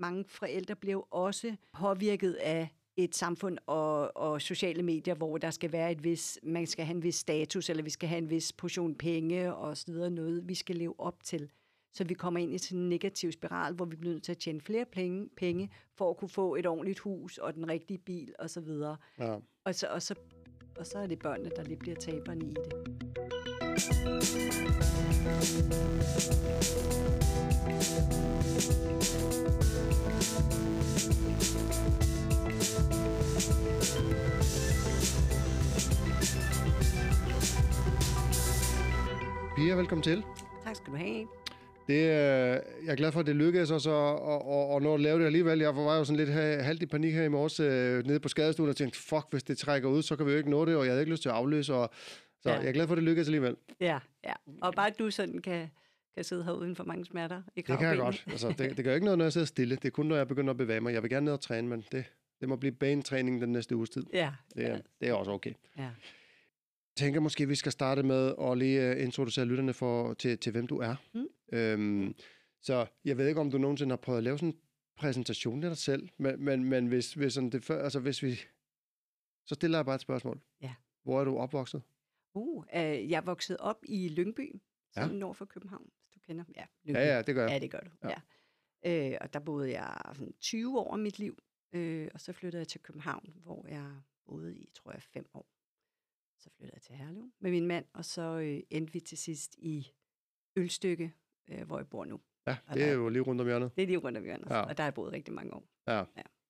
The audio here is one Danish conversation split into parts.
mange forældre blev også påvirket af et samfund og, og sociale medier, hvor der skal være et vis, man skal have en vis status, eller vi skal have en vis portion penge og så videre, noget vi skal leve op til. Så vi kommer ind i sådan en negativ spiral, hvor vi bliver nødt til at tjene flere penge, penge for at kunne få et ordentligt hus og den rigtige bil og så videre. Ja. Og så, og så, og så er det børnene, der lige bliver taberne i det. Pia, velkommen til. Tak skal du have. Det, jeg er glad for, at det lykkedes os at, at, at, at nå at lave det alligevel. Jeg var jo sådan lidt ha- halvt i panik her i morges øh, nede på skadestuen og tænkte, fuck, hvis det trækker ud, så kan vi jo ikke nå det, og jeg havde ikke lyst til at afløse. Og, så Ja. ja. jeg er glad for, at det lykkedes alligevel. Ja, ja. Og bare du sådan kan, kan sidde her uden for mange smerter i Det kan jeg kravbenet. godt. Altså, det, det gør ikke noget, når jeg sidder stille. Det er kun, når jeg begynder at bevæge mig. Jeg vil gerne ned og træne, men det, det må blive banetræning den næste uges tid. Ja, Det er, det er også okay. ja. Jeg tænker måske, vi skal starte med at lige øh, introducere lytterne for, til, til, hvem du er. Mm. Øhm, så jeg ved ikke, om du nogensinde har prøvet at lave sådan en præsentation af dig selv, men, men, men hvis, hvis, sådan det, før- altså hvis vi... Så stiller jeg bare et spørgsmål. Ja. Hvor er du opvokset? Uh, øh, jeg vokset op i Lyngby, Ja. nord for København, hvis du kender. Ja, Lyngby. Ja, ja, det gør jeg. Ja, det gør du. Ja. Ja. Øh, og der boede jeg sådan 20 år af mit liv, øh, og så flyttede jeg til København, hvor jeg boede i, tror jeg, fem år. Så flyttede jeg til Herlev med min mand, og så øh, endte vi til sidst i Ølstykke, øh, hvor jeg bor nu. Ja, Og det er der- jo lige rundt om hjørnet. Det er lige rundt om hjørnet, Ja. ja. og der har jeg boet rigtig mange år. Ja,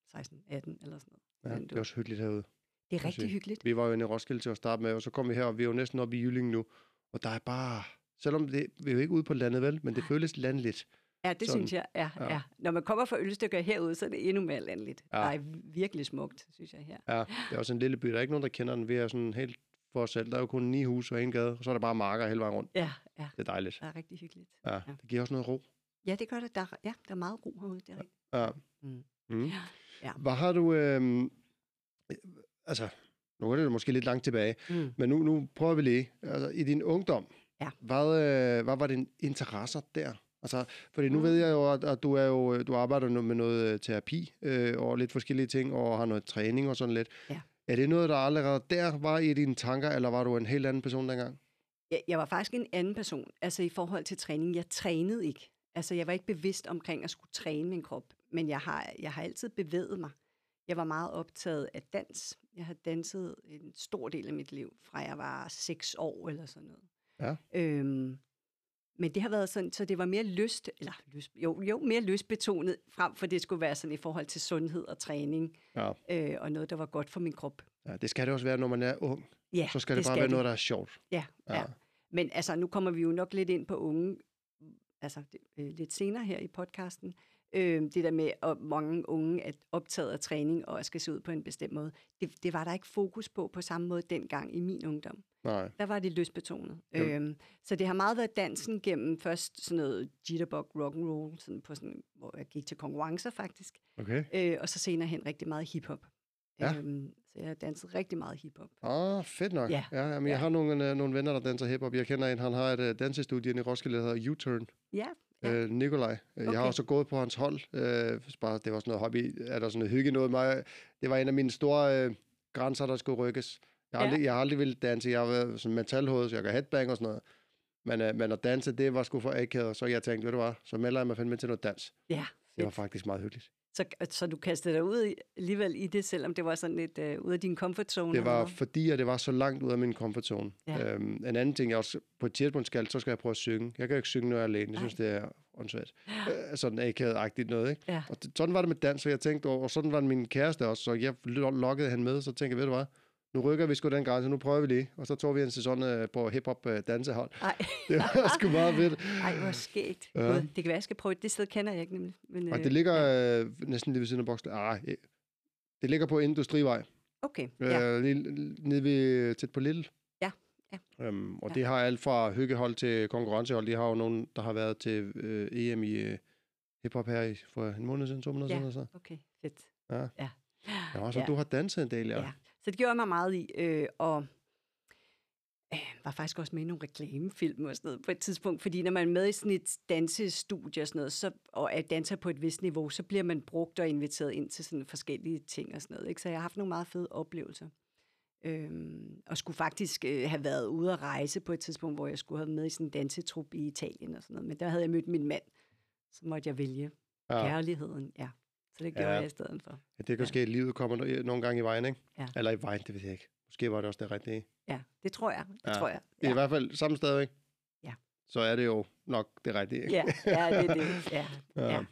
16, 18 eller sådan noget. ja det er også hyggeligt herude. Det er rigtig hyggeligt. Vi var jo inde i Roskilde til at starte med, og så kom vi her, og vi er jo næsten oppe i Jylling nu. Og der er bare... Selvom det, vi er jo ikke ude på landet, vel? Men det føles landligt. Ja, det Sådan. synes jeg. Ja, Ja. ja. Ja. Når man kommer fra ølstykker herude, så er det endnu mere landligt. Ja. Ja. Er virkelig smukt, synes jeg her. Ja, det er også en lille by. Der er ikke nogen, der kender den. Vi er sådan helt for os selv. Der er jo kun ni huse og en gade, og så er der bare marker hele vejen rundt. Ja, ja. Det er dejligt. Det er rigtig hyggeligt. Ja, Ja. det giver også noget ro. Ja, det gør det. Der, er- ja, der er meget ro herude. Det er rigtigt. Ja. Mm. Mm. Ja. Hvad har du... Øh, altså, nu er det måske lidt langt tilbage, Mm. men nu, nu prøver vi lige. Altså, I din ungdom, Ja. hvad, øh, hvad var dine interesser der? Altså, fordi nu Mm. ved jeg jo, at, at du, er jo, du arbejder med noget øh, terapi øh, og lidt forskellige ting, og har noget træning og sådan lidt. Ja. Er det noget, der allerede der var i dine tanker, eller var du en helt anden person dengang? Jeg, jeg var faktisk en anden person, altså i forhold til træning. Jeg trænede ikke. Altså, jeg var ikke bevidst omkring at skulle træne min krop, men jeg har, jeg har altid bevæget mig. Jeg var meget optaget af dans. Jeg har danset en stor del af mit liv, fra jeg var seks år eller sådan noget. Ja. Øhm, men det har været sådan, så det var mere lyst, eller lyst, jo, jo, mere lystbetonet, frem for det skulle være sådan i forhold til sundhed og træning, Ja. øh, og noget, der var godt for min krop. ja. Det skal det også være, når man er ung. Ja, Så skal det, det bare være noget, der er sjovt. Ja, Ja. ja. ja. Men altså, nu kommer vi jo nok lidt ind på unge, altså det, øh, lidt senere her i podcasten, øh, det der med, at mange unge er optaget af træning og skal se ud på en bestemt måde. Det, det var der ikke fokus på på samme måde dengang i min ungdom. Nej. Der var det lystbetonet. Jo. Øhm, så det har meget været dansen gennem først sådan noget jitterbug rock'n'roll, sådan på sådan, hvor jeg gik til konkurrencer faktisk, Okay. øh, og så senere hen rigtig meget hiphop. Ja. Øhm, så jeg har danset rigtig meget hiphop. Ah, fedt nok. Ja. ja jamen, jeg Ja. har nogle, øh, nogle venner, der danser hiphop. Jeg kender en, han har et uh, dansestudie i Roskilde, der hedder U-Turn. Ja, Ja. Øh, Nikolaj. Okay. Jeg har også gået på hans hold. Øh, bare, det var sådan noget hobby. Er der sådan noget hygge noget? Mig? Det var en af mine store øh, grænser, der skulle rykkes. Jeg har, Ja. aldrig, jeg har aldrig ville danse. Jeg har været som metalhoved, så jeg kan headbang og sådan noget. Men, øh, men at danse, det var sgu for akavet. Så jeg tænkte, ved du hvad, så melder jeg mig fandme til noget dans. ja, Det var faktisk meget hyggeligt. Så, så du kastede dig ud alligevel i det, selvom det var sådan lidt uh, ud af din comfort zone? Det var eller fordi, at det var så langt ud af min comfort zone. Ja. Øhm, en anden ting, jeg også på et tidspunkt skal, så skal jeg prøve at synge. Jeg kan jo ikke synge, når jeg er alene. Jeg synes, det er åndssvagt. Øh, sådan akavet-agtigt noget, ikke? Ja. Og sådan var det med dans, og jeg tænkte, og, og sådan var det min kæreste også, så jeg lo- lokkede han med, så tænkte jeg, ved du hvad, nu rykker vi sgu den grænse, nu prøver vi lige. Og så tog vi en sæson øh, på hip-hop øh, dansehold. Ej, Det var sgu meget fedt. ej, hvor skægt. Ja. Ja. Det kan være, jeg skal prøve det. Sted kender jeg ikke nemlig. Men, Og øh, det ligger Ja. øh, næsten lige ved siden af boksen. Ah, det ligger på Industrivej. Okay, ja. Øh, lige, nede ved, tæt på Lille. Ja, ja. Øhm, og Ja. det har alt fra hyggehold til konkurrencehold. De har jo nogen, der har været til øh, EM i øh, hiphop her i, for en måned siden, to måneder Ja. siden. Så. Okay, fedt. Ja. Ja. Ja, så Ja. du har danset en del, ja. Ja. Så det gjorde mig meget i. Øh, og øh, var faktisk også med i nogle reklamefilm og sådan noget på et tidspunkt, fordi når man er med i sådan et dansestudie og sådan noget, så, og er danser på et vist niveau, så bliver man brugt og inviteret ind til sådan forskellige ting og sådan noget. Ikke? Så jeg har haft nogle meget fede oplevelser. Øhm, og skulle faktisk øh, have været ude at rejse på et tidspunkt, hvor jeg skulle have med i sådan en dansetrup i Italien og sådan noget. Men der havde jeg mødt min mand, så måtte jeg vælge ja. kærligheden. Ja. Så det gjorde ja. jeg i stedet for. Ja, det kan ja. ske, at livet kommer nogle gange i vejen, ikke? Ja. Eller i vejen, det ved jeg ikke. Måske var det også det rigtige. Ja, det tror jeg. Det ja. tror jeg. Ja. I hvert fald samme sted, ikke? Ja. Så er det jo nok det rigtige, ikke? Ja, ja det er det. Ja. ja. ja.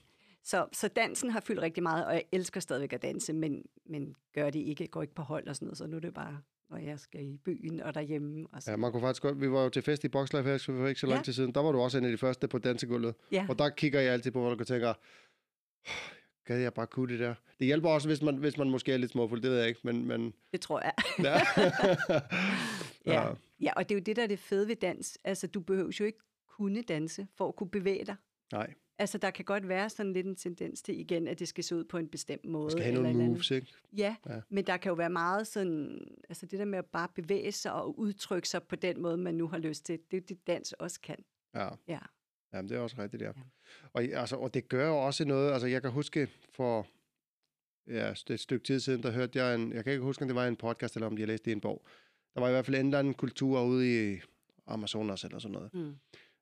Så, så dansen har fyldt rigtig meget, og jeg elsker stadigvæk at danse, men, men gør det ikke, går ikke på hold og sådan noget, så nu er det bare når jeg skal i byen og derhjemme. Og så. Ja, man kunne faktisk godt, vi var jo til fest i Boxlife her for ikke så lang ja. tid siden, der var du også en af de første på dansegulvet. Ja. Og der kigger jeg altid på, hvor du tænker, gad jeg bare kunne det der. Det hjælper også, hvis man, hvis man måske er lidt småfuld, det ved jeg ikke, men... men... Det tror jeg. Ja. ja. ja, og det er jo det, der er det fede ved dans. Altså, du behøver jo ikke kunne danse for at kunne bevæge dig. Nej. Altså, der kan godt være sådan lidt en tendens til igen, at det skal se ud på en bestemt måde. Man skal have nogle moves, ikke? Ja, ja, men der kan jo være meget sådan, altså det der med at bare bevæge sig og udtrykke sig på den måde, man nu har lyst til, det er det, dans også kan. Ja. Ja. Jamen, det er også rigtigt, ja. ja. Og, altså, og det gør jo også noget, altså jeg kan huske for ja, et stykke tid siden, der hørte jeg en, jeg kan ikke huske, om det var en podcast, eller om de har læst det i en bog. Der var i hvert fald en eller anden kultur ude i Amazonas eller sådan noget. Mm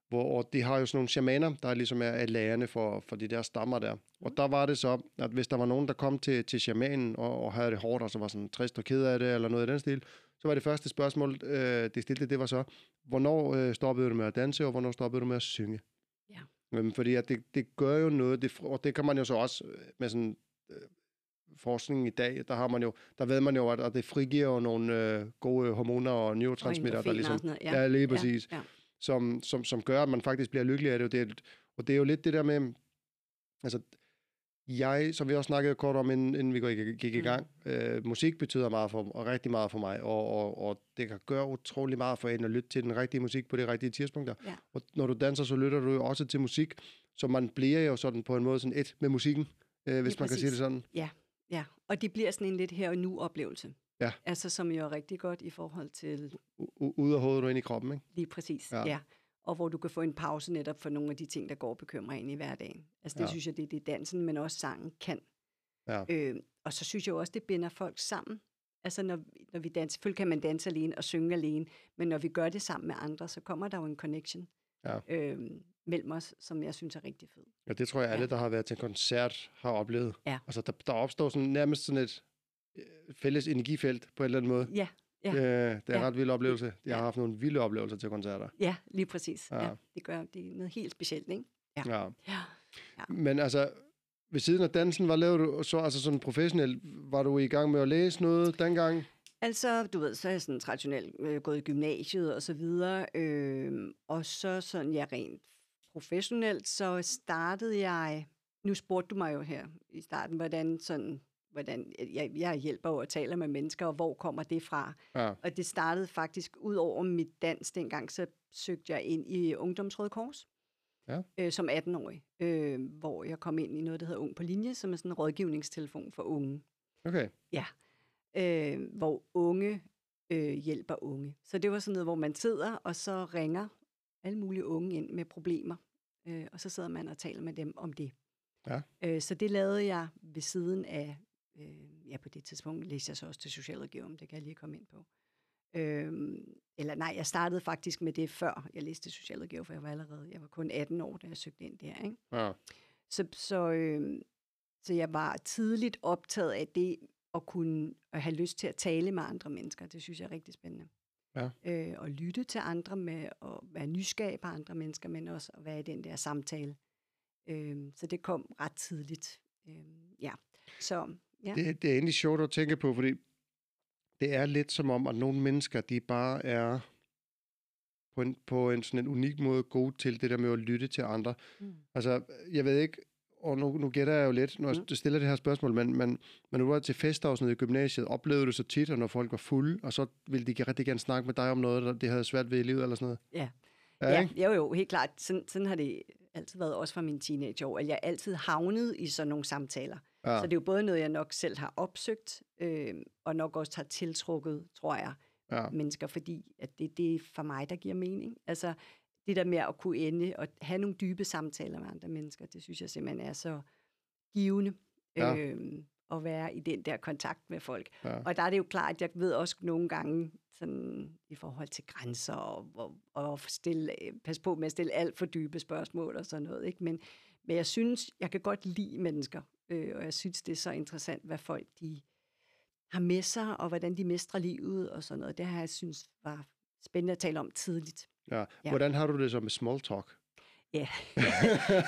hvor de har jo sådan nogle shamaner, der ligesom er, er lærerne for, for de der stammer der. Og der var det så, at hvis der var nogen, der kom til, til shamanen og, og havde det hårdt, og så var sådan trist og ked af det, eller noget i den stil, så var det første spørgsmål, øh, de stillede, det var så, hvornår øh, stoppede du med at danse, og hvornår stoppede du med at synge? Ja. Øhm, fordi at det, det gør jo noget, det, og det kan man jo så også øh, med sådan øh, forskning i dag, der har man jo, der ved man jo, at, at det frigiver jo nogle øh, gode hormoner og neurotransmitter, der ligesom, ja. ja, lige præcis. Ja, ja som, som, som gør, at man faktisk bliver lykkelig af det. Og det, er, og det er jo lidt det der med, altså, jeg, som vi også snakkede kort om, inden, inden vi gik, gik i mm. gang, øh, musik betyder meget for, og rigtig meget for mig, og, og, og det kan gøre utrolig meget for en at lytte til den rigtige musik på det rigtige tidspunkt. Ja. Og når du danser, så lytter du jo også til musik, så man bliver jo sådan på en måde sådan et med musikken, øh, hvis man kan sige det sådan. Ja, ja, og det bliver sådan en lidt her og nu oplevelse. Ja. Altså, som jo er rigtig godt i forhold til... U- ud af hovedet og ind i kroppen, ikke? Lige præcis, ja. ja. Og hvor du kan få en pause netop for nogle af de ting, der går og bekymrer ind i hverdagen. Altså, det ja. synes jeg, det er det, dansen, men også sangen kan. Ja. Øh, og så synes jeg også, det binder folk sammen. Altså, når, når vi danser, selvfølgelig kan man danse alene og synge alene, men når vi gør det sammen med andre, så kommer der jo en connection ja. øh, mellem os, som jeg synes er rigtig fed. Ja, det tror jeg, alle, ja. der har været til en koncert, har oplevet. Ja. Altså, der, der opstår sådan, nærmest sådan et Øh, fælles energifelt på en eller anden måde. Ja. Ja. Det, det er en ja. ret vild oplevelse. Jeg ja. har haft nogle vilde oplevelser til koncerter. Ja, lige præcis. Ja. Ja, det gør det er noget helt specielt, ikke? Ja. ja. ja. ja. Men altså, ved siden af dansen, hvad lavede du så, altså sådan professionelt? Var du i gang med at læse noget dengang? Altså, du ved, så er jeg sådan traditionelt øh, gået i gymnasiet og så videre, øh, og så sådan, ja, rent professionelt, så startede jeg, nu spurgte du mig jo her i starten, hvordan sådan hvordan jeg, jeg hjælper og taler med mennesker, og hvor kommer det fra? Ja. Og det startede faktisk ud over mit dans dengang, så søgte jeg ind i Ungdomsrøde Kors ja. øh, som 18-årig, øh, hvor jeg kom ind i noget, der hedder Ung på linje, som er sådan en rådgivningstelefon for unge. Okay. Ja, øh, hvor unge øh, hjælper unge. Så det var sådan noget, hvor man sidder, og så ringer alle mulige unge ind med problemer, øh, og så sidder man og taler med dem om det. Ja. Øh, så det lavede jeg ved siden af Øh, ja, på det tidspunkt læste jeg så også til socialrådgiver, det kan jeg lige komme ind på. Øh, eller nej, jeg startede faktisk med det før jeg læste socialrådgiver, for jeg var allerede, jeg var kun 18 år, da jeg søgte ind der. Ikke? Ja. Så, så, øh, så jeg var tidligt optaget af det, at kunne at have lyst til at tale med andre mennesker. Det synes jeg er rigtig spændende. Ja. Øh, og lytte til andre med at være nysgerrig på andre mennesker, men også at være i den der samtale. Øh, så det kom ret tidligt. Øh, ja, så Ja. Det, det er egentlig sjovt at tænke på, fordi det er lidt som om, at nogle mennesker, de bare er på en, på en sådan en unik måde gode til det der med at lytte til andre. Mm. Altså, jeg ved ikke, og nu, nu gætter jeg jo lidt, når jeg mm. stiller det her spørgsmål, men, men, men nu var til fester og sådan noget i gymnasiet, oplevede du så tit, at når folk var fulde, og så ville de rigtig gerne snakke med dig om noget, der de havde svært ved i livet eller sådan noget? Ja, ja, ja jo, jo, helt klart. Sådan, sådan har det altid været, også fra mine teenageår, at jeg altid havnet i sådan nogle samtaler. Ja. Så det er jo både noget, jeg nok selv har opsøgt, øh, og nok også har tiltrukket, tror jeg, Ja. mennesker, fordi at det, det er for mig, der giver mening. Altså det der med at kunne ende og have nogle dybe samtaler med andre mennesker, det synes jeg simpelthen er så givende. Ja. Øhm, at være i den der kontakt med folk. Ja. Og der er det jo klart, at jeg ved også nogle gange, sådan, i forhold til grænser, og, og, og stille, pas på med at stille alt for dybe spørgsmål og sådan noget. Ikke? Men, men jeg synes, jeg kan godt lide mennesker, øh, og jeg synes, det er så interessant, hvad folk de har med sig, og hvordan de mestrer livet og sådan noget. Det har jeg synes var spændende at tale om tidligt. Ja. Ja. Hvordan har du det så med small talk? Ja,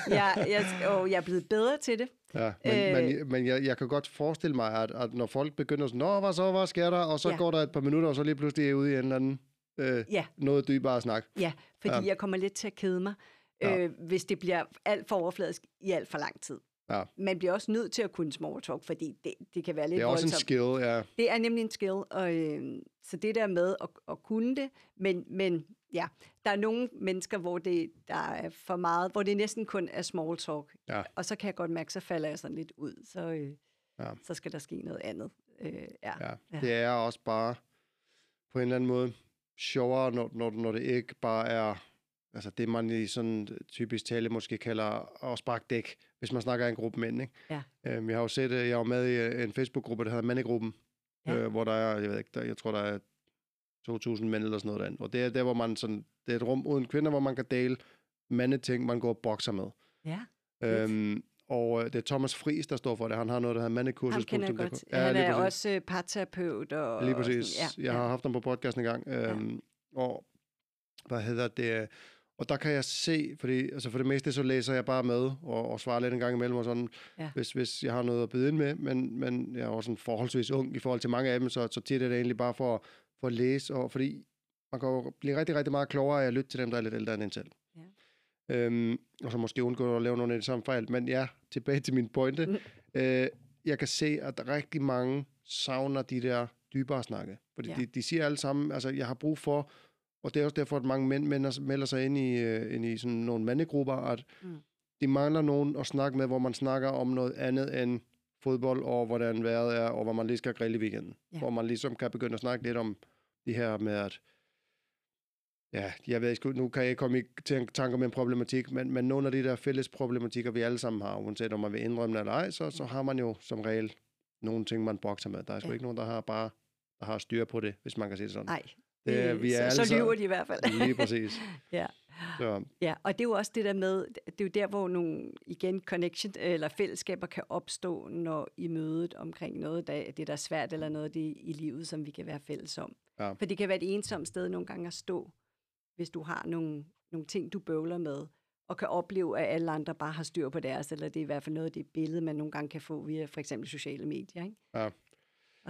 jeg, jeg, og jeg er blevet bedre til det. Ja, men, øh, men, men jeg, jeg kan godt forestille mig, at, at når folk begynder sådan, Nå, hvad så, hvad sker der? Og så ja. Ja. går der et par minutter, og så lige pludselig er jeg ude i en eller anden øh, Ja, noget dybere snak. ja fordi Ja. ja. jeg kommer lidt til at kede mig, Ja. øh, hvis det bliver alt for overfladisk i alt for lang tid. Ja. Man bliver også nødt til at kunne small talk, fordi det, det kan være lidt Det er også en voldsomt. skill, ja. Det er nemlig en skill, og øh, så det der med at, at kunne det, men, men ja, der er nogle mennesker, hvor det der er for meget, hvor det næsten kun er small talk, Ja. og så kan jeg godt mærke, så falder jeg sådan lidt ud, så, øh, Ja. så skal der ske noget andet. Øh, ja. ja. Ja. Det er også bare på en eller anden måde sjovere, når, når, når det ikke bare er altså det, man i sådan typisk tale måske kalder at sparke dæk, hvis man snakker af en gruppe mænd. Ikke? Ja. Øhm, jeg har jo set, øh, jeg var med i øh, en Facebook-gruppe, der hedder Mandegruppen, Ja. øh, hvor der er, jeg ved ikke, der, jeg tror, der er 2.000 mænd eller sådan noget derinde. Og det er der, hvor man sådan, det er et rum uden kvinder, hvor man kan dele mandeting, man går og bokser med. ja. Øhm, og øh, det er Thomas Friis, der står for det. Han har noget, der hedder mandekursus. Ham kender jeg godt. Ja, Han er præcis. også øh, parterapeut. Og, Lige og sådan- præcis. Ja, jeg har haft ham på podcasten en gang. Øhm, Og hvad hedder det? Og der kan jeg se, fordi altså for det meste så læser jeg bare med og, og svarer lidt en gang imellem og sådan, Ja. hvis, hvis jeg har noget at byde ind med, men, men jeg er også sådan forholdsvis ung i forhold til mange af dem, så, så tit er det egentlig bare for, for at læse, og fordi man kan jo blive rigtig, rigtig meget klogere af at lytte til dem, der er lidt ældre end en selv. Ja. Øhm, og så måske undgå at lave nogle af de samme fejl. Men ja, tilbage til min pointe. Mm. Øh, jeg kan se, at rigtig mange savner de der dybere snakke. Fordi ja. de, de siger alle sammen, altså jeg har brug for, og det er også derfor, at mange mænd melder, melder sig ind i, øh, ind i sådan nogle mandegrupper, at Mm. de mangler nogen at snakke med, hvor man snakker om noget andet end fodbold, og hvordan vejret er, og hvor man lige skal grille i weekenden. Ja. Hvor man ligesom kan begynde at snakke lidt om det her med, at Ja, jeg ved ikke, nu kan jeg ikke komme i tanker med en problematik, men, men nogle af de der fælles problematikker, vi alle sammen har, uanset om man vil indrømme det eller ej, så, så har man jo som regel nogle ting, man bokser med. Der er sgu Ja. ikke nogen, der har bare der har styr på det, hvis man kan sige det sådan. Nej, Det det, vi er så, så lyver de i hvert fald. Lige præcis. ja. Så, ja, og det er jo også det der med, det er jo der, hvor nogle, igen, connection eller fællesskaber kan opstå, når i mødet omkring noget, der, det der er svært, eller noget det i livet, som vi kan være fælles om. Ja. For det kan være et ensomt sted nogle gange at stå, hvis du har nogle, nogle ting, du bøvler med, og kan opleve, at alle andre bare har styr på deres, eller det er i hvert fald noget af det billede, man nogle gange kan få via for eksempel sociale medier. Ikke? Ja.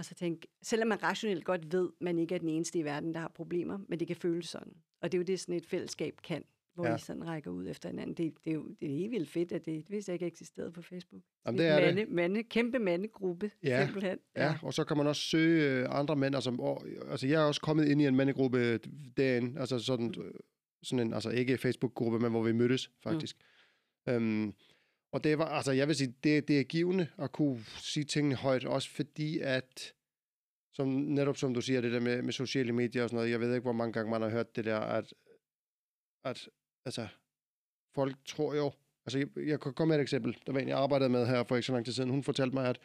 Og så tænk, selvom man rationelt godt ved, at man ikke er den eneste i verden, der har problemer, men det kan føles sådan. Og det er jo det, sådan et fællesskab kan, hvor Ja. ja. I sådan rækker ud efter hinanden. Det, det, er jo det er helt vildt fedt, at det, det vidste jeg ikke eksisterede på Facebook. Jamen, det et er det. mande, Mande, kæmpe mandegruppe, Ja. simpelthen. ja, og så kan man også søge øh, andre mænd. Altså, og, altså, jeg er også kommet ind i en mandegruppe derinde, altså sådan, øh, sådan en, altså ikke Facebook-gruppe, men hvor vi mødtes, faktisk. Mm. Øhm, og det var, altså jeg vil sige, det, det er givende at kunne sige tingene højt, også fordi at, som, netop som du siger, det der med, med sociale medier og sådan noget, jeg ved ikke, hvor mange gange man har hørt det der, at, at altså, folk tror jo, altså jeg, jeg kan komme med et eksempel, der var en, jeg arbejdede med her for ikke så lang tid siden, hun fortalte mig, at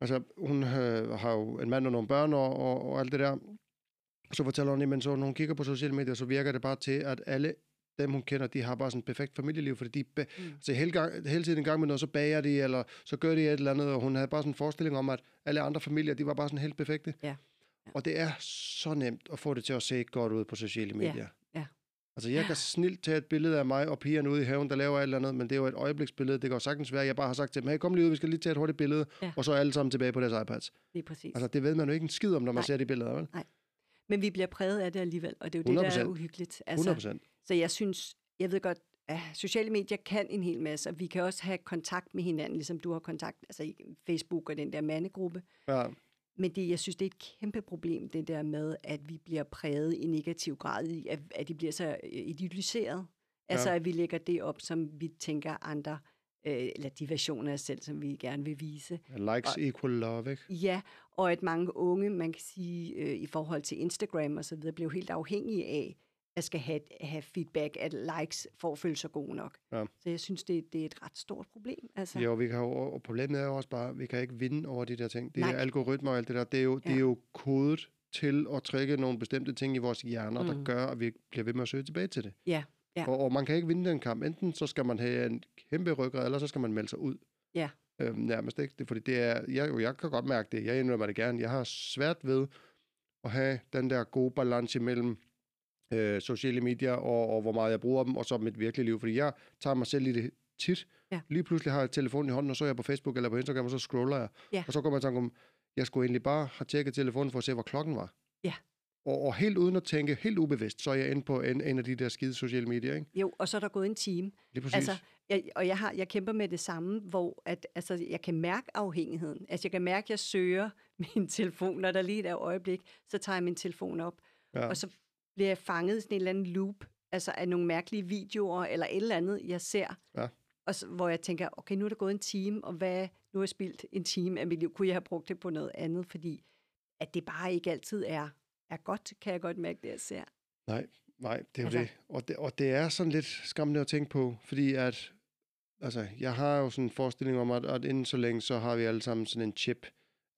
altså, hun øh, har jo en mand og nogle børn og, og, og alt det der, så fortæller hun, men så når hun kigger på sociale medier, så virker det bare til, at alle dem, hun kender, de har bare sådan et perfekt familieliv, fordi de ba- Mm. altså hele, gang, hele tiden en gang med noget, så bager de, eller så gør de et eller andet, og hun havde bare sådan en forestilling om, at alle andre familier, de var bare sådan helt perfekte. Ja. Ja. Og det er så nemt at få det til at se godt ud på sociale medier. ja. Altså, jeg kan snilt tage et billede af mig og pigerne ude i haven, der laver et eller andet, men det er jo et øjebliksbillede. Det kan jo sagtens være, at jeg bare har sagt til dem, hey, kom lige ud, vi skal lige tage et hurtigt billede, Ja. og så er alle sammen tilbage på deres iPads. Lige præcis. Altså, det ved man jo ikke en skid om, når man Nej. ser de billeder, vel? Men vi bliver præget af det alligevel, og det er jo det, der er 100%. uhyggeligt. 100 Altså, procent. Så jeg synes, jeg ved godt, at sociale medier kan en hel masse, og vi kan også have kontakt med hinanden, ligesom du har kontakt, altså i Facebook og den der mandegruppe. Ja. Men det, jeg synes, det er et kæmpe problem, det der med, at vi bliver præget i negativ grad, i, at, at de bliver så øh, idealiseret. Altså, Ja. at vi lægger det op, som vi tænker, andre øh, eller de versioner af os selv, som vi gerne vil vise. Likes Og- equal love, ikke? Ja, og at mange unge, man kan sige, øh, i forhold til Instagram og så videre, blev helt afhængige af, at skal have, have feedback, at likes for at føle sig gode nok. Ja. Så jeg synes, det, det er et ret stort problem. Altså, Jo, vi kan jo, og problemet er jo også bare, at vi kan ikke vinde over de der ting. Det Nej. er algoritmer og alt det der. Det er jo, det er Ja. jo kodet til at trække nogle bestemte ting i vores hjerner, mm. der gør, at vi bliver ved med at søge tilbage til det. Ja, ja. Og, og man kan ikke vinde den kamp. Enten så skal man have en kæmpe ryggrad, eller så skal man melde sig ud. Ja. Øhm, nærmest ikke. Det, fordi det er, jeg, jo, jeg kan godt mærke det. Jeg indrømmer det gerne. Jeg har svært ved at have den der gode balance mellem øh, sociale medier og, og hvor meget jeg bruger dem, og så mit virkelige liv. Fordi jeg tager mig selv i det tit. Ja. Lige pludselig har jeg telefonen i hånden, og så er jeg på Facebook eller på Instagram, og så scroller jeg. Ja. Og så kommer jeg i tanke om, jeg skulle egentlig bare have tjekket telefonen for at se, hvor klokken var. Ja. Og, og helt uden at tænke, helt ubevidst, så er jeg inde på en, en af de der skide sociale medier, ikke? Jo, og så er der gået en time. Lige præcis. Altså, jeg, og jeg, har, jeg kæmper med det samme, hvor at, altså, jeg kan mærke afhængigheden. Altså, jeg kan mærke, at jeg søger min telefon, når der lige er et øjeblik, så tager jeg min telefon op, ja. og så bliver jeg fanget i sådan en eller anden loop, altså af nogle mærkelige videoer, eller et eller andet, jeg ser. Ja. Og så, hvor jeg tænker, okay, nu er der gået en time, og hvad, nu har jeg spildt en time af mit liv. Kunne jeg have brugt det på noget andet? Fordi at det bare ikke altid er, er godt, kan jeg godt mærke, det jeg ser. Nej, nej, det er jo Altså- det. Og, det. og det er sådan lidt skræmmende at tænke på, fordi at, altså, jeg har jo sådan en forestilling om, at, at inden så længe, så har vi alle sammen sådan en chip,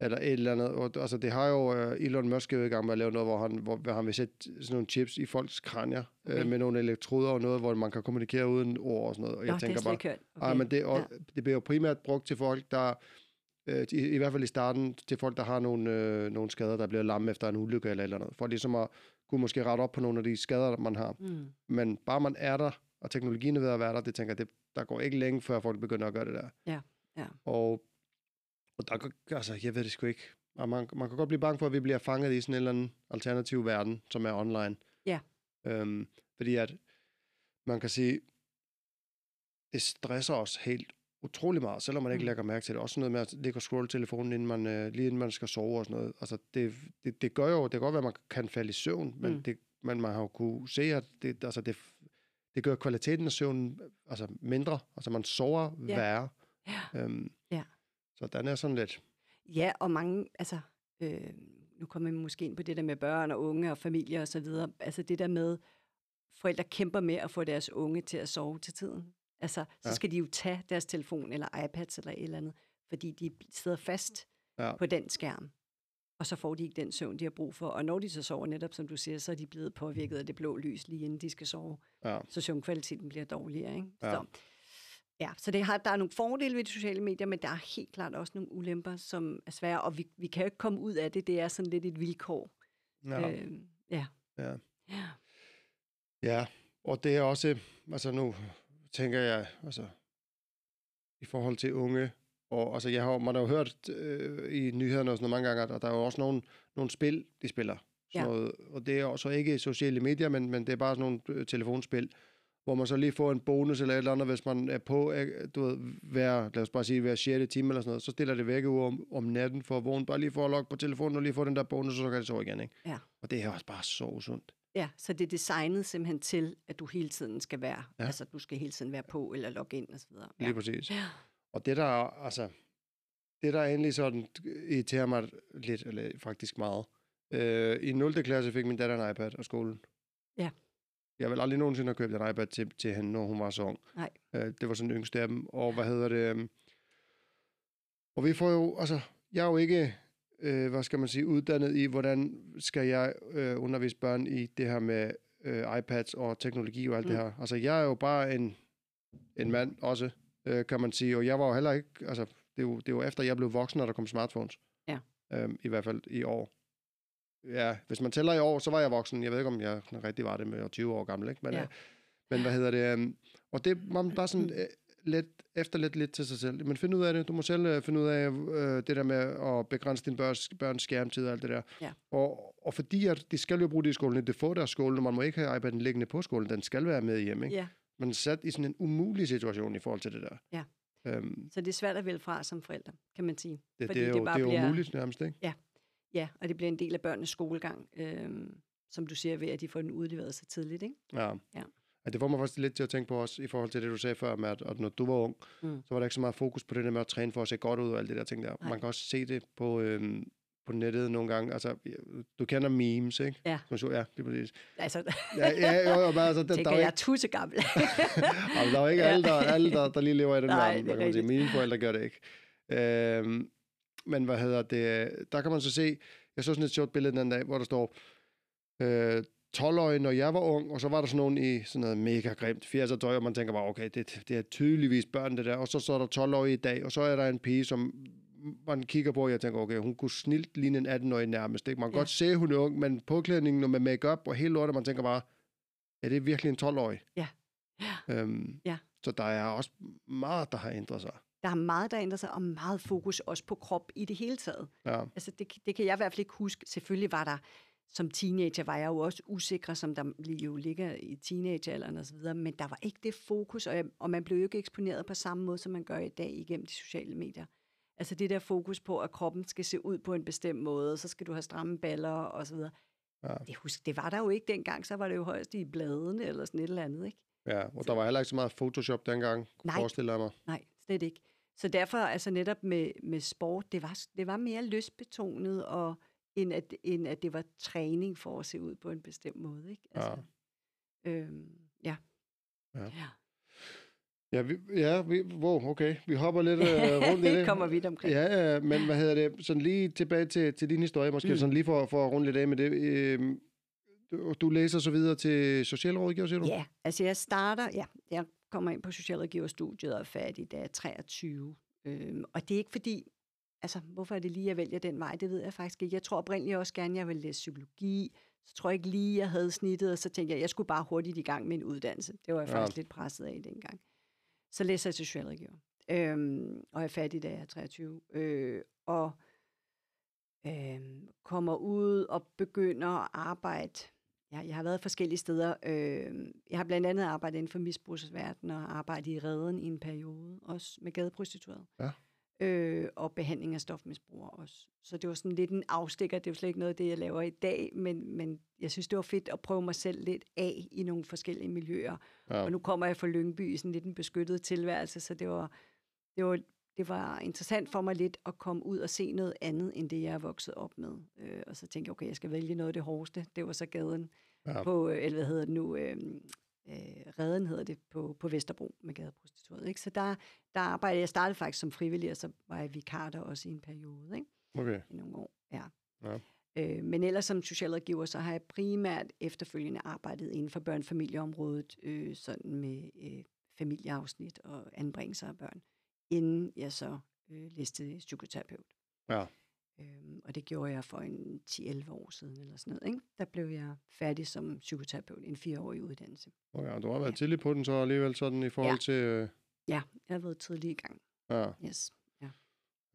eller et eller andet. Og, altså, det har jo, uh, Elon Musk jo i gang med at lave noget, hvor han, hvor, hvor han vil sætte sådan nogle chips i folks kranier, okay. Okay. uh, med nogle elektroder og noget, hvor man kan kommunikere uden ord og sådan noget. Og Nå, jeg tænker bare. Okay. Ej, men det, og, ja. det bliver jo primært brugt til folk, der, øh, i, i hvert fald i starten, til folk, der har nogle, øh, nogle skader, der bliver lamme efter en ulykke eller eller andet. For ligesom at kunne måske rette op på nogle af de skader, man har. Mm. Men bare man er der, og teknologien er ved at være der, det tænker jeg, det, der går ikke længe, før folk begynder at gøre det der. Ja, ja. Og, og der, altså, jeg ved det sgu ikke. Og man, man kan godt blive bange for, at vi bliver fanget i sådan en eller anden alternativ verden, som er online. Ja. Øhm, fordi at man kan sige, det stresser os helt utrolig meget, selvom man ikke Mm. lægger mærke til det. Også noget med at ligge og scrolle telefonen, inden man, øh, lige inden man skal sove og sådan noget. Altså, det, det, det gør jo, det kan godt være, at man kan falde i søvn, men, Mm. det, men man har jo kunne se, at det, altså det, det gør kvaliteten af søvnen altså mindre. Altså, man sover Ja. værre. Ja. Øhm, Ja. Så den er sådan lidt... Ja, og mange, altså, øh, nu kommer vi måske ind på det der med børn og unge og familie og så videre. Altså det der med, forældre kæmper med at få deres unge til at sove til tiden. Altså, så Ja. skal de jo tage deres telefon eller iPads eller et eller andet, fordi de sidder fast Ja. på den skærm. Og så får de ikke den søvn, de har brug for. Og når de så sover, netop som du siger, så er de blevet påvirket af det blå lys, lige inden de skal sove. Ja. Så søvnkvaliteten bliver dårligere. Ikke? Ja. Så, ja, så det har, der er nogle fordele ved de sociale medier, men der er helt klart også nogle ulemper, som er svære, og vi, vi kan jo ikke komme ud af det. Det er sådan lidt et vilkår. Ja. Øh, ja. Ja. ja. Ja, og det er også, altså nu tænker jeg, altså i forhold til unge, og altså jeg har, man har jo hørt øh, i nyhederne og sådan mange gange, at der er jo også nogle, nogle spil, de spiller. Sådan Ja. noget, og det er også ikke sociale medier, men, men det er bare sådan nogle øh, telefonspil, hvor man så lige får en bonus eller et eller andet, hvis man er på, du ved, hver, lad os bare sige, hver 6. time eller sådan noget, så stiller det væk om, om natten for at vågne, bare lige for at logge på telefonen og lige få den der bonus, og så kan det sove igen, ikke? Ja. Og det er også bare så usundt. ja, så det er designet simpelthen til, at du hele tiden skal være, Ja. ja. altså du skal hele tiden være på eller logge ind og så videre. Lige præcis. Ja. Og det der, altså, det der egentlig sådan irriterer mig lidt, eller faktisk meget. Øh, I 0. klasse fik min datter en iPad af skolen. Ja. Jeg vil aldrig nogensinde have købt en iPad til, til hende, når hun var så ung. Nej. Øh, det var sådan den yngste af dem. Og hvad hedder det? øhm, Og vi får jo, altså, jeg er jo ikke, øh, hvad skal man sige, uddannet i, hvordan skal jeg øh, undervise børn i det her med øh, iPads og teknologi og alt mm. det her. Altså, jeg er jo bare en, en mand også, øh, kan man sige. Og jeg var jo heller ikke, altså, det er jo, det er jo efter, jeg blev voksen, at der kom smartphones. Ja. Øhm, I hvert fald i år. Ja, hvis man tæller i år, så var jeg voksen. Jeg ved ikke, om jeg rigtig var det med jeg var 20 år gammel, ikke? Men, Ja. øh, men hvad hedder det? øhm, og det man bare sådan øh, lidt, efter lidt, lidt til sig selv. Men find ud af det. Du må selv øh, finde ud af øh, det der med at begrænse din børns, børns skærmtid og alt det der. Ja. Og, og fordi at de skal jo bruge det i skolen, det får deres skole, og man må ikke have iPad'en liggende på skolen, den skal være med hjemme. Ikke? ja, Man er sat i sådan en umulig situation i forhold til det der. Ja. Øhm, så det er svært at vælge fra som forældre, kan man sige. det, Fordi det, er det jo, bare det er jo bliver- umuligt nærmest, ikke? Ja, og det bliver en del af børnenes skolegang, øhm, som du siger, ved at de får den udleveret så tidligt, ikke? Ja. Ja. at det får mig faktisk lidt til at tænke på også, i forhold til det, du sagde før, med at, at når du var ung, Mm. så var der ikke så meget fokus på det der med at træne for at se godt ud og alt det der ting der. Nej. Man kan også se det på, øhm, på nettet nogle gange. Altså, du kender memes, ikke? Ja. Som så, ja, det er præcis. Altså, Ja, ja, jo, jo, men altså, der, der, tænker er jo jeg er ikke, tussegammel. altså, der er jo ikke Ja. alle, der, alle der, der lige lever i den Nej, verden. er Der kan man sige, mine forældre gør det ikke. Øhm, men hvad hedder det? Der kan man så se, jeg så sådan et sjovt billede den anden dag, hvor der står, øh, 12-årige, når jeg var ung, og så var der sådan nogen i sådan noget mega grimt 80'er tøj, og man tænker bare, okay, det, det er tydeligvis børn, det der. Og så står der 12-årige i dag, og så er der en pige, som man kigger på, og jeg tænker, okay, hun kunne snilt ligne en 18-årig nærmest. Ikke? Man kan Ja. godt se, hun er ung, men påklædningen og med makeup og hele lortet, man tænker bare, er det virkelig en 12-årig? Ja. Øhm, Ja. Så der er også meget, der har ændret sig. Der er meget, der ændrer sig, og meget fokus også på krop i det hele taget. Ja, Altså, det, det kan jeg i hvert fald ikke huske. Selvfølgelig var der, som teenager var jeg jo også usikker, som der jo ligger i teenagealderen så videre, men der var ikke det fokus, og, jeg, og man blev jo ikke eksponeret på samme måde, som man gør i dag igennem de sociale medier. Altså det der fokus på, at kroppen skal se ud på en bestemt måde, så skal du have stramme baller og så videre. Ja. Det, husk, det var der jo ikke dengang, så var det jo højst i bladene eller sådan et eller andet, ikke? ja. Og der var heller ikke så meget Photoshop dengang, Nej. forestiller jeg mig. Nej, slet ikke. Så derfor, altså netop med, med sport, det var, det var mere lystbetonet, og, end, at, end at det var træning for at se ud på en bestemt måde. Ikke? Altså, øhm, ja. Ja. ja. Ja, vi, ja vi, wow, okay. Vi hopper lidt øh, rundt i det. kommer vidt omkring. Ja, ja, men hvad hedder det? Sådan lige tilbage til, til din historie, måske Mm. sådan lige for, for at runde lidt af med det. Øh, du, du læser så videre til socialrådgiver, siger du? Ja, altså jeg starter, ja, jeg kommer ind på socialrådgiverstudiet og er færdig, da jeg er 23. Øhm, og det er ikke fordi, altså hvorfor er det lige, jeg vælger den vej, det ved jeg faktisk ikke. Jeg tror oprindeligt også gerne, jeg vil læse psykologi. Så tror jeg ikke lige, jeg havde snittet, og så tænkte jeg, jeg skulle bare hurtigt i gang med en uddannelse. Det var jeg Ja. faktisk lidt presset af dengang. Så læser jeg til socialrådgiver. Øhm, og er færdig, da jeg er 23. Øh, og øhm, kommer ud og begynder at arbejde Ja, jeg har været forskellige steder. Øh, jeg har blandt andet arbejdet inden for misbrugsverdenen og arbejdet i redden i en periode, også med gadeprostituerede. Ja. Øh, og behandling af stofmisbrugere også. Så det var sådan lidt en afstikker. Det er jo slet ikke noget af det, jeg laver i dag, men, men jeg synes, det var fedt at prøve mig selv lidt af i nogle forskellige miljøer. Ja. Og nu kommer jeg fra Lyngby i sådan lidt en beskyttet tilværelse, så det var, det var, det var interessant for mig lidt at komme ud og se noget andet, end det, jeg er vokset op med. Øh, og så tænkte jeg, okay, jeg skal vælge noget af det hårdeste. Det var så gaden Ja. på, øh, eller hvad hedder det nu, øh, øh, redden hedder det, på, på Vesterbro med gadeprostitueret. Ikke? Så der, der arbejdede jeg, startede faktisk som frivillig, og så var jeg vikar der også i en periode, ikke? Okay. i nogle år. Ja. Ja. Øh, men ellers som socialrådgiver, så har jeg primært efterfølgende arbejdet inden for børnefamilieområdet, øh, sådan med øh, familieafsnit og anbringelser af børn, inden jeg så øh, læste psykoterapeut. Ja. Øhm, og det gjorde jeg for en 10-11 år siden eller sådan noget. Ikke? Der blev jeg færdig som psykoterapeut, en fireårig uddannelse. Okay, og du har været tidlig på den så alligevel sådan i forhold Ja. til... Øh, Ja, jeg har været tidlig i gang. ja, Yes. ja.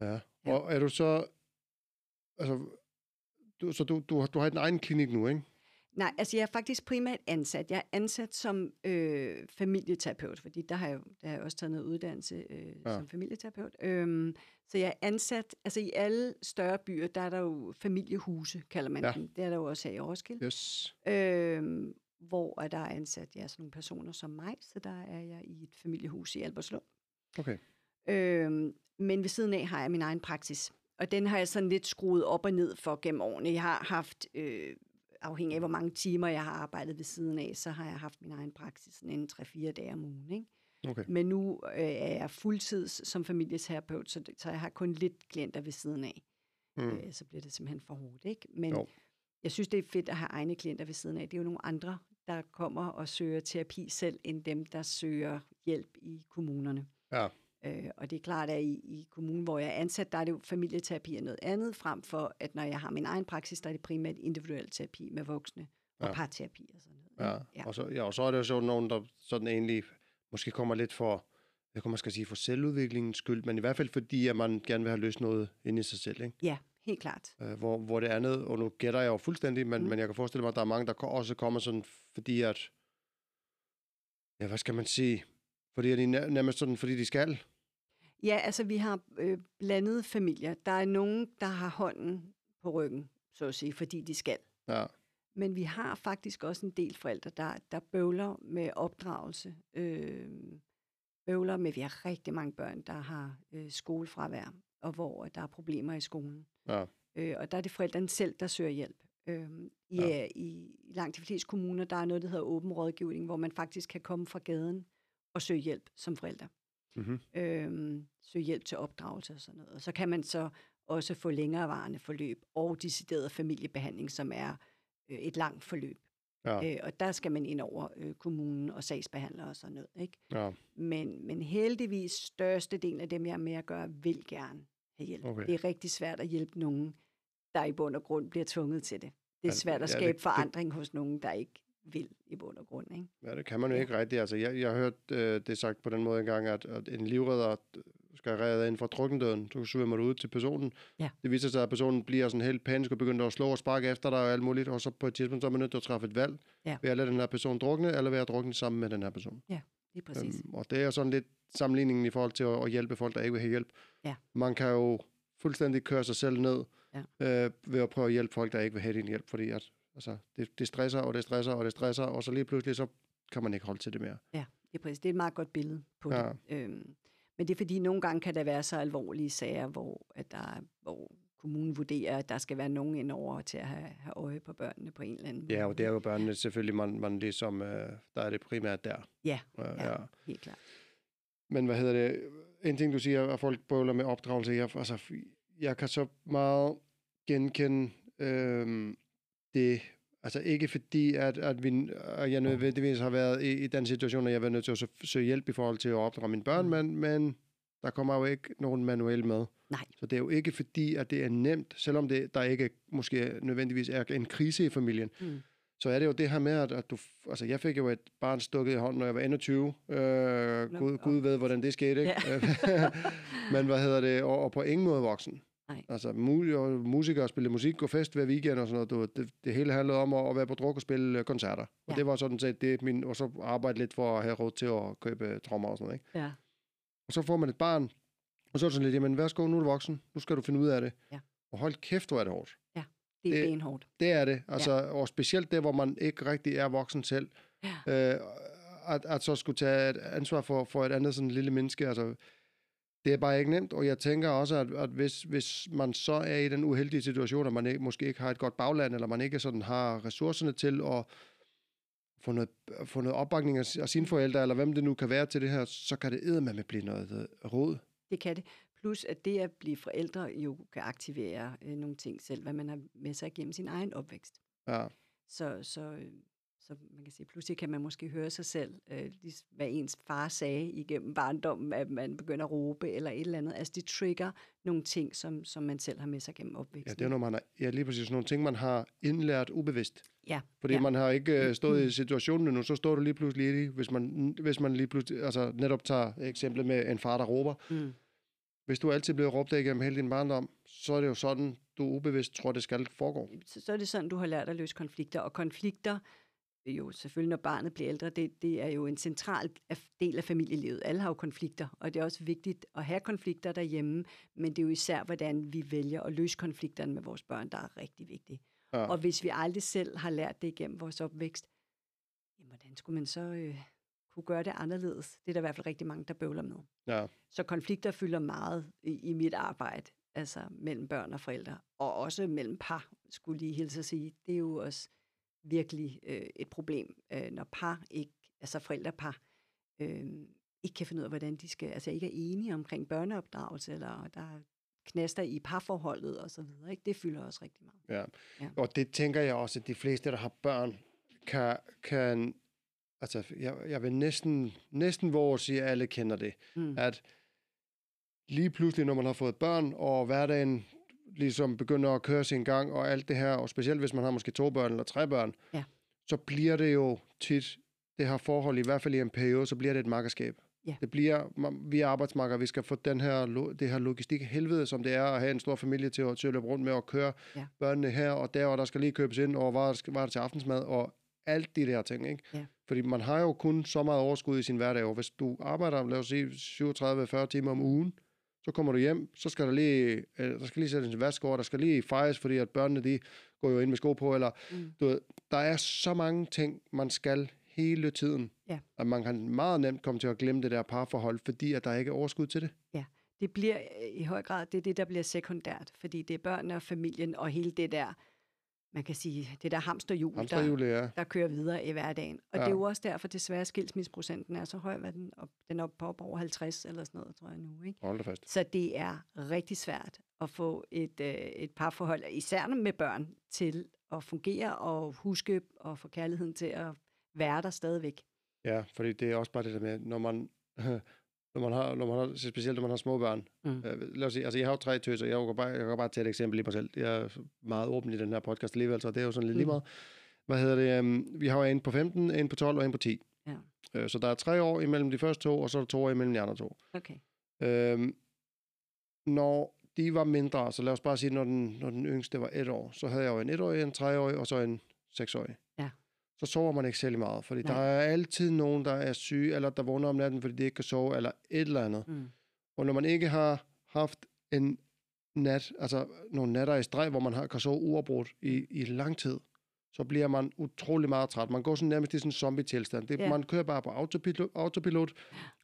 Ja. Og er du så... Altså, du, så du, du, har- du har din egen klinik nu, ikke? Nej, altså jeg er faktisk primært ansat. Jeg er ansat som øh, familieterapeut, fordi der har jeg, der har jeg også taget noget uddannelse øh, Ja. som familieterapeut. Øhm, så jeg er ansat, altså i alle større byer, der er der jo familiehuse, kalder man ja. dem. Det er der jo også her i Roskilde. Yes. Øhm, hvor er der er ansat ja, sådan nogle personer som mig, så der er jeg i et familiehus i Albertslund. Okay. Øhm, men ved siden af har jeg min egen praksis. Og den har jeg sådan lidt skruet op og ned for gennem årene. Jeg har haft, øh, afhængig af hvor mange timer jeg har arbejdet ved siden af, så har jeg haft min egen praksis sådan en 3-4 dage om ugen. Ikke? Okay. Men nu øh, er jeg fuldtids som familieterapeut, så, så jeg har kun lidt klienter ved siden af. Mm. Øh, så bliver det simpelthen for hårdt. Ikke? Men Jo. jeg synes, det er fedt at have egne klienter ved siden af. Det er jo nogle andre, der kommer og søger terapi selv, end dem, der søger hjælp i kommunerne. Ja. Øh, og det er klart, at i, i kommunen, hvor jeg er ansat, der er det jo familieterapi og noget andet, frem for at når jeg har min egen praksis, der er det primært individuel terapi med voksne og Ja. parterapi og sådan noget. Ja. ja. Og, så, ja, og så er det jo sådan nogen, der sådan egentlig måske kommer lidt for, jeg kan man skal sige, for selvudviklingens skyld, men i hvert fald fordi, at man gerne vil have løst noget inde i sig selv, ikke? ja, helt klart. Øh, hvor, hvor det andet, og nu gætter jeg jo fuldstændig, men, mm. Men jeg kan forestille mig, at der er mange, der også kommer sådan, fordi at, ja, hvad skal man sige, fordi at de nær- nærmest sådan, fordi de skal. Ja, altså vi har øh, blandede familier. Der er nogen, der har hånden på ryggen, så at sige, fordi de skal. Ja, Men vi har faktisk også en del forældre, der, der bøvler med opdragelse. Øh, bøvler med, vi har rigtig mange børn, der har øh, skolefravær, og hvor der er problemer i skolen. Ja. Øh, og der er det forældrene selv, der søger hjælp. Øh, i, Ja. i, I langt de fleste kommuner, der er noget, der hedder åben rådgivning, hvor man faktisk kan komme fra gaden og søge hjælp som forælder. Mm-hmm. Øh, søge hjælp til opdragelse og sådan noget. Og så kan man så også få længerevarende forløb og decideret familiebehandling, som er øh, et langt forløb. Ja. Øh, og der skal man ind over øh, kommunen og sagsbehandler og sådan noget. Ikke? ja. Men, men heldigvis største del af dem, jeg har med at gøre, vil gerne have hjælp. Okay. Det er rigtig svært at hjælpe nogen, der i bund og grund bliver tvunget til det. Det er svært at ja, det- skabe det- forandring hos nogen, der ikke vil i bund og grund. Ikke? Ja, det kan man jo Ja. ikke rigtigt. Altså, jeg, jeg har hørt øh, det sagt på den måde engang, at, at en livredder skal redde ind fra druknedøden. Så svømmer du ud til personen. Ja. Det viser sig, at personen bliver sådan helt panisk og begynder at slå og sparke efter dig og alt muligt. Og så på et tidspunkt, så er man nødt til at træffe et valg. Ja. Vil jeg lade den her person drukne, eller vil jeg drukne sammen med den her person? Det er præcis. Øhm, og det er sådan lidt sammenligningen i forhold til at, at hjælpe folk, der ikke vil have hjælp. Ja. Man kan jo fuldstændig køre sig selv ned Ja. øh, ved at prøve at hjælpe folk, der ikke vil have din hjælp, fordi at, altså, det, det stresser, og det stresser, og det stresser, og så lige pludselig, så kan man ikke holde til det mere. Det er, præcis. det er et meget godt billede på Ja. det. Øhm, men det er fordi, nogle gange kan der være så alvorlige sager, hvor, at der, er- hvor kommunen vurderer, at der skal være nogen indover til at have, have øje på børnene på en eller anden måde. Ja, og det er jo børnene selvfølgelig, man, man ligesom, øh, der er det primært der. Ja, Øh, ja, helt klart. Men hvad hedder det? En ting, du siger, at folk bøvler med opdragelse. Jeg, altså, jeg kan så meget genkende øhm, det. Altså ikke fordi, at, at, vi, at jeg nødvendigvis har været i, i den situation, at jeg har været nødt til at sø- søge hjælp i forhold til at opdrage mine børn, Mm. men, men der kommer jo ikke nogen manuel med. Nej. Så det er jo ikke fordi, at det er nemt, selvom det, der ikke måske nødvendigvis er en krise i familien, Mm. så er det jo det her med, at, at du... Altså, jeg fik jo et barn stukket i hånden, når jeg var 21. Øh, Gud, Gud ved, hvordan det skete, ikke? Men hvad hedder det? Og, og på ingen måde voksen. Nej. Altså, mu- og musikere spille musik, gå fest hver weekend og sådan noget. Det, det hele handlede om at, at være på druk og spille øh, koncerter. Og Ja. det var sådan set det, min... Og så arbejde lidt for at have råd til at købe trommer og sådan noget, ikke? Ja. Og så får man et barn, og så er det sådan lidt, jamen værsgo, nu er du voksen. Nu skal du finde ud af det. Ja. Og hold kæft, hvor er det hårdt. Det er Det- benhårdt. Det er det. Altså, ja. Og specielt det, hvor man ikke rigtig er voksen selv. Ja. Øh, at, at så skulle tage et ansvar for, for et andet sådan lille menneske, altså, det er bare ikke nemt. Og jeg tænker også, at, at hvis, hvis man så er i den uheldige situation, at man ikke, måske ikke har et godt bagland, eller man ikke sådan har ressourcerne til at få noget, få noget opbakning af, af sine forældre, eller hvem det nu kan være til det her, så kan det eddermame blive noget øh, råd. Det kan det. Plus, at det at blive forældre jo kan aktivere øh, nogle ting selv, hvad man har med sig gennem sin egen opvækst. Ja, Så, så, øh, så man kan sige, pludselig kan man måske høre sig selv, øh, hvad ens far sagde igennem barndommen, at man begynder at råbe eller et eller andet. Altså det trigger nogle ting, som, som man selv har med sig gennem ja opvæksten. det er, når man har, ja, lige præcis sådan nogle ting, man har indlært ubevidst. ja, Fordi ja. ja. man har ikke øh, stået i situationen endnu, så står du lige pludselig i det. Hvis man, hvis man lige pludselig, altså netop tager eksemplet med en far, der råber. Mm. Hvis du altid bliver råbt af igennem hele din barndom, så er det jo sådan, du ubevidst tror, det skal foregå. så, så er det sådan, du har lært at løse konflikter. Og konflikter, jo selvfølgelig når barnet bliver ældre, det, det er jo en central del af familielivet. Alle har jo konflikter, og det er også vigtigt at have konflikter derhjemme, men det er jo især, hvordan vi vælger at løse konflikterne med vores børn, der er rigtig vigtigt. Ja. Og hvis vi aldrig selv har lært det igennem vores opvækst, jamen, hvordan skulle man så øh, kunne gøre det anderledes? Det er der i hvert fald rigtig mange, der bøvler med. Ja, Så konflikter fylder meget i, i mit arbejde, altså mellem børn og forældre, og også mellem par, skulle lige hilse at sige. Det er jo også virkelig øh, et problem, øh, når par ikke, altså forældrepar, øh, ikke kan finde ud af, hvordan de skal, altså ikke er enige omkring børneopdragelse, eller der er knaster i parforholdet og så videre. Ikke? Det fylder også rigtig meget. ja. Ja. ja. Og det tænker jeg også, at de fleste, der har børn, kan, kan altså, jeg, jeg vil næsten, næsten våge at sige, at alle kender det. Mm. At lige pludselig, når man har fået børn, og hverdagen ligesom begynder at køre sin gang, og alt det her, og specielt hvis man har måske to børn eller tre børn, Ja. så bliver det jo tit, det her forhold, i hvert fald i en periode, så bliver det et makkerskab. Ja. Det bliver, vi er arbejdsmarkere, vi skal få den her, det her logistik helvede, som det er at have en stor familie til at, til at løbe rundt med og køre Ja. børnene her og der, og der skal lige købes ind, og hvad skal- hvad er det til aftensmad, og alt de der ting, ikke? Ja. Fordi man har jo kun så meget overskud i sin hverdag, og hvis du arbejder, lad os sige, 37-40 timer om ugen, Så kommer du hjem, så skal der lige, øh, der skal lige sættes en vask over, der skal lige fejres, fordi at børnene, de går jo ind med sko på, eller Mm. du ved, der er så mange ting, man skal hele tiden, Ja. at man kan meget nemt komme til at glemme det der parforhold, fordi at der ikke er overskud til det. Det bliver øh, i høj grad det, er det, der bliver sekundært, fordi det er børnene og familien og hele det der, man kan sige, det der hamsterhjul, der, Hamsterhjul, ja. der kører videre i hverdagen. Og Ja. det er jo også derfor, desværre, skilsmisseprocenten er så høj, hvad den, op, den er oppe på op over 50 eller sådan noget, tror jeg nu. Ikke? Hold fast. Så det er rigtig svært at få et, øh, et parforhold, især med børn, til at fungere og huske og få kærligheden til at være der stadigvæk. Ja, fordi det er også bare det der med, når man, når man har, når man har specielt når man har små børn. Mm. Øh, lad os sige, altså jeg har jo tre tøser, jeg kan bare, jeg kan bare tage et eksempel lige på mig selv. Jeg er meget åben i den her podcast alligevel, så det er jo sådan lidt lige Mm. meget. Hvad hedder det? Um, vi har jo en på 15, en på 12 og en på 10. Ja. Øh, så der er tre år imellem de første to, og så er der to år imellem de andre to. Okay. Øhm, når de var mindre, så lad os bare sige, når den, når den yngste var et år, så havde jeg jo en etårig, en treårig og så en seksårig. Ja. Så sover man ikke særlig meget, fordi Nej. der er altid nogen, der er syge, eller der vågner om natten, fordi de ikke kan sove, eller et eller andet. Mm. Og når man ikke har haft en nat, altså nogle natter i streg, hvor man har, kan sove uafbrudt i, i lang tid, så bliver man utrolig meget træt. Man går sådan nærmest i sådan en zombie-tilstand. Det, ja. Man kører bare på autopilot, autopilot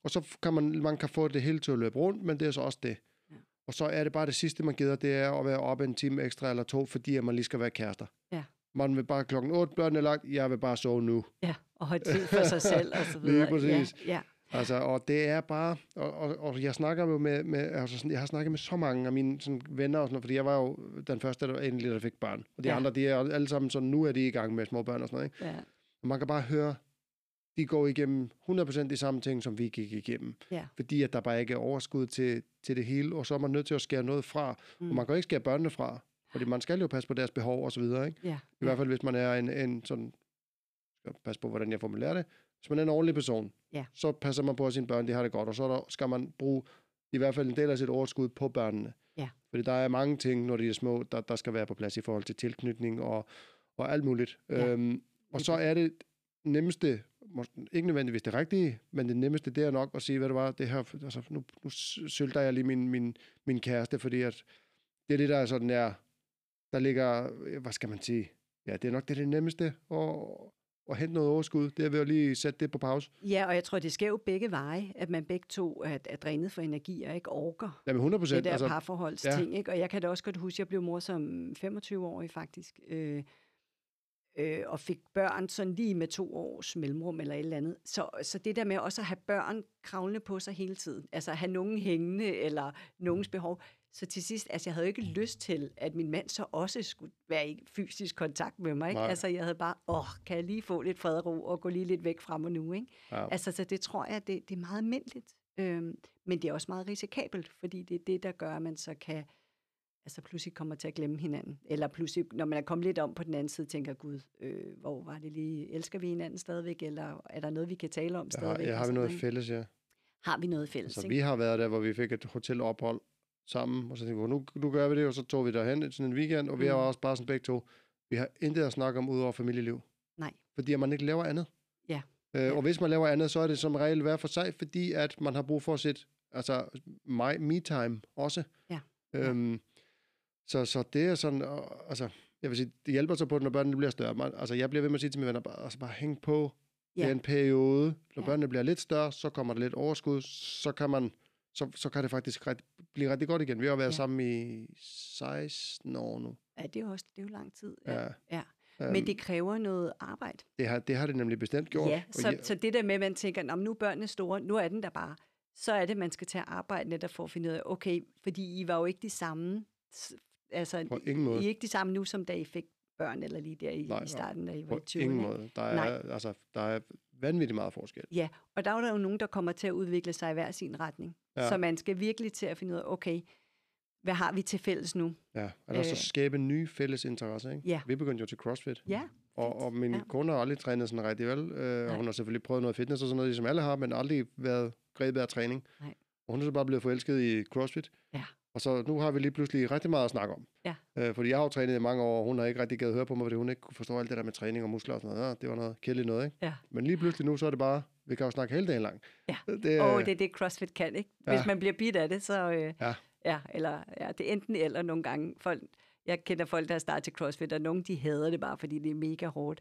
og så kan man, man kan få det hele til at løbe rundt, men det er så også det. Ja. Og så er det bare det sidste, man gider, det er at være oppe en time ekstra eller to, fordi at man lige skal være kærester. Ja. Man vil bare klokken 8, børnene er lagt, jeg vil bare sove nu. Ja, og have tid for sig selv og så Lige videre. præcis. Ja, ja. Altså, og det er bare, og, og, og jeg snakker jo med, med altså sådan, jeg har snakket med så mange af mine sådan, venner, og sådan, noget, fordi jeg var jo den første, der endelig der fik børn. Og de Ja. andre, de er alle sammen sådan, nu er de i gang med små børn og sådan noget. Ikke? ja. Og man kan bare høre, de går igennem 100% de samme ting, som vi gik igennem. Ja. Fordi at der bare ikke er overskud til, til det hele, og så er man nødt til at skære noget fra. Mm. Og man kan ikke skære børnene fra, fordi man skal jo passe på deres behov og så videre. Ikke? ja. I hvert fald, hvis man er en, en sådan, skal passe på, hvordan jeg formulerer det, hvis man er en ordentlig person, Ja. så passer man på, at sine børn de har det godt, og så er der, skal man bruge i hvert fald en del af sit overskud på børnene. Ja. Fordi der er mange ting, når de er små, der, der skal være på plads i forhold til tilknytning og, og alt muligt. Ja. Øhm, og så er det nemmeste, ikke nødvendigvis det rigtige, men det nemmeste, det er nok at sige, hvad det var, det her, altså, nu, nu sylter jeg lige min, min, min kæreste, fordi at det er det, der er sådan der, der ligger, øh, hvad skal man sige, ja, det er nok det, det nemmeste at, at hente noget overskud. Det er ved at lige sætte det på pause. ja, og jeg tror, det sker jo begge veje, at man begge to er, er drænet for energi og ikke orker Jamen 100 det procent. der Altså, parforholdsting. Ikke? Og jeg kan da også godt huske, at jeg blev mor som 25-årig faktisk, øh, øh, og fik børn sådan lige med to års mellemrum eller et eller andet. Så, så det der med også at have børn kravlende på sig hele tiden, altså at have nogen hængende eller nogens behov, så til sidst, altså jeg havde jo ikke lyst til, at min mand så også skulle være i fysisk kontakt med mig. Ikke? Nej. Altså jeg havde bare, åh, kan jeg lige få lidt fred og ro og gå lige lidt væk fra mig nu, ikke? ja. Altså, så det tror jeg, det, det er meget almindeligt. Øhm, men det er også meget risikabelt, fordi det er det, der gør, at man så kan altså pludselig kommer til at glemme hinanden. Eller pludselig, når man er kommet lidt om på den anden side, tænker Gud, øh, hvor var det lige, elsker vi hinanden stadigvæk, eller er der noget, vi kan tale om har, stadigvæk? jeg og har vi noget fælles, ja. Har vi noget fælles, Altså, ikke? vi har været der, hvor vi fik et hotelophold sammen, og så tænkte vi, nu, nu gør vi det, og så tog vi derhen sådan en weekend, og vi Mm. har også bare sådan begge to, vi har intet at snakke om udover familieliv. Nej. Fordi at man ikke laver andet. Ja. Øh, Ja. Og hvis man laver andet, så er det som regel hver for sig, fordi at man har brug for sit altså, my, me-time også. Ja. Øhm, så, så det er sådan, og, altså, jeg vil sige, det hjælper så på, når børnene bliver større. Man, altså, jeg bliver ved med at sige til mine venner, bare, altså, bare hæng på Ja. ja. den periode. Når Ja. børnene bliver lidt større, så kommer der lidt overskud, så kan man, så, så kan det faktisk ret, blive rigtig godt igen. Vi har været Ja. ja. sammen i 16 år nu. Ja, det er jo også det er jo lang tid. Ja. Ja. ja. Øhm, Men det kræver noget arbejde. det, har, det har det nemlig bestemt gjort. Ja, så, jeg- så det der med, at man tænker, "Nå, men nu er børnene store, nu er den der bare. Så er det, man skal tage arbejde netop for at finde ud af, okay, fordi I var jo ikke de samme, altså, På ingen måde. I er ikke de samme nu, som da I fik børn, eller lige der i, Nej, i starten, da I var På i 20'erne. ingen måde. Der Nej. er, altså, der er vanvittigt meget forskel. Ja, og der er der jo nogen, der kommer til at udvikle sig i hver sin retning. Ja. Så man skal virkelig til at finde ud af, okay, hvad har vi til fælles nu? Ja, så Øh. skabe nye fælles interesser. Ikke? Ja. Vi begyndte jo til CrossFit. Ja, Og, og min Ja. kone har aldrig trænet sådan rigtig vel. Øh, og hun har selvfølgelig prøvet noget fitness og sådan noget, ligesom alle har, men aldrig været grebet af træning. Nej. Og hun er så bare blevet forelsket i CrossFit. Ja. Og så nu har vi lige pludselig rigtig meget at snakke om. Ja. Øh, fordi jeg har jo trænet i mange år, og hun har ikke rigtig givet høre på mig, fordi hun ikke kunne forstå alt det der med træning og muskler og sådan noget. Ja, det var noget kedeligt noget, ikke? Ja. Men lige pludselig nu, så er det bare, vi kan jo snakke hele dagen lang. Ja. Det, Og det er det, CrossFit kan, ikke? Hvis Ja. man bliver bidt af det, så... Øh, Ja. ja. eller ja, det er enten eller nogle gange. Folk, jeg kender folk, der har startet til CrossFit, og nogle de hader det bare, fordi det er mega hårdt.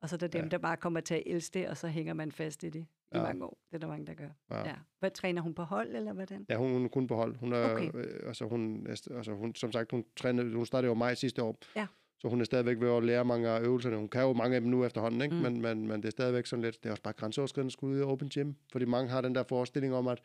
Og så er der dem, Ja. der bare kommer til at elske det, og så hænger man fast i det i Ja. mange år. Det er der mange, der gør. Ja. Ja. Hvad træner hun på hold, eller hvordan? Ja, hun, hun er kun på hold. Hun er, Okay. øh, altså, hun, altså, hun, som sagt, hun, trænede, hun startede jo maj sidste år. Ja. Så hun er stadigvæk ved at lære mange af øvelserne. Hun kan jo mange af dem nu efterhånden, ikke? Mm. Men, men, men det er stadigvæk sådan lidt, det er også bare grænseoverskridende at skulle ud i open gym. Fordi mange har den der forestilling om, at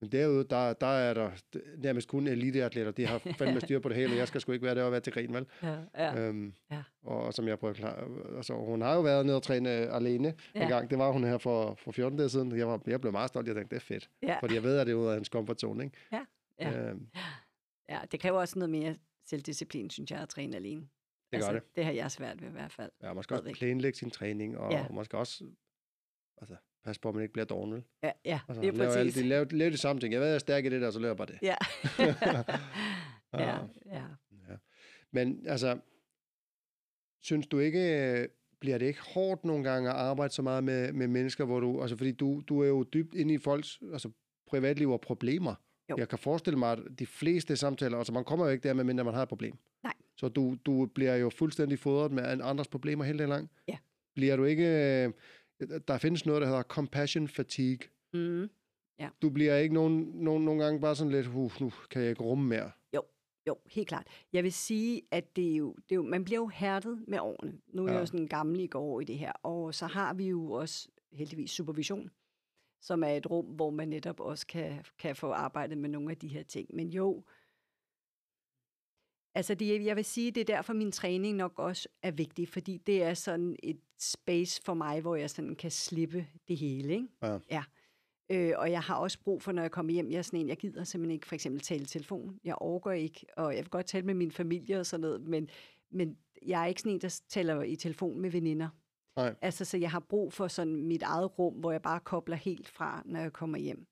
men derude, der, der er der nærmest kun eliteatleter. De har fandme styr på det hele, og jeg skal sgu ikke være der og være til grin, vel? Ja, ja. Øhm, Ja. Og som jeg prøver at klare, altså, hun har jo været nede og træne alene ja. En gang. Det var hun her for, for 14 dage siden. Jeg, var, jeg blev meget stolt. Jeg tænkte, det er fedt. ja. Fordi jeg ved, at det er ud af hans comfort zone, ikke? Ja. Ja. Øhm, ja, det kræver også noget mere selvdisciplin, synes jeg, at træne alene. Altså, det gør det. Det har jeg svært ved i hvert fald. Ja, man skal også planlægge sin træning, og Ja. man skal også altså, passe på, at man ikke bliver dårlig. Ja, ja Altså, det er lave, alle, præcis. de, lave, lave de samme ting. Jeg ved, jeg er stærk i det der, så laver jeg bare det. Ja. Ah. ja, ja. Ja. Men altså, synes du ikke, bliver det ikke hårdt nogle gange at arbejde så meget med, med mennesker, hvor du, altså fordi du, du er jo dybt inde i folks altså, privatliv og problemer. Jo. Jeg kan forestille mig, at de fleste samtaler, altså man kommer jo ikke der, medmindre man har et problem. Nej. Så du, du bliver jo fuldstændig fodret med an- andres problemer hele dagen lang. Ja. Bliver du ikke, der findes noget, der hedder compassion fatigue. Mm. Du bliver ikke nogen, nogen, nogle gange bare sådan lidt, uh, nu kan jeg ikke rumme mere. Jo, helt klart. Jeg vil sige, at det er jo, det er jo, man bliver jo hærdet med årene. Nu er Ja. jeg jo sådan gammel i går i det her, og så har vi jo også heldigvis supervision, som er et rum, hvor man netop også kan, kan få arbejdet med nogle af de her ting. Men jo, altså det, jeg vil sige, det er derfor min træning nok også er vigtig, fordi det er sådan et space for mig, hvor jeg sådan kan slippe det hele. Ikke? Ja. ja. Øh, og jeg har også brug for, når jeg kommer hjem, jeg er sådan en, jeg gider simpelthen ikke for eksempel tale i telefon. Jeg overgår ikke, og jeg vil godt tale med min familie og sådan noget, men, men jeg er ikke sådan en, der taler i telefon med veninder. Nej. Altså, så jeg har brug for sådan mit eget rum, hvor jeg bare kobler helt fra, når jeg kommer hjem.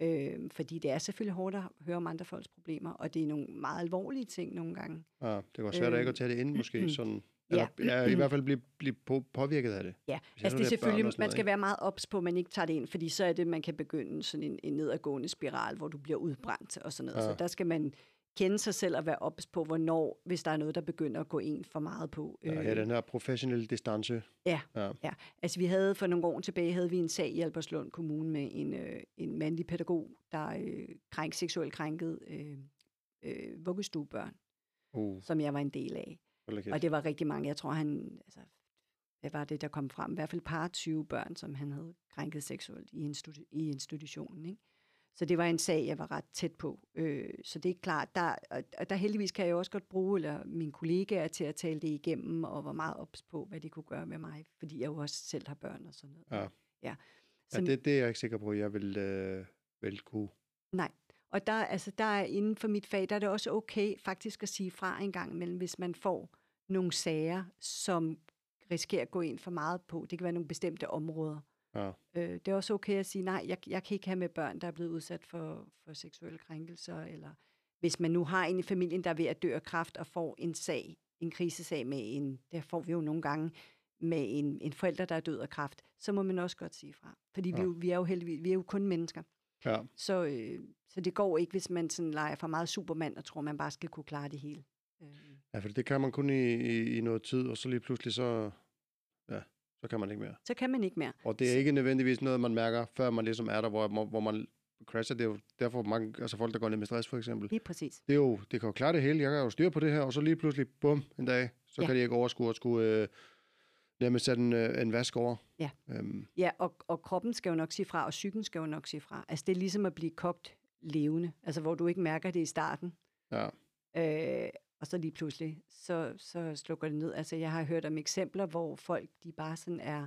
Øh, fordi det er selvfølgelig hårdt at høre om andre folks problemer, og det er nogle meget alvorlige ting nogle gange. Ja, det kan være svært øh, ikke at tage det ind, måske. Sådan, ja. eller, ja, i hvert fald blive, blive på, påvirket af det. Ja, Hvis altså det er børn selvfølgelig, man noget, skal være meget ops på, at man ikke tager det ind, fordi så er det, man kan begynde sådan en, en nedadgående spiral, hvor du bliver udbrændt og sådan noget. Ja. Så der skal man kende sig selv og være ops på, hvornår, hvis der er noget, der begynder at gå en for meget på. Ja, ja, den her professionelle distance. ja, Ja. ja. Altså vi havde for nogle år tilbage, havde vi en sag i Alberslund Kommune med en, øh, en mandlig pædagog, der øh, krænk, seksuelt krænkede øh, øh, vuggestuebørn, Uh, som jeg var en del af. Og det var rigtig mange. Jeg tror, han... Altså, hvad var det, der kom frem? I hvert fald par 20 børn, som han havde krænket seksuelt i, institu- i institutionen. Ikke? Så det var en sag, jeg var ret tæt på. Øh, så det er klart, der, og- der heldigvis kan jeg også godt bruge eller mine kollegaer til at tale det igennem, og var meget ops på, hvad det kunne gøre med mig, fordi jeg jo også selv har børn og sådan noget. Ja. ja. Ja, Så, det, det er jeg ikke sikker på, at jeg vil, øh, vil kunne. Nej. Og der, altså, der er inden for mit fag, der er det også okay faktisk at sige fra en gang imellem, hvis man får nogle sager, som risikerer at gå ind for meget på. Det kan være nogle bestemte områder. Ja. Øh, det er også okay at sige, nej, jeg, jeg kan ikke have med børn, der er blevet udsat for, for seksuelle krænkelser, eller hvis man nu har en i familien, der er ved at dø af kræft, og får en sag, en krisesag med en, det får vi jo nogle gange, med en, en forælder, der er død af kræft, så må man også godt sige fra. Fordi ja. vi, jo, vi er jo heldigvis, vi er jo kun mennesker. Ja. Så, øh, så det går ikke, hvis man sådan leger for meget supermand, og tror, man bare skal kunne klare det hele. Øh, ja, for det kan man kun i, i, i noget tid, og så lige pludselig så, ja, så kan man ikke mere. så kan man ikke mere. Og det er ikke nødvendigvis noget, man mærker, før man ligesom er der, hvor, hvor man crasher. Det er jo derfor mange, altså folk, der går ned med stress for eksempel. Lige præcis. Det er jo, det kan jo klare det hele. Jeg kan jo styre på det her, og så lige pludselig, bum, en dag, så Ja. kan de ikke overskue at skulle øh, nærmest sætte en, øh, en vask over. Ja. Øhm, Ja, og, og kroppen skal jo nok sige fra, og psyken skal jo nok sige fra. Altså, det er ligesom at blive kogt levende, altså hvor du ikke mærker det i starten. ja. Øh, og så lige pludselig, så, så slukker det ned. Altså, jeg har hørt om eksempler, hvor folk, de bare sådan er,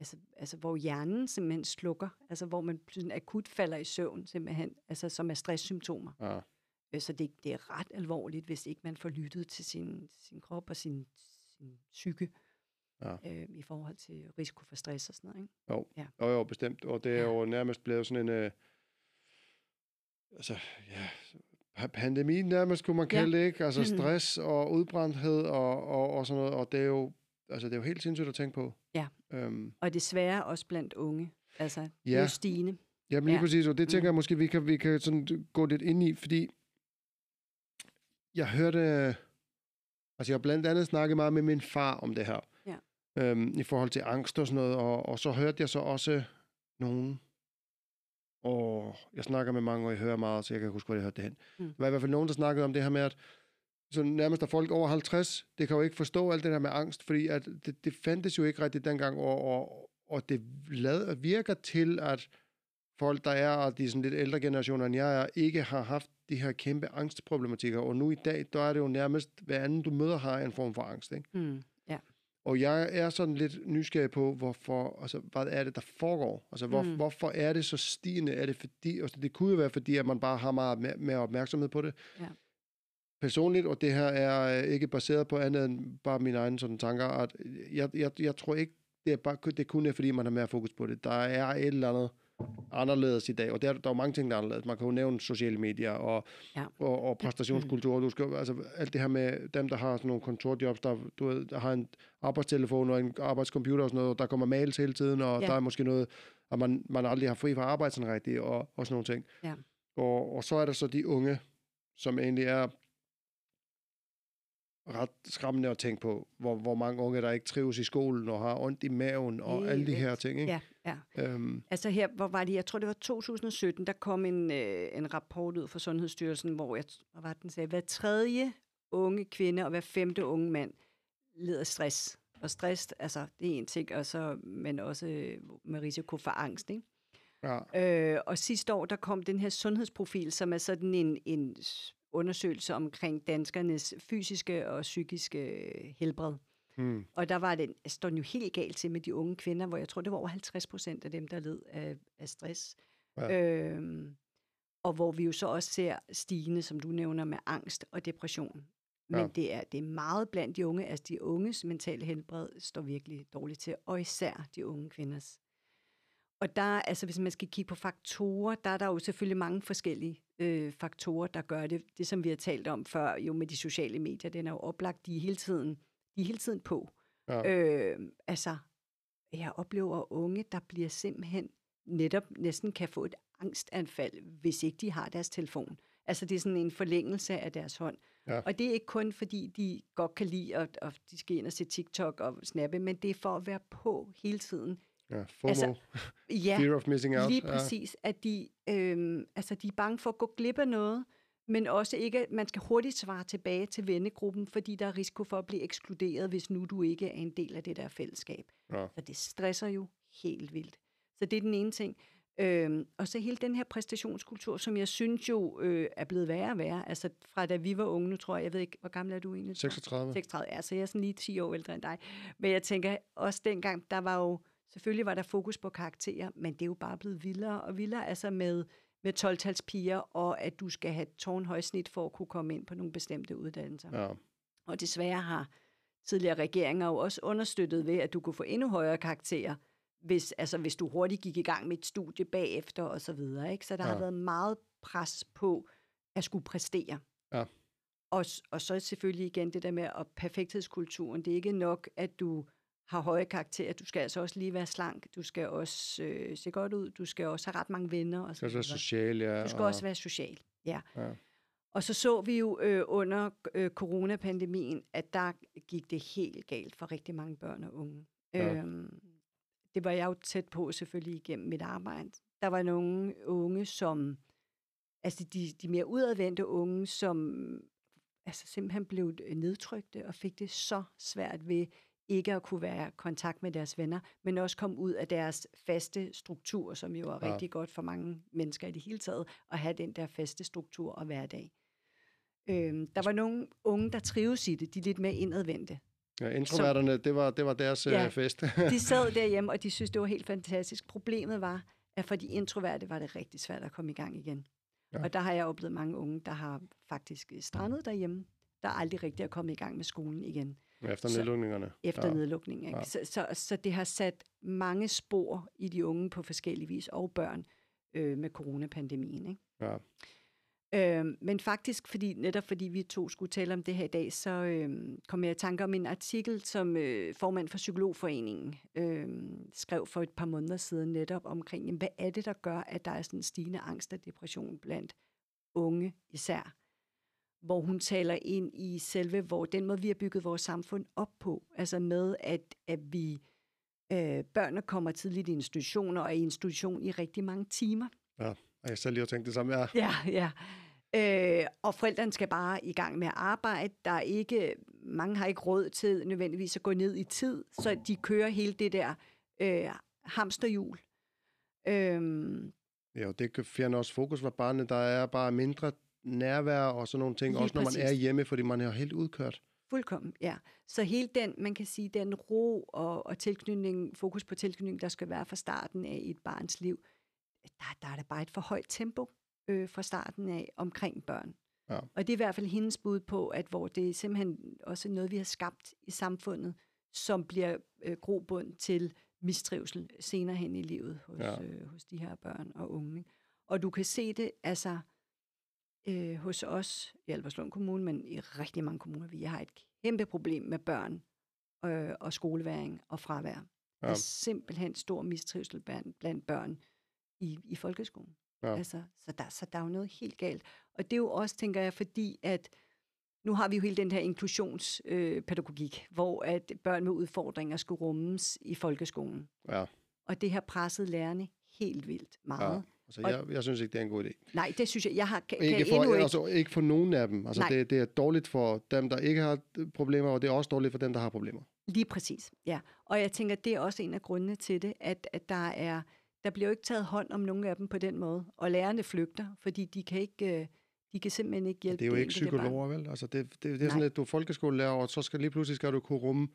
altså, altså hvor hjernen simpelthen slukker, altså hvor man sådan akut falder i søvn simpelthen, altså som er stresssymptomer. ja. Øh, Så det, det er ret alvorligt, hvis ikke man får lyttet til sin, sin krop og sin, sin psyke Ja. øh, i forhold til risiko for stress og sådan noget. Ikke? Jo, Ja. jo, jo, bestemt. Og det er jo nærmest blevet sådan en... Øh, altså, ja, pandemi nærmest, kunne man Ja. kalde det, ikke? Altså Mhm. stress og udbrændthed og, og, og sådan noget, og det er jo, altså det er jo helt sindssygt at tænke på. Ja. Øhm, Og desværre også blandt unge. Altså, det er Ja. stigende. Jamen lige Ja. præcis, og det tænker Mm. jeg måske, vi kan, vi kan sådan gå lidt ind i, fordi jeg hørte, altså jeg har blandt andet snakket meget med min far om det her, Ja. øhm, i forhold til angst og sådan noget, og, og så hørte jeg så også nogen, og jeg snakker med mange, og jeg hører meget, så jeg kan huske, hvor jeg hørte det hen. Mm. Der var i hvert fald nogen, der snakkede om det her med, at så nærmest er folk over 50, det kan jo ikke forstå alt det der med angst, fordi at det, det fandtes jo ikke rigtigt dengang, og, og, og det lad, virker til, at folk, der er, og de sådan lidt ældre generationer end jeg er, ikke har haft de her kæmpe angstproblematikker, og nu i dag, der er det jo nærmest, hver anden du møder har en form for angst, ikke? Mm. Og jeg er sådan lidt nysgerrig på, hvorfor, altså, hvad er det, der foregår? Altså, hvor, Mm. hvorfor er det så stigende? Er det fordi, altså, det kunne jo være fordi, at man bare har meget mere, opmærksomhed på det. Ja. Personligt, og det her er øh, ikke baseret på andet end bare mine egne sådan tanker, at jeg, jeg, jeg tror ikke, det er, bare, det kun er fordi, man har mere fokus på det. Der er et eller andet anderledes i dag, og der, der er jo mange ting, der er anderledes. Man kan jo nævne sociale medier og, Ja. og, og præstationskultur. Du skal, altså, alt det her med dem, der har sådan nogle kontorjobs, der, du ved, der har en arbejdstelefon og en arbejdscomputer og sådan noget, og der kommer mails hele tiden, og Ja. der er måske noget, at man, man aldrig har fri fra arbejde sådan rigtigt, og, og sådan nogle ting. Ja. Og, og så er der så de unge, som egentlig er ret skræmmende at tænke på, hvor, hvor mange unge, der ikke trives i skolen, og har ondt i maven, og Helt alle de her ting, ikke? Ja, ja. Øhm, Altså her, hvor var det, jeg tror det var 2017, der kom en, øh, en rapport ud fra Sundhedsstyrelsen, hvor jeg, hvad var den sagde, hver tredje unge kvinde og hver femte unge mand lider af stress. Og stress, altså det er en ting, og så, men også øh, med risiko for angst, ikke? ja, Øh, og sidste år, der kom den her sundhedsprofil, som er sådan en, en s- undersøgelse omkring danskernes fysiske og psykiske øh, helbred. hmm, Og der var det, står den jo helt galt til med de unge kvinder, hvor jeg tror, det var over 50 procent af dem, der led af, af stress. Ja. Øhm, og hvor vi jo så også ser stigende, som du nævner, med angst og depression. Men Ja. det, er, det er meget blandt de unge. Altså de unges mentale helbred står virkelig dårligt til, og især de unge kvinders. Og der, altså hvis man skal kigge på faktorer, der er der jo selvfølgelig mange forskellige øh, faktorer, der gør det. Det, som vi har talt om før, jo med de sociale medier, den er jo oplagt, de er hele tiden, de er hele tiden på. ja, Øh, altså, jeg oplever unge, der bliver simpelthen netop næsten kan få et angstanfald, hvis ikke de har deres telefon. Altså, det er sådan en forlængelse af deres hånd. Ja. Og det er ikke kun, fordi de godt kan lide, at, at de skal ind og se TikTok og snappe, men det er for at være på hele tiden. Ja, FOMO, altså, Ja, Fear of Missing Out. lige ja. præcis, at de, øhm, altså, de er bange for at gå glip af noget, men også ikke, at man skal hurtigt svare tilbage til vennegruppen, fordi der er risiko for at blive ekskluderet, hvis nu du ikke er en del af det der fællesskab. Ja. Så det stresser jo helt vildt. Så det er den ene ting. Øhm, og så hele den her præstationskultur, som jeg synes jo øh, er blevet værre og værre. Altså fra da vi var unge, nu tror jeg, jeg ved ikke, hvor gammel er du egentlig? 36. 36, ja, så jeg er sådan lige 10 år ældre end dig. Men jeg tænker, også dengang, der var jo, selvfølgelig var der fokus på karakterer, men det er jo bare blevet vildere og vildere, altså med, med 12 piger, og at du skal have tårnhøjsnit for at kunne komme ind på nogle bestemte uddannelser. Ja. Og desværre har tidligere regeringer jo også understøttet ved, at du kunne få endnu højere karakterer, hvis, altså, hvis du hurtigt gik i gang med et studie bagefter og så videre. Ikke? Så der ja. har været meget pres på at skulle præstere. Ja. Og, og så selvfølgelig igen det der med at perfekthedskulturen. Det er ikke nok, at du har høje karakterer. Du skal altså også lige være slank. Du skal også øh, se godt ud. Du skal også have ret mange venner. Og så er det videre. social, ja. Du skal og, også være social. Ja. Ja. Og så så vi jo øh, under øh, coronapandemien, at der gik det helt galt for rigtig mange børn og unge. Ja. Øhm, det var jeg jo tæt på selvfølgelig igennem mit arbejde. Der var nogle unge, som, altså de, de mere udadvendte unge, som altså simpelthen blev nedtrykte og fik det så svært ved ikke at kunne være i kontakt med deres venner, men også komme ud af deres faste struktur, som jo er Ja. rigtig godt for mange mennesker i det hele taget, at have den der faste struktur og hverdag. Øhm, der var nogle unge, der trives i det, de er lidt mere indadvendte. ja, introverterne, det var, det var deres Ja. ja. fest. De sad derhjemme, og de synes, det var helt fantastisk. Problemet var, at for de introverte var det rigtig svært at komme i gang igen. Ja. Og der har jeg oplevet mange unge, der har faktisk strandet derhjemme, der aldrig rigtig er kommet i gang med skolen igen, Efter Så- nedlukningerne. efter ja. ja. nedlukningen. Ikke? Ja. Så, så, så det har sat mange spor i de unge på forskellige vis, og børn øh, med coronapandemien. Ikke? Ja. Øh, men faktisk, fordi, netop fordi vi to skulle tale om det her i dag, så øh, kom jeg i tanke om en artikel, som øh, formand for Psykologforeningen øh, skrev for et par måneder siden netop omkring, jamen, hvad er det, der gør, at der er sådan en stigende angst og depression blandt unge især? Hvor hun taler ind i selve, hvor den måde, vi har bygget vores samfund op på, altså med, at, at vi øh, børnene kommer tidligt i institutioner og er i institution i rigtig mange timer. Ja, og jeg selv lige har tænkt det samme. Ja, Ja, ja. Øh, og forældrene skal bare i gang med at arbejde. Der er ikke, mange har ikke råd til nødvendigvis at gå ned i tid, så de kører hele det der øh, hamsterhjul. Øhm, ja og det kan fjerne også fokus fra barnet. Der er bare mindre nærvær og sådan nogle ting, Lige også når man er præcis. hjemme, fordi man er helt udkørt. fuldkommen, ja. Så hele den, man kan sige, den ro og, og tilknytning, fokus på tilknytning, der skal være fra starten af et barns liv, der, der er der bare et for højt tempo øh, fra starten af omkring børn. Ja. Og det er i hvert fald hendes bud på, at hvor det er simpelthen også noget, vi har skabt i samfundet, som bliver øh, grobund til mistrivsel senere hen i livet hos, Ja. øh, hos de her børn og unge. Og du kan se det altså øh, hos os i Albertslund Kommune, men i rigtig mange kommuner. Vi har et kæmpe problem med børn øh, og skoleværing og fravær. Ja. Der er simpelthen stor mistrivsel blandt, blandt børn i, i folkeskolen. Ja. Altså, så, der, så der er jo noget helt galt. Og det er jo også, tænker jeg, fordi at nu har vi jo hele den her inklusionspædagogik, øh, hvor at børn med udfordringer skulle rummes i folkeskolen. Ja, Og det har presset lærerne helt vildt meget. ja. Altså, Og- jeg, jeg synes ikke, det er en god idé. Nej, det synes jeg, jeg har, kan, Ikke for, endnu ikke. altså, ikke for nogen af dem. Altså, Nej. det, det er dårligt for dem, der ikke har problemer, og det er også dårligt for dem, der har problemer. Lige præcis, ja. Og jeg tænker, det er også en af grundene til det, at, at der er, der bliver jo ikke taget hånd om nogle af dem på den måde. Og lærerne flygter, fordi de kan ikke, øh, de kan simpelthen ikke hjælpe Det er jo ikke psykologer, vel? Altså, det, det, det er sådan, Nej. at du er folkeskolelærer, og så skal lige pludselig skal du kunne rumme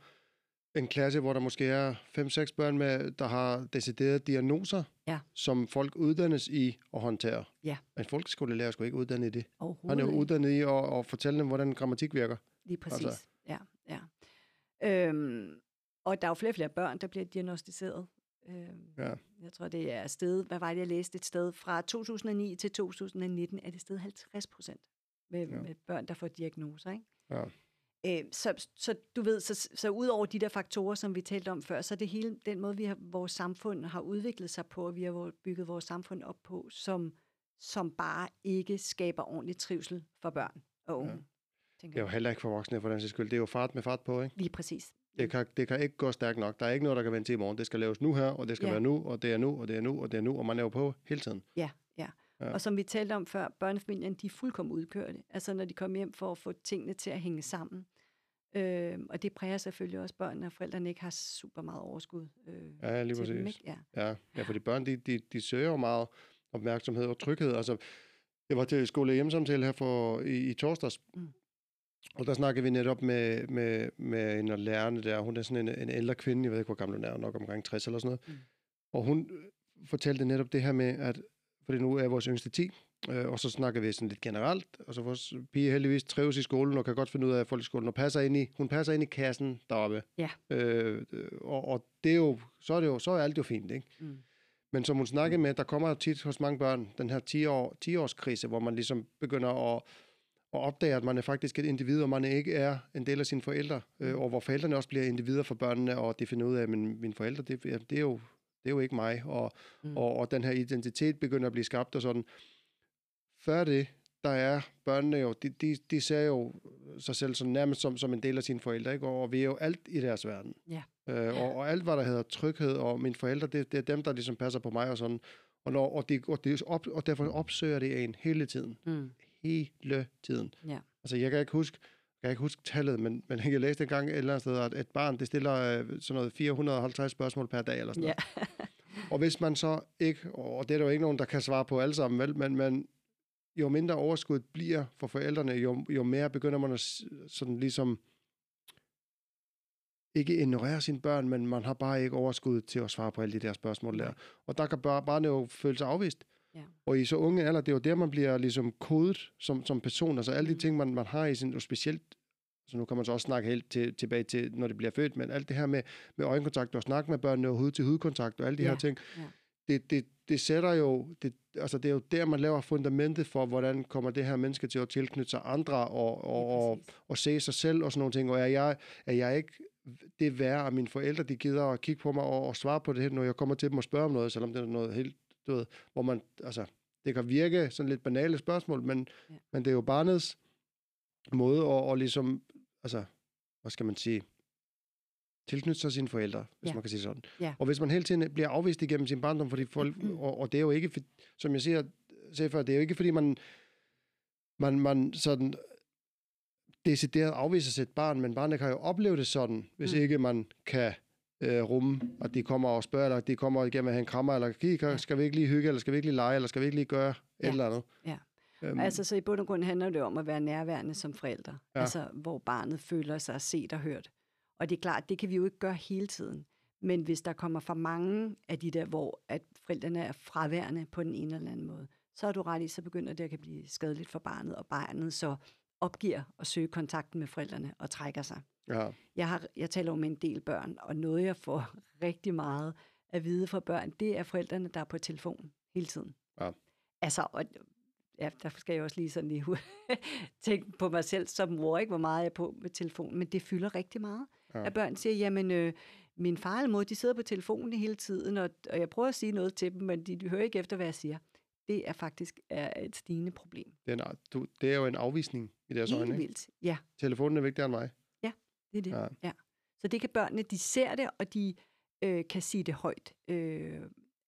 en klasse, hvor der måske er 5-6 børn, med, der har deciderede diagnoser, Ja. som folk uddannes i at håndtere. Ja. Men folkeskolelærer er sgu ikke uddannet i det. Han er jo uddannet i at, at fortælle dem, hvordan grammatik virker. Lige præcis, Altså. ja. ja. Øhm, og der er jo flere og flere børn, der bliver diagnostiseret. Øhm, Ja. Jeg tror, det er sted, hvad var det, jeg læste et sted, fra 2009 til 2019 er det sted 50 procent med, ja. med børn, der får diagnoser. Ikke? Ja. Øh, så, så du ved, så, så ud over de der faktorer, som vi talte om før, så er det hele den måde, vi har, vores samfund har udviklet sig på, og vi har bygget vores samfund op på, som, som bare ikke skaber ordentlig trivsel for børn og unge. Ja. Det er jo heller ikke for voksne for den skyld. Det er jo fart med fart på, ikke? Lige præcis. Det kan, det kan ikke gå stærkt nok. Der er ikke noget, der kan vente til i morgen. Det skal laves nu her, og det skal Ja. være nu, og det er nu, og det er nu, og det er nu, og man er jo på hele tiden. Ja, ja. Ja. ja. Og som vi talte om før, børnefamilien, de er fuldkommen udkørte. Altså når de kommer hjem for at få tingene til at hænge sammen. Øh, og det præger selvfølgelig også børnene, at forældrene ikke har super meget overskud øh, Ja, lige til dem. præcis. Ikke? Ja. Ja, ja fordi børn, de, de, de søger jo meget opmærksomhed og tryghed. Altså, jeg var til skole- hjemmesamtale her for, i, i torsdags, Mm. og der snakkede vi netop med, med, med en af lærerne der. Hun er sådan en, en ældre kvinde, jeg ved ikke, hvor gammel hun er, nok omkring 60 eller sådan noget. Mm. Og hun fortalte netop det her med, at fordi nu er vores yngste 10, øh, og så snakker vi sådan lidt generelt, og så vores pige heldigvis trives i skolen, og kan godt finde ud af folkeskolen, og passer ind i, hun passer ind i kassen deroppe. Ja. Øh, og, og det er jo, så er det jo, så er alt jo fint, ikke? Mm. Men som hun snakkede med, der kommer tit hos mange børn den her 10-år, 10-årskrise, hvor man ligesom begynder at, at opdage, at man er faktisk et individ, og man ikke er en del af sine forældre. Øh, og hvor forældrene også bliver individer for børnene, og de finder ud af, at min, mine forældre, det, det, er jo, det er jo ikke mig. Og, Mm. og, og den her identitet begynder at blive skabt og sådan. Før det, der er børnene jo, de, de, de ser jo sig selv sådan nærmest som, som en del af sine forældre, ikke? Og vi er jo alt i deres verden. Ja. Øh, og, og alt, hvad der hedder tryghed, og mine forældre, det, det er dem, der ligesom passer på mig og sådan. Og, når, og, de, og, de op, og derfor opsøger det en hele tiden. Mm. Hele tiden. Ja. Altså, jeg kan ikke huske, jeg kan ikke huske tallet, men, men jeg læste engang et eller andet sted, at et barn, det stiller øh, sådan noget 450 spørgsmål per dag, eller sådan noget. Og hvis man så ikke, og det er der jo ikke nogen, der kan svare på alle sammen, vel, men, men jo mindre overskud bliver for forældrene, jo, jo mere begynder man at sådan ligesom ikke ignorere sine børn, men man har bare ikke overskud til at svare på alle de der spørgsmål der. Og der kan bare, barnet jo føle sig afvist. Ja. Og i så unge alder, det er jo der, man bliver ligesom kodet som, som person. Altså alle de Mm. ting, man, man har i sin, og specielt, så nu kan man så også snakke helt til, tilbage til, når det bliver født, men alt det her med, med øjenkontakt og snakke med børnene og hud til hudkontakt og alle de Ja, her ting, ja. det, det, det sætter jo, det, altså det er jo der, man laver fundamentet for, hvordan kommer det her menneske til at tilknytte sig andre og, og, og, og se sig selv og sådan nogle ting. Og er jeg, er jeg ikke det værd, at mine forældre de gider at kigge på mig og, og svare på det her, når jeg kommer til dem og spørger om noget, selvom det er noget helt, du ved, hvor man, altså, det kan virke sådan lidt banale spørgsmål, men, ja. men det er jo barnets måde at, at ligesom, altså, hvad skal man sige, tilknytte sig sine forældre, hvis ja. man kan sige sådan. Ja. Og hvis man hele tiden bliver afvist igennem sin barndom, fordi folk, og, og det er jo ikke, som jeg siger, siger før, det er jo ikke, fordi man, man, man sådan decideret afviser sit barn, men barnet kan jo opleve det sådan, hvis mm. ikke man kan øh, rumme, at de kommer og spørger, eller de kommer igennem at have en krammer, eller skal vi ikke lige hygge, eller skal vi ikke lige lege, eller skal vi ikke lige gøre ja. et eller andet. Ja. Øhm. Altså, så i bund og grund handler det om at være nærværende som forældre. Ja. Altså, hvor barnet føler sig set og hørt. Og det er klart, det kan vi jo ikke gøre hele tiden. Men hvis der kommer for mange af de der, hvor at forældrene er fraværende på den ene eller anden måde, så er du ret i, så begynder det at kan blive skadeligt for barnet, og barnet så opgiver at søge kontakten med forældrene og trækker sig. Ja. Jeg, har, jeg taler jo med en del børn, og noget jeg får rigtig meget at vide fra børn, det er forældrene, der er på telefon hele tiden. Ja. Altså, og, ja, der skal jeg også lige sådan lige tænke på mig selv som mor, ikke, hvor meget jeg er på med telefonen, men det fylder rigtig meget. Ja. At børn siger, jamen, øh, min far eller mor, de sidder på telefonen hele tiden, og, og jeg prøver at sige noget til dem, men de, de hører ikke efter, hvad jeg siger. Det er faktisk er et stigende problem. Det er, en, du, det er jo en afvisning i deres øjne, ikke? vildt, ja. Telefonen er vigtigere end mig. Ja, det er det. Ja. ja. Så det kan børnene, de ser det, og de øh, kan sige det højt, øh,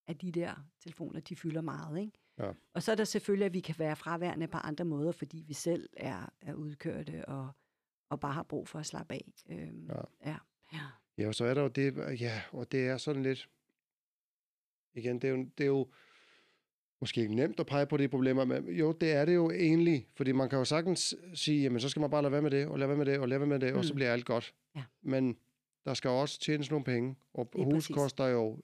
at de der telefoner, de fylder meget, ikke? Ja. Og så er der selvfølgelig, at vi kan være fraværende på andre måder, fordi vi selv er, er udkørte og, og bare har brug for at slappe af. Øhm, ja. ja. Ja. Ja, og så er der jo det, ja, og det er sådan lidt, igen, det er jo, det er jo måske ikke nemt at pege på de problemer, men jo, det er det jo egentlig, fordi man kan jo sagtens sige, jamen så skal man bare lade være med det, og lade være med det, og lade være med det, mm. og så mm. bliver alt godt. Ja. Men der skal også tjenes nogle penge, og hus præcis. koster jo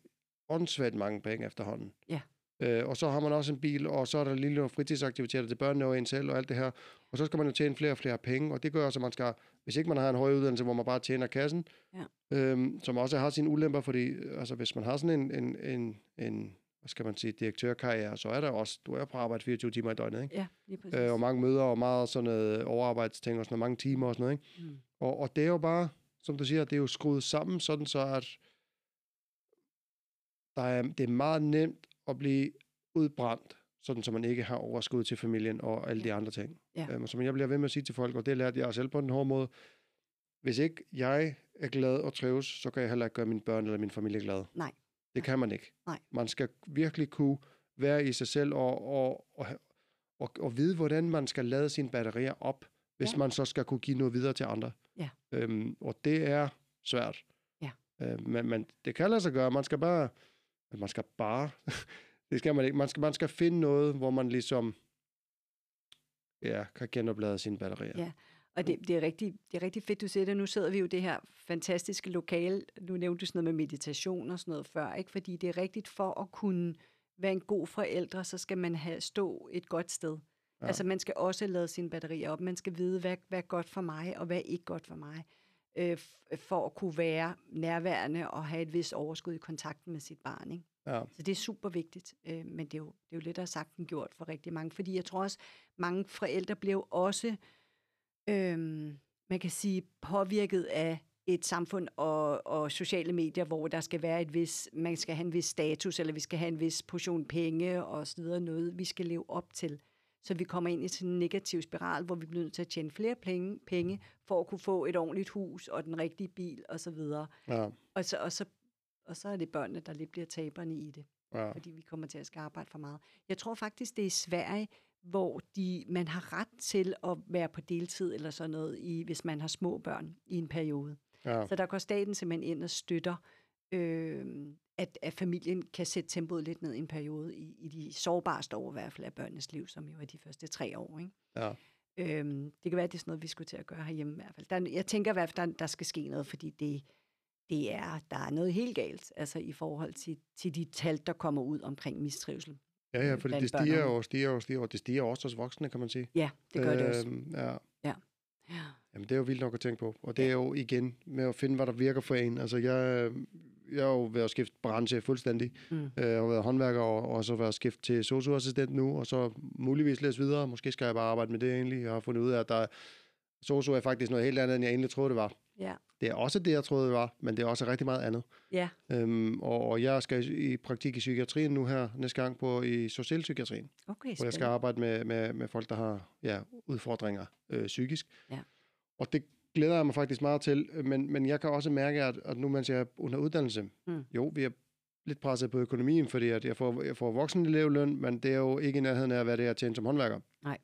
åndssvagt mange penge efterhånden. Ja. Øh, og så har man også en bil, og så er der lille fritidsaktiviteter til børnene og en selv og alt det her. Og så skal man jo tjene flere og flere penge, og det gør også, at man skal, hvis ikke man har en høj uddannelse, hvor man bare tjener kassen, ja. øhm, som også har sine ulemper, fordi altså, hvis man har sådan en, en, en, en hvad skal man sige, direktørkarriere, så er der også, du er på arbejde 24 timer i døgnet, ikke? Ja, lige præcis. Øh, og mange møder, og meget sådan noget overarbejdsting, og sådan noget, mange timer og sådan noget, ikke? Mm. Og, og det er jo bare, som du siger, det er jo skruet sammen, sådan så at der er, det er meget nemt at blive udbrændt, sådan så man ikke har overskud til familien og alle ja. de andre ting. Ja. Øhm, som jeg bliver ved med at sige til folk, og det lærte jeg selv på den hårde måde, hvis ikke jeg er glad og trives, så kan jeg heller ikke gøre mine børn eller min familie glad. Nej. Det kan man ikke. Nej. Man skal virkelig kunne være i sig selv og, og, og, og, og vide, hvordan man skal lade sine batterier op, hvis ja. man så skal kunne give noget videre til andre. Ja. Øhm, og det er svært. Ja. Øhm, men, men det kan lade sig gøre. Man skal bare... Man skal bare... det skal man ikke. Man skal, man skal finde noget, hvor man ligesom ja, kan genoplade sine batterier. Ja, og det, det, er rigtig, det er rigtig fedt, du siger det. Nu sidder vi jo i det her fantastiske lokale. Nu nævnte du sådan noget med meditation og sådan noget før, ikke? Fordi det er rigtigt, for at kunne være en god forældre, så skal man have stå et godt sted. Ja. Altså man skal også lade sine batterier op. Man skal vide, hvad, hvad er godt for mig, og hvad er ikke godt for mig. Øh, for at kunne være nærværende og have et vis overskud i kontakten med sit barn. Ikke? Ja. Så det er super vigtigt, øh, men det er, jo, det er jo lidt der sagt end gjort for rigtig mange, fordi jeg tror også, mange forældre blev også, øh, man kan sige, påvirket af et samfund og, og sociale medier, hvor der skal være et vis, man skal have en vis status, eller vi skal have en vis portion penge og så videre, noget vi skal leve op til. Så vi kommer ind i sådan en negativ spiral, hvor vi bliver nødt til at tjene flere penge, penge for at kunne få et ordentligt hus og den rigtige bil og så videre. Ja. Og, så, og så og så er det børnene, der lidt bliver taberne i det. Ja. Fordi vi kommer til at skal arbejde for meget. Jeg tror faktisk, det er i Sverige, hvor de, man har ret til at være på deltid eller sådan noget, i, hvis man har små børn i en periode. Ja. Så der går staten simpelthen ind og støtter, øh, at, at familien kan sætte tempoet lidt ned i en periode i, i de sårbarste år i hvert fald af børnenes liv, som jo er de første tre år. Ikke? Ja. Øhm, det kan være, at det er sådan noget, vi skulle til at gøre herhjemme i hvert fald. Der, jeg tænker i hvert fald, der, der skal ske noget, fordi det, det er, der er noget helt galt, altså i forhold til, til de tal, der kommer ud omkring mistrivsel. Ja, ja, for det stiger og stiger og stiger, og det stiger også hos voksne, kan man sige. Ja, det gør det også. Øhm, ja. ja. Ja. Jamen, det er jo vildt nok at tænke på. Og det ja. er jo igen med at finde, hvad der virker for en. Altså, jeg, jeg har jo været skift branche fuldstændig. Mm. Øh, jeg har været håndværker og, og så været skift til socioassistent nu, og så muligvis læse videre. Måske skal jeg bare arbejde med det egentlig. Jeg har fundet ud af, at der, socio er faktisk noget helt andet, end jeg egentlig troede, det var. Ja. Det er også det, jeg troede, det var, men det er også rigtig meget andet. Ja. Øhm, og, og jeg skal i praktik i psykiatrien nu her næste gang på i socialpsykiatrien, Okay, hvor jeg spændende. skal arbejde med, med, med folk, der har ja, udfordringer øh, psykisk. Ja. Og det glæder jeg mig faktisk meget til, men, men jeg kan også mærke, at, at nu mens jeg er under uddannelse, Mm. jo, vi er lidt presset på økonomien, fordi at jeg får, jeg får voksenelevløn, men det er jo ikke i nærheden af, hvad det er at tjene som håndværker. Nej.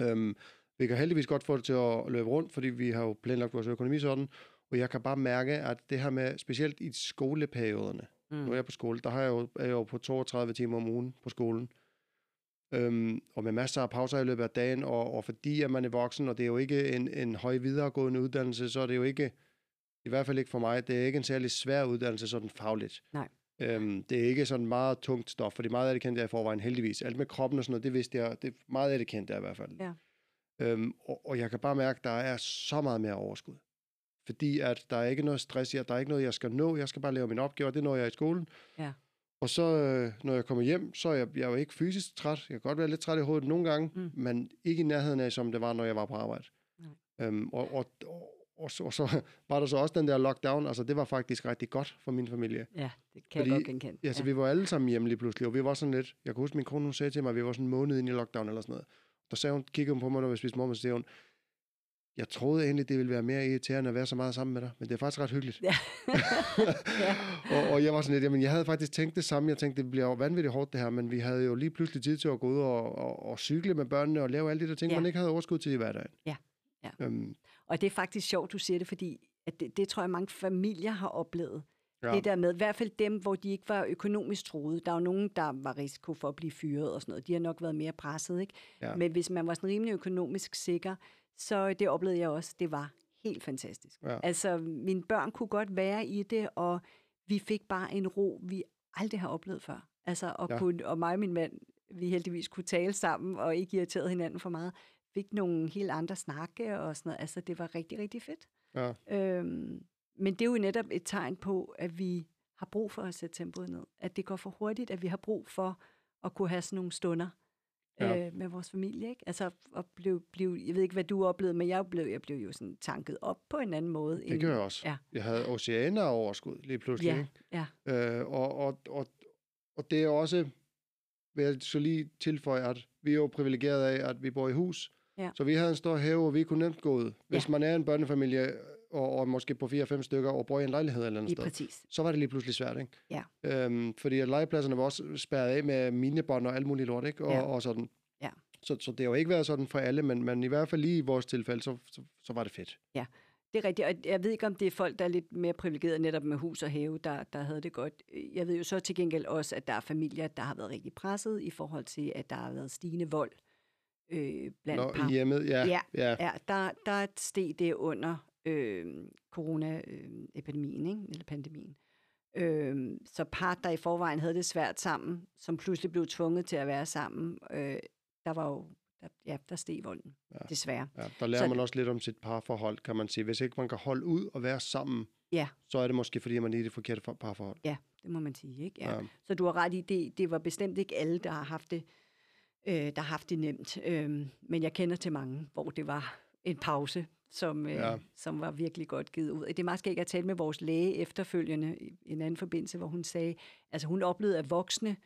Øhm, vi kan heldigvis godt få det til at løbe rundt, fordi vi har jo planlagt vores økonomi sådan, og jeg kan bare mærke, at det her med, specielt i skoleperioderne, Mm. nu er jeg på skole, der har jeg jo, er jeg jo på 32 timer om ugen på skolen. Øhm, og med masser af pauser i løbet af dagen, og, og fordi at man er voksen, og det er jo ikke en, en høj videregående uddannelse, så er det jo ikke, i hvert fald ikke for mig, det er ikke en særlig svær uddannelse sådan fagligt. Nej. Øhm, det er ikke sådan meget tungt stof, fordi meget af det kendte jeg i forvejen heldigvis. Alt med kroppen og sådan noget, det vidste jeg, det, meget af det kendte jeg i hvert fald. Ja. Øhm, og, og jeg kan bare mærke, at der er så meget mere overskud. Fordi at der er ikke noget stress i, at der er ikke noget, jeg skal nå. Jeg skal bare lave mine opgaver, det når jeg er i skolen. Ja. Og så, øh, når jeg kommer hjem, så er jeg, jeg er jo ikke fysisk træt. Jeg kan godt være lidt træt i hovedet nogle gange, Mm. men ikke i nærheden af, som det var, når jeg var på arbejde. Nej. Øhm, og, og, og, og, så, og så var der så også den der lockdown. Altså, det var faktisk rigtig godt for min familie. Ja, det kan Fordi- jeg godt genkende. Ja, så vi var alle sammen hjemme lige pludselig, og vi var sådan lidt... Jeg kan huske, min kone hun sagde til mig, at vi var sådan en måned inde i lockdown eller sådan noget. Der sagde hun, kiggede hun på mig, når vi spiste morgenmad, så sagde hun, jeg troede egentlig, det ville være mere irriterende at være så meget sammen med dig, men det er faktisk ret hyggeligt. Ja. ja. og, og jeg var sådan lidt, jamen jeg havde faktisk tænkt det samme. Jeg tænkte, det bliver vanvittigt hårdt det her, men vi havde jo lige pludselig tid til at gå ud og, og, og cykle med børnene og lave alle de der ting, ja. man ikke havde overskud til i hverdagen. Ja. Ja. Øhm, Og det er faktisk sjovt, du siger det, fordi at det, det tror jeg, mange familier har oplevet. Ja. Det der med, i hvert fald dem, hvor de ikke var økonomisk troede. Der er jo nogen, der var risiko for at blive fyret og sådan noget. De har nok været mere presset, ikke? Ja. Men hvis man var sådan rimelig økonomisk sikker, så det oplevede jeg også, det var helt fantastisk. Ja. Altså, mine børn kunne godt være i det, og vi fik bare en ro, vi aldrig har oplevet før. Altså, og, Ja. kunne, og mig og min mand, vi heldigvis kunne tale sammen, og ikke irritere hinanden for meget. Fik nogle helt andre snakke og sådan noget. Altså, det var rigtig, rigtig fedt. Ja. Øhm, men det er jo netop et tegn på, at vi har brug for at sætte tempoet ned. At det går for hurtigt, at vi har brug for at kunne have sådan nogle stunder Ja. øh, med vores familie. Ikke? Altså at blive, blive, jeg ved ikke, hvad du oplevede, men jeg blev, jeg blev jo sådan tanket op på en anden måde. Det gør jeg også. Ja. Jeg havde oceaner overskud lige pludselig. Ja, ikke? ja, Øh, og, og, og, og det er også, vil jeg så lige tilføje, at vi er jo privilegeret af, at vi bor i hus. Ja. Så vi havde en stor have, og vi kunne nemt gå ud. Hvis Ja. man er en børnefamilie, og, og måske på 4-5 stykker, og bor i en lejlighed eller andet sted, præcis. så var det lige pludselig svært, ikke? Ja. Øhm, fordi at legepladserne var også spærret af med minebånd og alt muligt lort, ikke? Og, Ja. og sådan. Ja. Så, så det har jo ikke været sådan for alle, men, men i hvert fald lige i vores tilfælde, så, så, så var det fedt. Det er rigtigt, og jeg ved ikke, om det er folk, der er lidt mere privilegerede netop med hus og have, der, der havde det godt. Jeg ved jo så til gengæld også, at der er familier, der har været rigtig presset i forhold til, at der har været stigende vold øh, blandt Nå, par. hjemmet, ja. Ja. ja. Ja, der, der steg det under øh, corona-epidemien, ikke? eller pandemien. Øh, så par, der i forvejen havde det svært sammen, som pludselig blev tvunget til at være sammen, øh, der var jo, der, ja, der steg volden, Ja. desværre. Ja, der lærer Så- man også lidt om sit parforhold, kan man sige. Hvis ikke man kan holde ud og være sammen, Ja. så er det måske, fordi man er i det forkerte for- parforhold. Ja, det må man sige, ikke? Ja. Ja. Så du har ret i, det, det var bestemt ikke alle, der har haft det, øh, der har haft det nemt. Øh, men jeg kender til mange, hvor det var en pause, som, øh, Ja. som var virkelig godt givet ud. Det er meget skægt at tale med vores læge efterfølgende i en anden forbindelse, hvor hun sagde, altså hun oplevede, at voksne,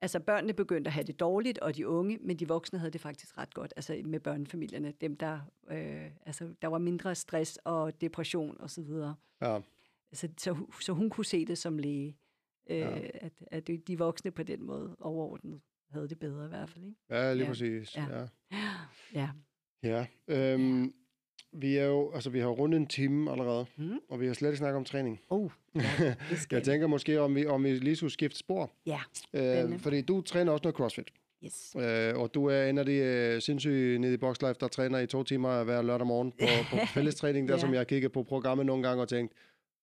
altså børnene begyndte at have det dårligt, og de unge, men de voksne havde det faktisk ret godt, altså med børnefamilierne, dem der, øh, altså der var mindre stress og depression og så videre. Ja. Så, så, så hun kunne se det som læge, øh, Ja. at, at de- voksne på den måde overordnet havde det bedre i hvert fald. Ikke? Ja, lige Ja. præcis. Ja. Ja. ja. Ja. ja. Øhm, vi er jo, altså vi har rundet en time allerede, Mm. og vi har slet ikke snakket om træning. Oh, ja, Jeg tænker måske, om vi, om vi lige skulle skifte spor. Ja, Øh, spændende. fordi du træner også noget CrossFit. yes. Øh, og du er en af de øh, sindssyge nede i Boxlife, der træner i to timer hver lørdag morgen på, på fællestræning, der Ja. som jeg har kigget på programmet nogle gange og tænkt,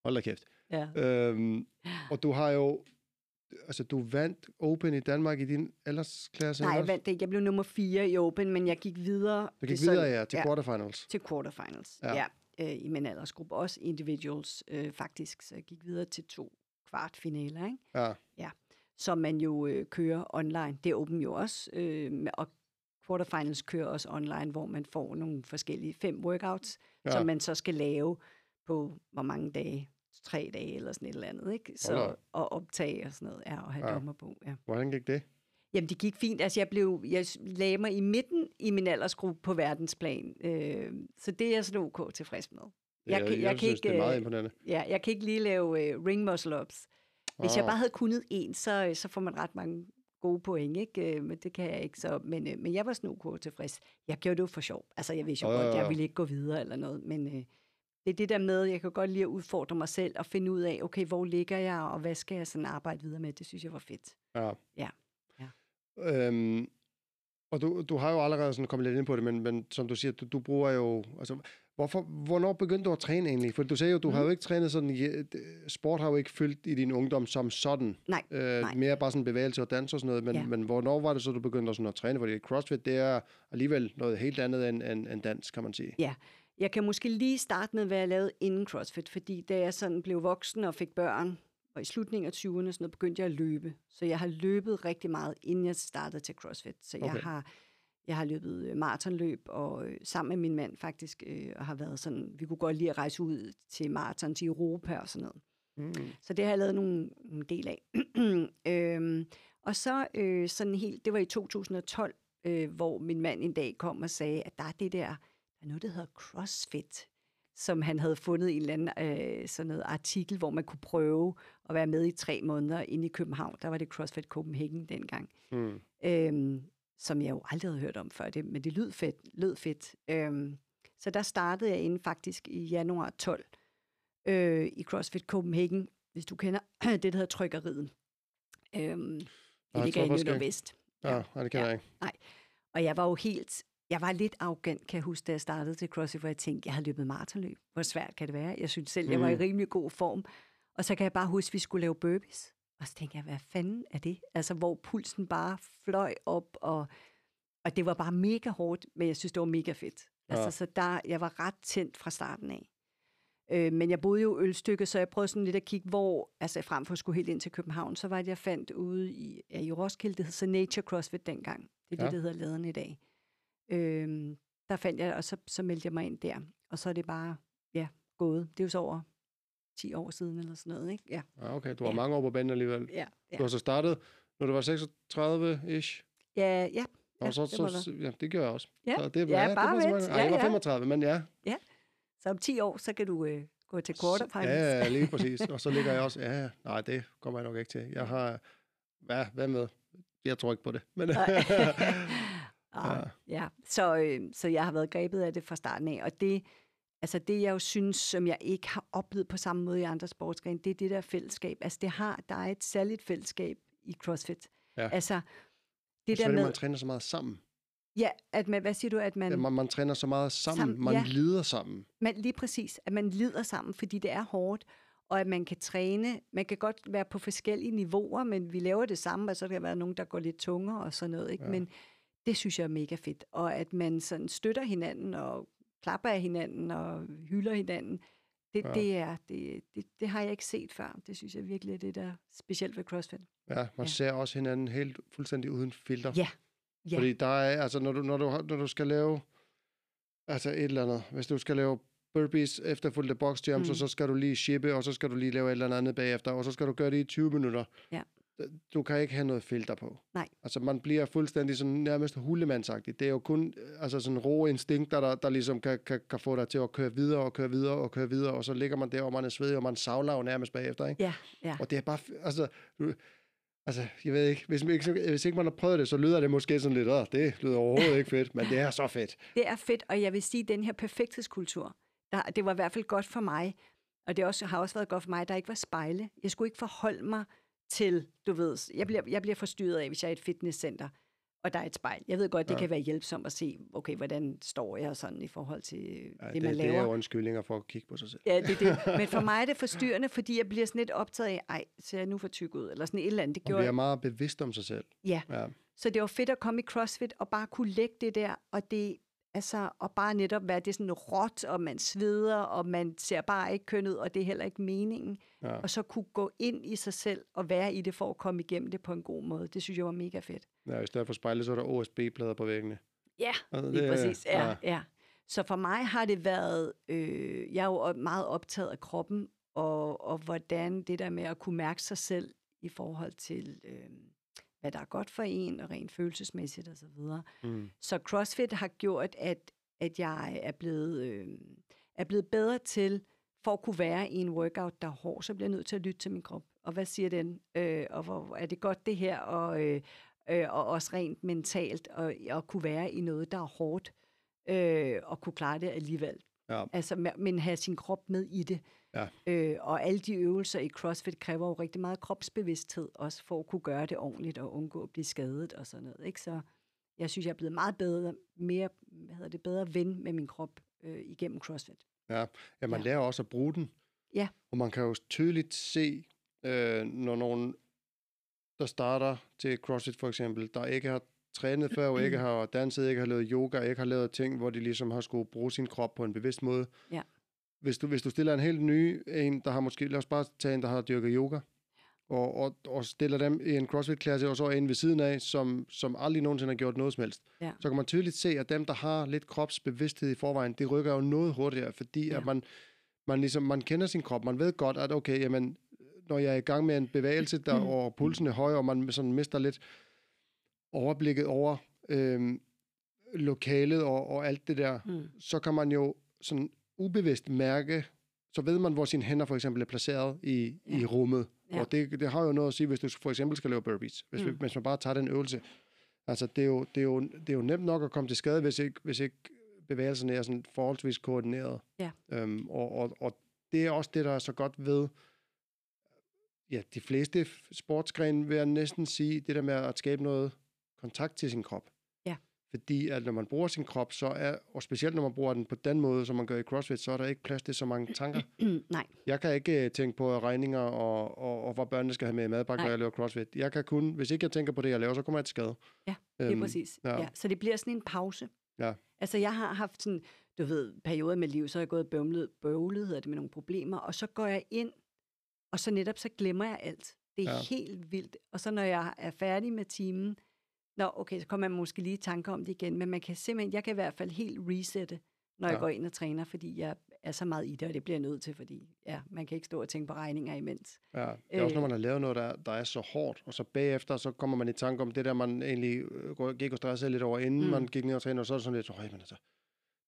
hold da kæft. Ja. Øhm, og du har jo, altså du vandt Open i Danmark i din aldersklasse. Nej, jeg vandt det ikke. Jeg blev nummer 4 i Open, men jeg gik videre. Du gik er sådan- videre, ja, til ja. quarterfinals. Til quarterfinals, Ja. ja. ja øh, I min aldersgruppe. Også individuals, øh, faktisk. Så jeg gik videre til to kvartfinaler, ikke? Ja. som man jo øh, kører online. Det er Open jo også, øh, og quarterfinals kører også online, hvor man får nogle forskellige fem workouts, ja. Ja. som man så skal lave på hvor mange dage? Tre dage eller sådan et eller andet, ikke? Hold Så, da. og optage og sådan noget, ja, og have Ja. ja. dommer på, ja. Hvordan gik det? Jamen, det gik fint. Altså, jeg, blev, jeg lagde mig i midten i min aldersgruppe på verdensplan. Øh, så det er jeg sådan ok tilfreds med. Jeg kan- jeg, jeg kan synes, ikke, det er meget øh, imponerende. Ja, jeg kan ikke lige lave øh, ring muscle ups. Hvis jeg Åh. bare havde kunnet en, så, så får man ret mange gode point, ikke? Øh, Men det kan jeg ikke. Så, men, øh, men jeg var sådan ok tilfreds. Jeg gjorde det jo for sjov. Altså, jeg vidste jo Ja, ja, godt, ja. jeg ville ikke gå videre eller noget. Men øh, det er det der med, jeg kan godt lide at udfordre mig selv og finde ud af, okay, hvor ligger jeg, og hvad skal jeg sådan arbejde videre med? Det synes jeg var fedt. Ja. Ja. Ja. Øhm, og du, du har jo allerede sådan kommet lidt ind på det, men, men som du siger, du, du bruger jo... Altså, hvorfor, hvornår begyndte du at træne egentlig? For du sagde jo, du mm. har jo ikke trænet sådan... i- Sport har jo ikke fyldt i din ungdom som sådan. Nej, Øh, nej. mere bare sådan bevægelse og dans og sådan noget. Men, Ja. men hvornår var det så, du begyndte sådan at træne? Fordi CrossFit, det er alligevel noget helt andet end, end, end dans, kan man sige. Ja, jeg kan måske lige starte med, hvad jeg lavede inden CrossFit, fordi da jeg sådan blev voksen og fik børn, og i slutningen af 20'erne sådan noget, begyndte jeg at løbe. Så jeg har løbet rigtig meget, inden jeg startede til CrossFit. Så jeg Okay. har jeg har løbet øh, maratonløb, og øh, sammen med min mand faktisk, øh, og har været sådan, vi kunne godt lide at rejse ud til maraton til Europa og sådan noget. Mm. Så det har jeg lavet nogle, en del af. øhm, og så øh, sådan helt, det var i 2012, øh, hvor min mand en dag kom og sagde, at der er det der, der er noget, der hedder CrossFit, som han havde fundet i en eller anden øh, sådan noget artikel, hvor man kunne prøve at være med i tre måneder inde i København. Der var det CrossFit Copenhagen dengang. Mm. Øhm, som jeg jo aldrig havde hørt om før, det, men det lød fedt. Lød fedt. Øhm, så der startede jeg inden faktisk i januar 12 øh, i CrossFit Copenhagen, hvis du kender det, der hedder Trykkeriet. Øhm, det ligger i ikke. Vest. Ja, ja, det kan Ja. jeg ikke. Og jeg var jo helt... Jeg var lidt arrogant, kan jeg huske, da jeg startede til CrossFit, hvor jeg tænkte, jeg har løbet maratonløb. Hvor svært kan det være? Jeg synes selv, jeg var i Mm. rimelig god form. Og så kan jeg bare huske, at vi skulle lave burpees. Og så tænkte jeg, hvad fanden er det? Altså, hvor pulsen bare fløj op, og, og det var bare mega hårdt, men jeg synes, det var mega fedt. Altså, Ja. så der, jeg var ret tændt fra starten af. Øh, men jeg boede jo Ølstykke, så jeg prøvede sådan lidt at kigge, hvor, altså frem for at skulle helt ind til København, så var det, jeg fandt ude i, ja, i Roskilde, det hed så Nature CrossFit dengang. Det er Ja. det, der hedder Laderen i dag. Øhm, der fandt jeg, og så, så meldte jeg mig ind der. Og så er det bare, ja, gået. Det er jo så over 10 år siden eller sådan noget, ikke? Ja. Ja, okay, du har Ja. mange år på banen alligevel. Ja, ja. Du har så startet, når du var 36-ish. Ja, ja. Og Ja, så, det så, ja, det gør jeg også. Ja. Så det, Ja, det bare var så vent. Ej, Ja, jeg var ja. 35, men ja. Så om 10 år, så kan du øh, gå til quarterfinals. Ja, ja, lige præcis. Og så ligger jeg også, ja, ja, nej, det kommer jeg nok ikke til. Jeg har, hvad, hvad med? Jeg tror ikke på det. Men, Ja. ja. Så, øh, så jeg har været grebet af det fra starten af, og det, altså det jeg jo synes, som jeg ikke har oplevet på samme måde i andre sportsgrene, det er det der fællesskab. Altså det har, der er et særligt fællesskab i CrossFit. Ja. Altså det er der det, med, man træner så meget sammen. ja, at man, hvad siger du, at man, Ja, man, man træner så meget sammen. Sammen, man ja. lider sammen. man, lige præcis, at man lider sammen, fordi det er hårdt, og at man kan træne, man kan godt være på forskellige niveauer, men vi laver det samme, og så kan der være nogen, der går lidt tungere og sådan noget, ikke? Ja. men det synes jeg er mega fedt, og at man sådan støtter hinanden, og klapper af hinanden, og hylder hinanden, det, Ja. det, er, det, det, det har jeg ikke set før. Det synes jeg virkelig er det, der er specielt ved CrossFit. Ja, man ja. Ser også hinanden helt fuldstændig uden filter. Ja. Ja. Fordi der er, altså når du, når du, når du skal lave, altså et eller andet, hvis du skal lave burpees efterfulgt af box jumps. Mm. og så skal du lige shippe, og så skal du lige lave et eller andet bagefter, og så skal du gøre det i 20 minutter. Ja. Du kan ikke have noget filter på. Nej. Altså man bliver fuldstændig sådan nærmest hullemandsagtig. Det er jo kun øh, altså sådan rå instinkter, der, der ligesom kan, kan, kan få dig til at køre videre og køre videre og køre videre, og så ligger man der, og man er svedig, og man savler jo nærmest bagefter, ikke? Ja, ja. Og det er bare, altså, du- altså, jeg ved ikke, hvis, man ikke, hvis ikke man har prøvet det, så lyder det måske sådan lidt, Åh, det lyder overhovedet ikke fedt, men det er så fedt. Det er fedt, og jeg vil sige, den her perfekthedskultur, der, det var i hvert fald godt for mig, og det også, har også været godt for mig, der ikke var spejle. Jeg skulle ikke forholde mig til, du ved, jeg bliver, jeg bliver forstyrret af, hvis jeg er i et fitnesscenter, og der er et spejl. Jeg ved godt, det Ja. kan være hjælpsomt at se, okay, hvordan står jeg sådan i forhold til Ja, det, det, man det laver. er jo undskyldninger for at kigge på sig selv. Ja, det er det. Men for mig er det forstyrrende, fordi jeg bliver sådan lidt optaget af, ej, ser jeg nu for tyk ud, eller sådan et eller andet. Det Man gjorde bliver meget bevidst om sig selv. Ja, Ja, så det var fedt at komme i CrossFit og bare kunne lægge det der, og det, Altså, og bare netop være det sådan råt, og man sveder, og man ser bare ikke køn ud, og det er heller ikke meningen. Ja. Og så kunne gå ind i sig selv og være i det for at komme igennem det på en god måde. Det synes jeg var mega fedt. ja, i stedet for spejle, så er der OSB-plader på væggene. Ja, Altså, lige det, præcis. Ja, ja. ja. Så for mig har det været, øh, jeg er jo meget optaget af kroppen, og, og hvordan det der med at kunne mærke sig selv i forhold til, øh, hvad der er godt for en, og rent følelsesmæssigt osv. Så, videre. Mm. så CrossFit har gjort, at, at jeg er blevet, øh, er blevet bedre til, for at kunne være i en workout, der er hård, så bliver jeg nødt til at lytte til min krop. Og hvad siger den? Øh, og hvor er det godt det her? Og, øh, øh, og også rent mentalt, og at kunne være i noget, der er hårdt, øh, og kunne klare det alligevel. Ja. Altså, me- men have sin krop med i det. Ja. Øh, og alle de øvelser i CrossFit kræver jo rigtig meget kropsbevidsthed, også for at kunne gøre det ordentligt og undgå at blive skadet og sådan noget. Ikke? Så jeg synes, jeg er blevet meget bedre, mere, hvad hedder det, bedre ven med min krop øh, igennem CrossFit. Ja, ja man Ja. lærer også at bruge den. Ja. Og man kan jo tydeligt se, øh, når nogen, der starter til CrossFit for eksempel, der ikke har trænet før, og ikke har danset, ikke har lavet yoga, ikke har lavet ting, hvor de ligesom har skulle bruge sin krop på en bevidst måde. Ja. Hvis du, hvis du stiller en helt ny, en, der har måske, lad os bare tage en, der har dyrket yoga, og, og, og stiller dem i en CrossFit-klasse, og så en ved siden af, som, som aldrig nogensinde har gjort noget som helst, Ja. så kan man tydeligt se, at dem, der har lidt kropsbevidsthed i forvejen, det rykker jo noget hurtigere, fordi ja. Ja. at man, man, ligesom, man kender sin krop. Man ved godt, at okay, jamen, når jeg er i gang med en bevægelse, der, og pulsen er høj, og man sådan mister lidt overblikket over øhm, lokalet og, og alt det der, Mm. så kan man jo sådan ubevidst mærke, så ved man, hvor sine hænder for eksempel er placeret i, ja. i rummet. Ja. Og det, det har jo noget at sige, hvis du for eksempel skal lave burpees. Hvis, mm. Hvis man bare tager den øvelse. Altså, det er, jo, det, er jo, det er jo nemt nok at komme til skade, hvis ikke, hvis ikke bevægelserne er sådan forholdsvis koordineret. Ja. Øhm, og, og, og det er også det, der er så godt ved ja, de fleste sportsgrene, vil jeg næsten sige, det der med at skabe noget kontakt til sin krop. Ja. Fordi at når man bruger sin krop, så er, og specielt når man bruger den på den måde, som man gør i CrossFit, så er der ikke plads til så mange tanker. Nej, Jeg kan ikke øh, tænke på regninger og, og, og hvad børnene skal have med i madpakke, når jeg laver CrossFit. Jeg kan kun, hvis ikke jeg tænker på det, jeg laver, så kommer jeg til skade. Ja, det er præcis. ja. Ja. Så det bliver sådan en pause. Ja. Altså, jeg har haft sådan, du ved, perioder med liv, så har jeg gået bøvlet, bøvlet hedder det, med nogle problemer, og så går jeg ind, og så netop så glemmer jeg alt. Det er ja. helt vildt. Og så når jeg er færdig med timen, nå, okay, så kommer man måske lige i tanker om det igen, men man kan simpelthen, jeg kan i hvert fald helt resette, når ja. Jeg går ind og træner, fordi jeg er så meget i det, og det bliver jeg nødt til, fordi ja, man kan ikke stå og tænke på regninger imens. Ja, det er også, når Øh. man har lavet noget, der, der er så hårdt, og så bagefter, så kommer man i tanke om det der, man egentlig øh, gik og stressede lidt over, inden. Mm. man gik ned og trænede, og så er det sådan lidt, høj, men altså,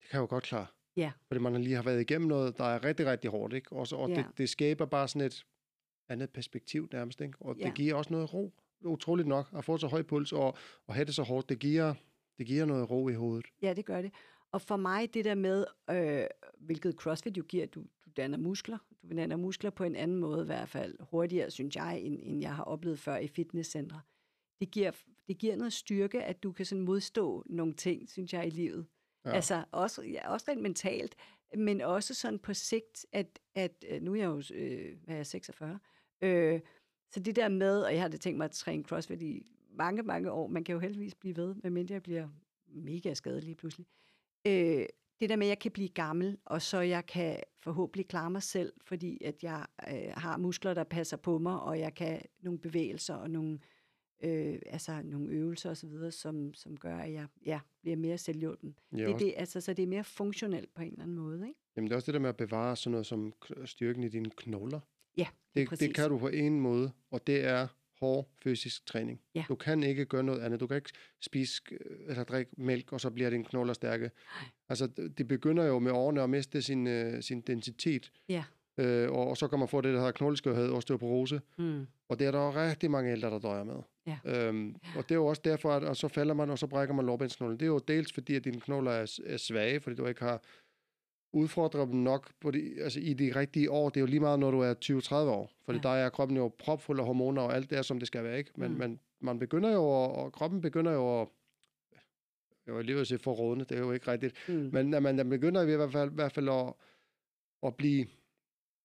det kan jeg jo godt klare. Ja. Fordi man lige har været igennem noget, der er rigtig, rigtig hårdt, ikke? Og, så, og Ja. det, det skaber bare sådan et andet perspektiv nærmest, ikke? Og Ja. det giver også noget ro, utroligt nok, at få så høj puls og, og have det så hårdt, det giver, det giver noget ro i hovedet. Ja, det gør det. Og for mig, det der med, øh, hvilket CrossFit jo giver, du, du danner muskler. Du danner muskler på en anden måde i hvert fald, hurtigere, synes jeg, end, end jeg har oplevet før i fitnesscentre. Det giver, det giver noget styrke, at du kan sådan modstå nogle ting, synes jeg, i livet. Ja. Altså også, ja, også rent mentalt, men også sådan på sigt, at, at øh, nu er jeg jo øh, hvad er jeg, 46, øh, så det der med, og jeg har det tænkt mig at træne CrossFit i mange, mange år, man kan jo heldigvis blive ved, medmindre jeg bliver mega skadelig pludselig. Øh, det der med, at jeg kan blive gammel, og så jeg kan forhåbentlig klare mig selv, fordi at jeg øh, har muskler, der passer på mig, og jeg kan nogle bevægelser og nogle, øh, altså nogle øvelser osv., som, som gør, at jeg ja, bliver mere selvhjulpen. Ja, Det er det, altså, så det er mere funktionelt på en eller anden måde, ikke? jamen det er også det der med at bevare sådan noget som styrken i dine knogler. Ja, Det, præcis. det kan du på en måde, og det er hård fysisk træning. Ja. Du kan ikke gøre noget andet. Du kan ikke spise øh, eller drikke mælk, og så bliver dine knogler stærke. Altså, det begynder jo med årene at miste sin, øh, sin densitet, Ja. øh, og, og så kan man få det, der hedder knogleskørhed, osteoporose, Mm. og det er der jo rigtig mange ældre, der døjer med. Ja. Øhm, og det er jo også derfor, at og så falder man, og så brækker man lårbensknoglen. Det er jo dels fordi, at dine knogler er, er svage, fordi du ikke har udfordret dem nok på de, altså i de rigtige år. Det er jo lige meget, når du er 20-30 år. Fordi ja. Der er kroppen jo propfuld af hormoner og alt det er, som det skal være, ikke? Men, mm. Men man begynder jo, og kroppen begynder jo at, jeg var lige ved at sige forrådende, det er jo ikke rigtigt. Mm. Men at man, man begynder i hvert fald, i hvert fald at, at blive,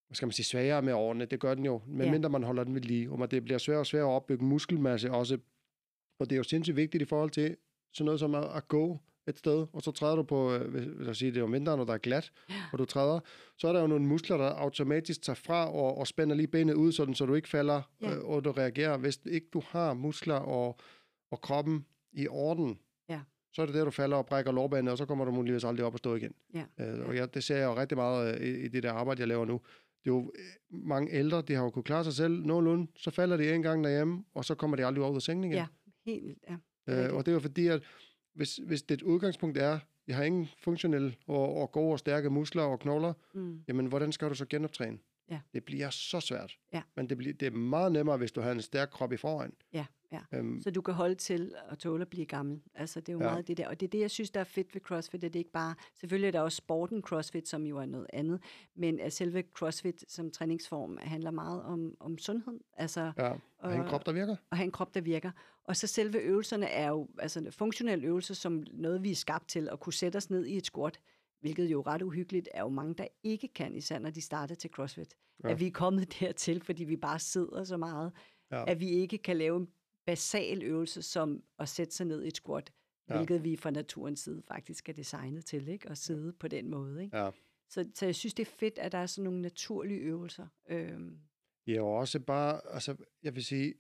hvad skal man sige, svagere med årene. Det gør den jo, medmindre man holder den ved lige. Og det bliver sværere og sværere at opbygge muskelmasse også. Og det er jo sindssygt vigtigt i forhold til sådan noget som at, at gå et sted, og så træder du på, hvis, lad os sige, det er jo mindre, når der er glat, og du træder, så er der jo nogle muskler, der automatisk tager fra og, og spænder lige benet ud, sådan, så du ikke falder, Ja. øh, og du reagerer. Hvis ikke du har muskler og, og kroppen i orden, Ja. så er det der, du falder og brækker lårbanen, og så kommer du muligvis aldrig op og stå igen. Ja. Øh, og jeg, det ser jeg jo rigtig meget øh, i, i det der arbejde, jeg laver nu. Det er jo øh, mange ældre, de har jo kunnet klare sig selv nogenlunde, så falder de en gang derhjemme, og så kommer de aldrig ud af sengen igen. Ja, helt. Ja. Øh, og det er jo fordi, at hvis, hvis det udgangspunkt er, jeg har ingen funktionelle og, og gode og stærke muskler og knogler, Mm. jamen hvordan skal du så genoptræne? Ja. Det bliver så svært. Ja. Men det, bliver, det er meget nemmere, hvis du har en stærk krop i forvejen. Ja, ja. Øhm, Så du kan holde til at tåle at blive gammel. Altså, det er jo Ja. meget det der. Og det er det, jeg synes, der er fedt ved CrossFit, at det ikke bare... Selvfølgelig er der også sporten CrossFit, som jo er noget andet, men at selve CrossFit som træningsform handler meget om, om sundhed. Altså, ja, og have en krop, der virker. at have en krop, der virker. Og så selve øvelserne er jo altså funktionelle øvelser, som noget, vi er skabt til at kunne sætte os ned i et squat, hvilket jo ret uhyggeligt er jo mange, der ikke kan, især når de starter til CrossFit. Ja. At vi er kommet dertil, fordi vi bare sidder så meget, ja. at vi ikke kan lave en basal øvelse, som at sætte sig ned i et squat, Ja. hvilket vi fra naturens side faktisk er designet til, ikke? at sidde på den måde. Ikke? Ja. Så, så jeg synes, det er fedt, at der er sådan nogle naturlige øvelser. Øhm, Ja, og også bare, altså, jeg vil sige,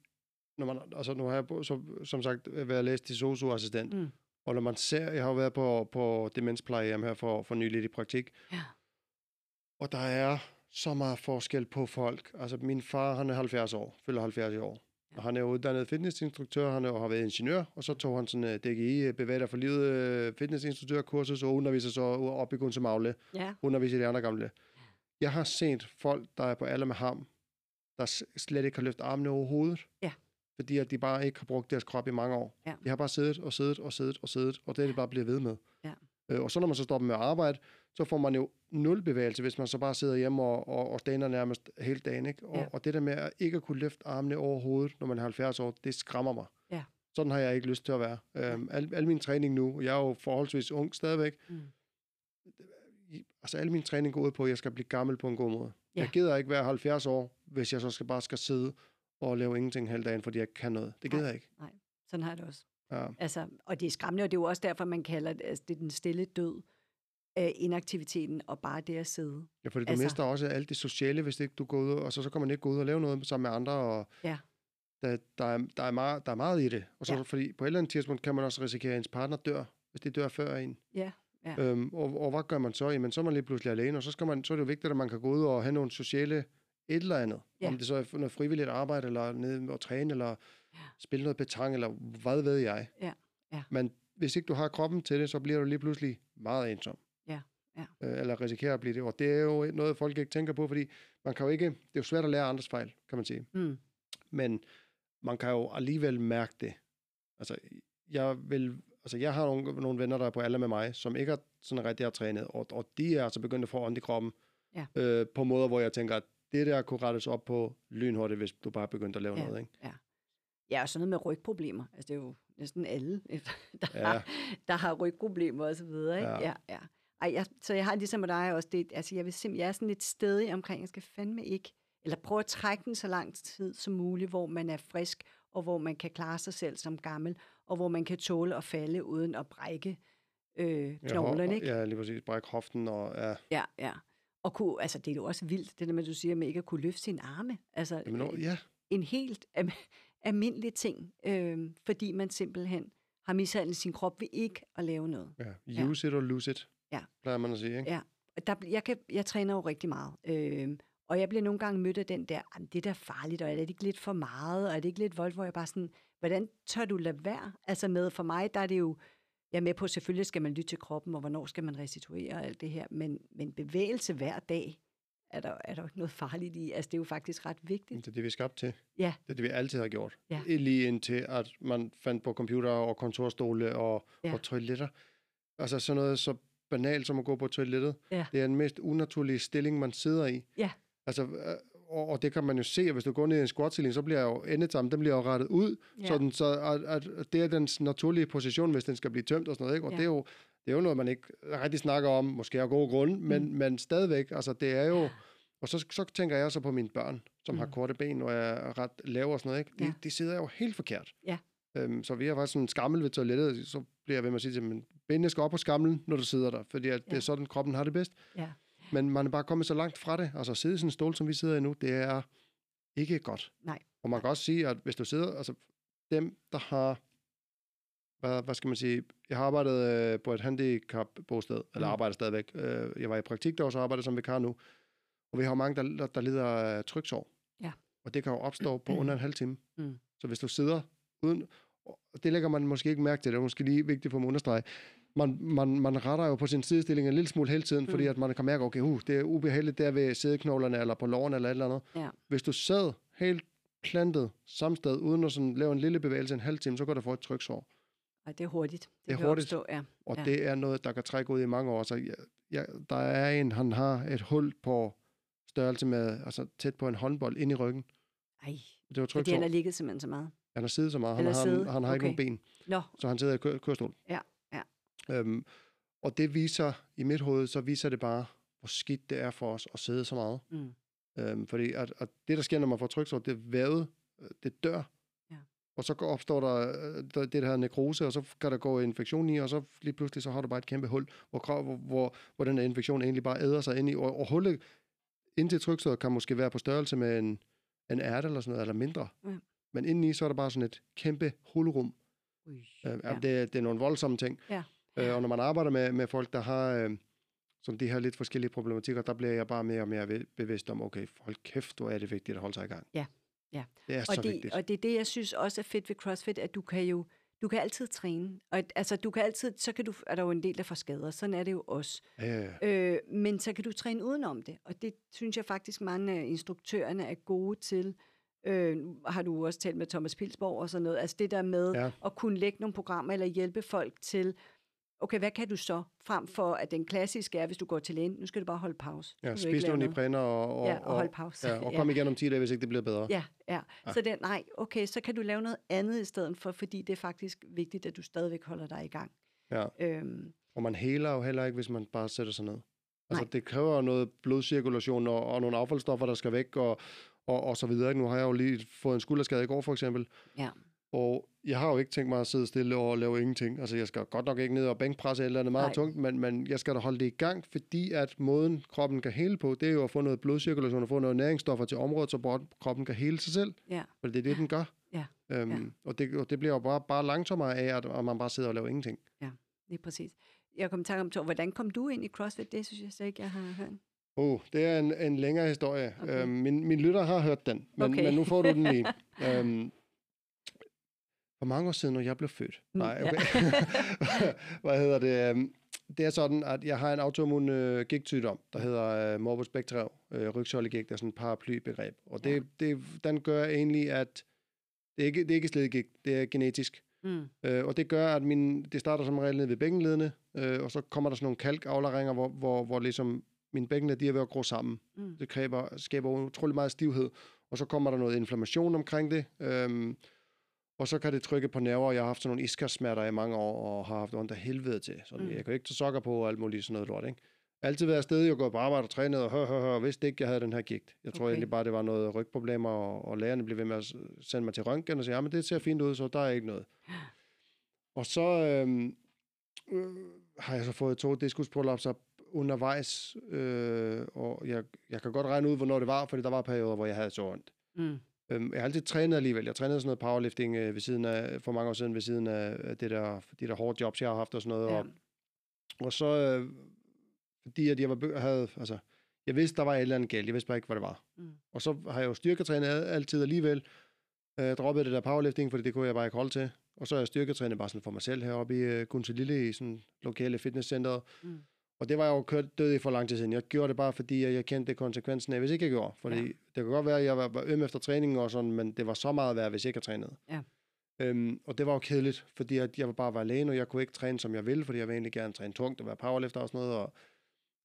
når man, altså nu har jeg som, som sagt været læst til socioassistent, Mm. og når man ser, jeg har jo været på, på demensplejehjem her for, for nylig i praktik, ja. og der er så meget forskel på folk. Altså min far, han er 70 år, fylder 70 i år. Han er uddannet fitnessinstruktør, han er, har været ingeniør, og så tog han sådan uh, DGI, bevæger for livet, uh, fitnessinstruktørkursus, og underviser så op i Gunse Magle, ja, underviser i de andre gamle. Jeg har set folk, der er på alder med ham, der slet ikke har løftet armene over hovedet. Ja. Fordi at de bare ikke har brugt deres krop i mange år. Ja. De har bare siddet og siddet og siddet og siddet, og det er de bare blevet ved med. Ja. Øh, og så når man så stopper med at arbejde, så får man jo nul bevægelse, hvis man så bare sidder hjemme og, og, og stander nærmest hele dagen. Ikke? Og, Ja. og det der med at ikke at kunne løfte armene over hovedet, når man er 70 år, det skræmmer mig. Ja. Sådan har jeg ikke lyst til at være. Øhm, al, al min træning nu, jeg er jo forholdsvis ung stadigvæk, Mm. altså al min træning går ud på, at jeg skal blive gammel på en god måde. Ja. Jeg gider ikke være 70 år, hvis jeg så skal bare skal sidde og lave ingenting hele dagen, fordi jeg ikke kan noget. Det gider Nej. jeg ikke. sådan har jeg det også. Ja. Altså, og det er skræmmende, og det er jo også derfor, man kalder det, altså, det er den stille død af inaktiviteten, og bare det at sidde. Ja, fordi du Altså- mister også alt det sociale, hvis ikke du går ud, og så, så kan man ikke gå ud og lave noget sammen med andre, og Ja. der, der, er, der, er meget, der er meget i det. Og så, Ja. fordi på et eller andet tidspunkt kan man også risikere, at ens partner dør, hvis de dør før en. Ja, ja. Øhm, og, og hvad gør man så? Jamen, så er man lige pludselig alene, og så, skal man, så er det jo vigtigt, at man kan gå ud og have nogle sociale et eller andet. Ja. Om det så er noget frivilligt arbejde, eller nede og træne, eller Ja. spille noget betang, eller hvad ved jeg. Ja, ja. Men hvis ikke du har kroppen til det, så bliver du lige pludselig meget ensom. Ja, ja. Øh, eller risikerer at blive det. Og det er jo noget, folk ikke tænker på, fordi man kan jo ikke, det er jo svært at lære andres fejl, kan man sige. Mm. Men man kan jo alligevel mærke det. Altså, jeg vil, altså jeg har nogle, nogle venner, der er på alder med mig, som ikke har sådan rigtig har trænet, og, og de er altså begyndt at få ondt i kroppen, Ja. øh, på måder, hvor jeg tænker, at det der kunne rettes op på lynhurtigt, hvis du bare begyndte at lave Ja. noget, ikke? Ja, og sådan noget med rygproblemer. Altså, det er jo næsten alle, der, Ja. har, der har rygproblemer og så videre. Ikke? Ja. Ja, ja. Ej, jeg, så jeg har ligesom med dig også det, altså jeg vil simpelthen, jeg er sådan lidt stedig omkring, jeg skal fandme ikke, eller prøve at trække den så lang tid som muligt, hvor man er frisk, og hvor man kan klare sig selv som gammel, og hvor man kan tåle at falde uden at brække øh, knoglerne, ikke? Ja, lige præcis. Bræk hoften og ja. Ja, ja. Og kunne, altså det er jo også vildt, det der med, at du siger, med ikke at kunne løfte sine arme. Altså Jamen, nå, ja, en helt am- almindelig ting, øh, fordi man simpelthen har mishandlet sin krop ved ikke at lave noget. ja. Use it or lose it, Ja. plejer man at sige, ikke? Ja. Der, jeg, kan, jeg træner jo rigtig meget, øh, og jeg bliver nogle gange mødt af den der, "Jamen, det er da farligt, og er det ikke lidt for meget, og er det ikke lidt voldt, hvor jeg bare sådan, hvordan tør du lade være? Altså med, for mig, der er det jo, jeg er med på, selvfølgelig skal man lytte til kroppen, og hvornår skal man restituere og alt det her, men, men bevægelse hver dag, er der, er der ikke noget farligt i. Altså det er jo faktisk ret vigtigt. Det er det, vi er skabt til. Ja. Det er det, vi altid har gjort. Ja. Lige indtil, at man fandt på computer og kontorstole og, Ja. og toiletter. Altså sådan noget så banalt som at gå på toilettet. Ja. Det er den mest unaturlige stilling, man sidder i. Ja. Altså, øh, og, og det kan man jo se, at hvis du går ned i en squat så bliver jo endetarmen, den bliver jo rettet ud, Ja. sådan, så at, at det er dens naturlige position, hvis den skal blive tømt og sådan noget. Ikke? Og Ja. det, er jo, det er jo noget, man ikke rigtig snakker om, måske af gode grunde, men, Mm. men stadigvæk, altså det er jo... Og så, så tænker jeg så på mine børn, som mm. har korte ben og er ret lave og sådan noget. Ikke? De, Ja. de sidder jo helt forkert. Ja. Øhm, så vi har faktisk sådan en skammel ved toilettet, så bliver jeg ved med at sige til dem, benene skal op på skamlen, når du sidder der, fordi at det Ja. er sådan, kroppen har det bedst. Ja. Men man er bare kommet så langt fra det. Altså at sidde i sådan en stol, som vi sidder i nu, det er ikke godt. Nej. Og man kan også sige, at hvis du sidder, altså dem, der har, hvad, hvad skal man sige, jeg har arbejdet øh, på et handicap-bosted, eller Mm. arbejder stadigvæk. Øh, jeg var i praktik der, og så arbejder som vikar nu. Og vi har mange, der, der, der lider af tryksår. Ja. Og det kan jo opstå på under en halv time. Mm. Så hvis du sidder uden, og det lægger man måske ikke mærke til, det er måske lige vigtigt for mig at understrege, man, man, man retter jo på sin sidestilling en lille smule hele tiden, mm. fordi at man kan mærke, okay, uh, det er ubehageligt der ved sædeknoglerne, eller på låren, eller et eller andet. Ja. Hvis du sad helt plantet samme sted, uden at sådan lave en lille bevægelse en halv time, så kan du få et tryksår. Og det er hurtigt. Det er kan hurtigt. Opstå, ja. Og Ja. ja. det er noget, der kan trække ud i mange år. Så jeg, jeg, der er en, han har et hul på størrelse med, altså tæt på en håndbold ind i ryggen. Ej, Det var fordi han tryksår. har ligget simpelthen så meget. Han har siddet så meget. Han, har, han, han har ikke Okay. nogen ben. Nå, Så han sidder i kø- kørestol. Ja, ja. Øhm, og det viser, i mit hoved, så viser det bare, hvor skidt det er for os at sidde så meget. mm. Øhm, fordi at, at det, der sker, når man får tryksår, det er vævet, øh, det dør. Ja. Og så opstår der, øh, der det der nekrose, og så kan der gå infektion i, og så lige pludselig så har du bare et kæmpe hul, hvor, hvor, hvor, hvor den her infektion egentlig bare æder sig ind i. Og, og hullet indtil tryksåret kan måske være på størrelse med en, en ærte eller sådan noget, eller mindre. Ja. Men indeni så er der bare sådan et kæmpe hulrum. Ui. Øh, Ja. ja. det, det er nogle voldsomme ting. Ja. Øh, og når man arbejder med, med folk, der har øh, som de her lidt forskellige problematikker, der bliver jeg bare mere og mere bevidst om, okay, hold kæft, hvor er det vigtigt at holde sig i gang. Ja. Ja. Det er Og så det, vigtigt. og det er det, jeg synes også er fedt ved CrossFit, at du kan jo du kan altid træne. Og altså, du kan altid, så kan du, er der jo en del, der får skader. Sådan er det jo også. Øh, Øh, men så kan du træne udenom det. Og det synes jeg faktisk, mange af instruktørerne er gode til. Øh, har du også talt med Thomas Pilsborg og sådan noget. Altså det der med Ja. at kunne lægge nogle programmer eller hjælpe folk til, okay, hvad kan du så? Frem for, at den klassiske er, hvis du går til lægen, nu skal du bare holde pause. ja, spis nogle noget. Ipræner og, og, Ja, og holde pause. Ja, og kom igen om 10 dage, hvis ikke det bliver bedre. Ja, ja. Så den, nej, okay, så kan du lave noget andet i stedet for, fordi det er faktisk vigtigt, at du stadigvæk holder dig i gang. Ja. Øhm, Og man heler jo heller ikke, hvis man bare sætter sig ned. Altså, Nej. det kræver noget blodcirkulation og, og nogle affaldsstoffer, der skal væk, og, og, og så videre. Nu har jeg jo lige fået en skulderskade i går, for eksempel. ja, Og jeg har jo ikke tænkt mig at sidde stille og lave ingenting. Altså, jeg skal godt nok ikke ned og bænkpresse eller andet meget Nej. tungt, men, men jeg skal da holde det i gang, fordi at måden, kroppen kan hele på, det er jo at få noget blodcirkulation og få noget næringsstoffer til området, så kroppen kan hele sig selv. ja, For det er det, den gør. Ja. Øhm, Ja. Og, det, og det bliver jo bare, bare langsommere af, at, at man bare sidder og laver ingenting. lige præcis. Jeg kom i tanke om, Thor, hvordan kom du ind i CrossFit? Det synes jeg så ikke, jeg har hørt. Oh, det er en, en længere historie. Okay. Øhm, min, min lytter har hørt den, men, Okay. men nu får du den lige. øhm, for mange år siden, når jeg blev født. Mm, Nej, ja. okay. Hvad hedder det? Øhm, Det er sådan, at jeg har en autoimmun øh, gigtsygdom, der hedder øh, morbus Bechterew. Øh, rygsøjlegigt er sådan et paraplybegreb. Og det, Ja. det, den gør egentlig, at det er ikke, det er ikke slidgigt, det er genetisk. Mm. Øh, og det gør, at min, det starter som regel nede ved bækkenledene, øh, og så kommer der sådan nogle kalkafleringer, hvor, hvor, hvor ligesom mine bækkenled, de er ved at gro sammen. Mm. Det kræver, skaber utrolig meget stivhed, og så kommer der noget inflammation omkring det, øhm, og så kan det trykke på nerver, jeg har haft sådan nogle iskasmerter i mange år, og har haft ondt af helvede til. Så Mm. jeg kan ikke tage sokker på og alt muligt sådan noget lort, ikke? Altid været afsted, jeg går på arbejde og trænet, og hør, hør, hør, vidste ikke, jeg havde den her gigt. Jeg tror Okay. egentlig bare, det var noget rygproblemer, og, og lægerne blev ved med at sende mig til røntgen og sige, ja, men det ser fint ud, så der er ikke noget. Og så øhm, øh, har jeg så fået to diskusprolapser undervejs, øh, og jeg, jeg kan godt regne ud, hvornår det var, fordi der var perioder, hvor jeg havde så ondt. Mm. Øhm, jeg har altid trænet alligevel. Jeg trænede sådan noget powerlifting øh, ved siden af, for mange år siden ved siden af af det der, de der hårde jobs, jeg har haft og sådan noget. Ja. Og, og så, øh, fordi at jeg var, havde, altså, jeg vidste, der var et eller andet galt. Jeg vidste bare ikke, hvad det var. Mm. Og så har jeg jo styrketrænet al- altid alligevel. Øh, droppede det der powerlifting, fordi det kunne jeg bare ikke holde til. Og så har jeg styrketrænet bare sådan for mig selv heroppe i øh, Gunselille i sådan lokale fitnesscenteret. Mm. Og det var jeg jo kørt død i for lang tid siden. Jeg gjorde det bare, fordi jeg jeg kendte konsekvensen af, hvis ikke jeg gjorde. Fordi Ja. det kan godt være, at jeg var, øm efter træningen og sådan, men det var så meget værd, hvis jeg ikke havde trænet. Ja. Øhm, og det var jo kedeligt, fordi at jeg var bare var alene, og jeg kunne ikke træne, som jeg ville, fordi jeg ville egentlig gerne træne tungt og være powerlifter og sådan noget. Og,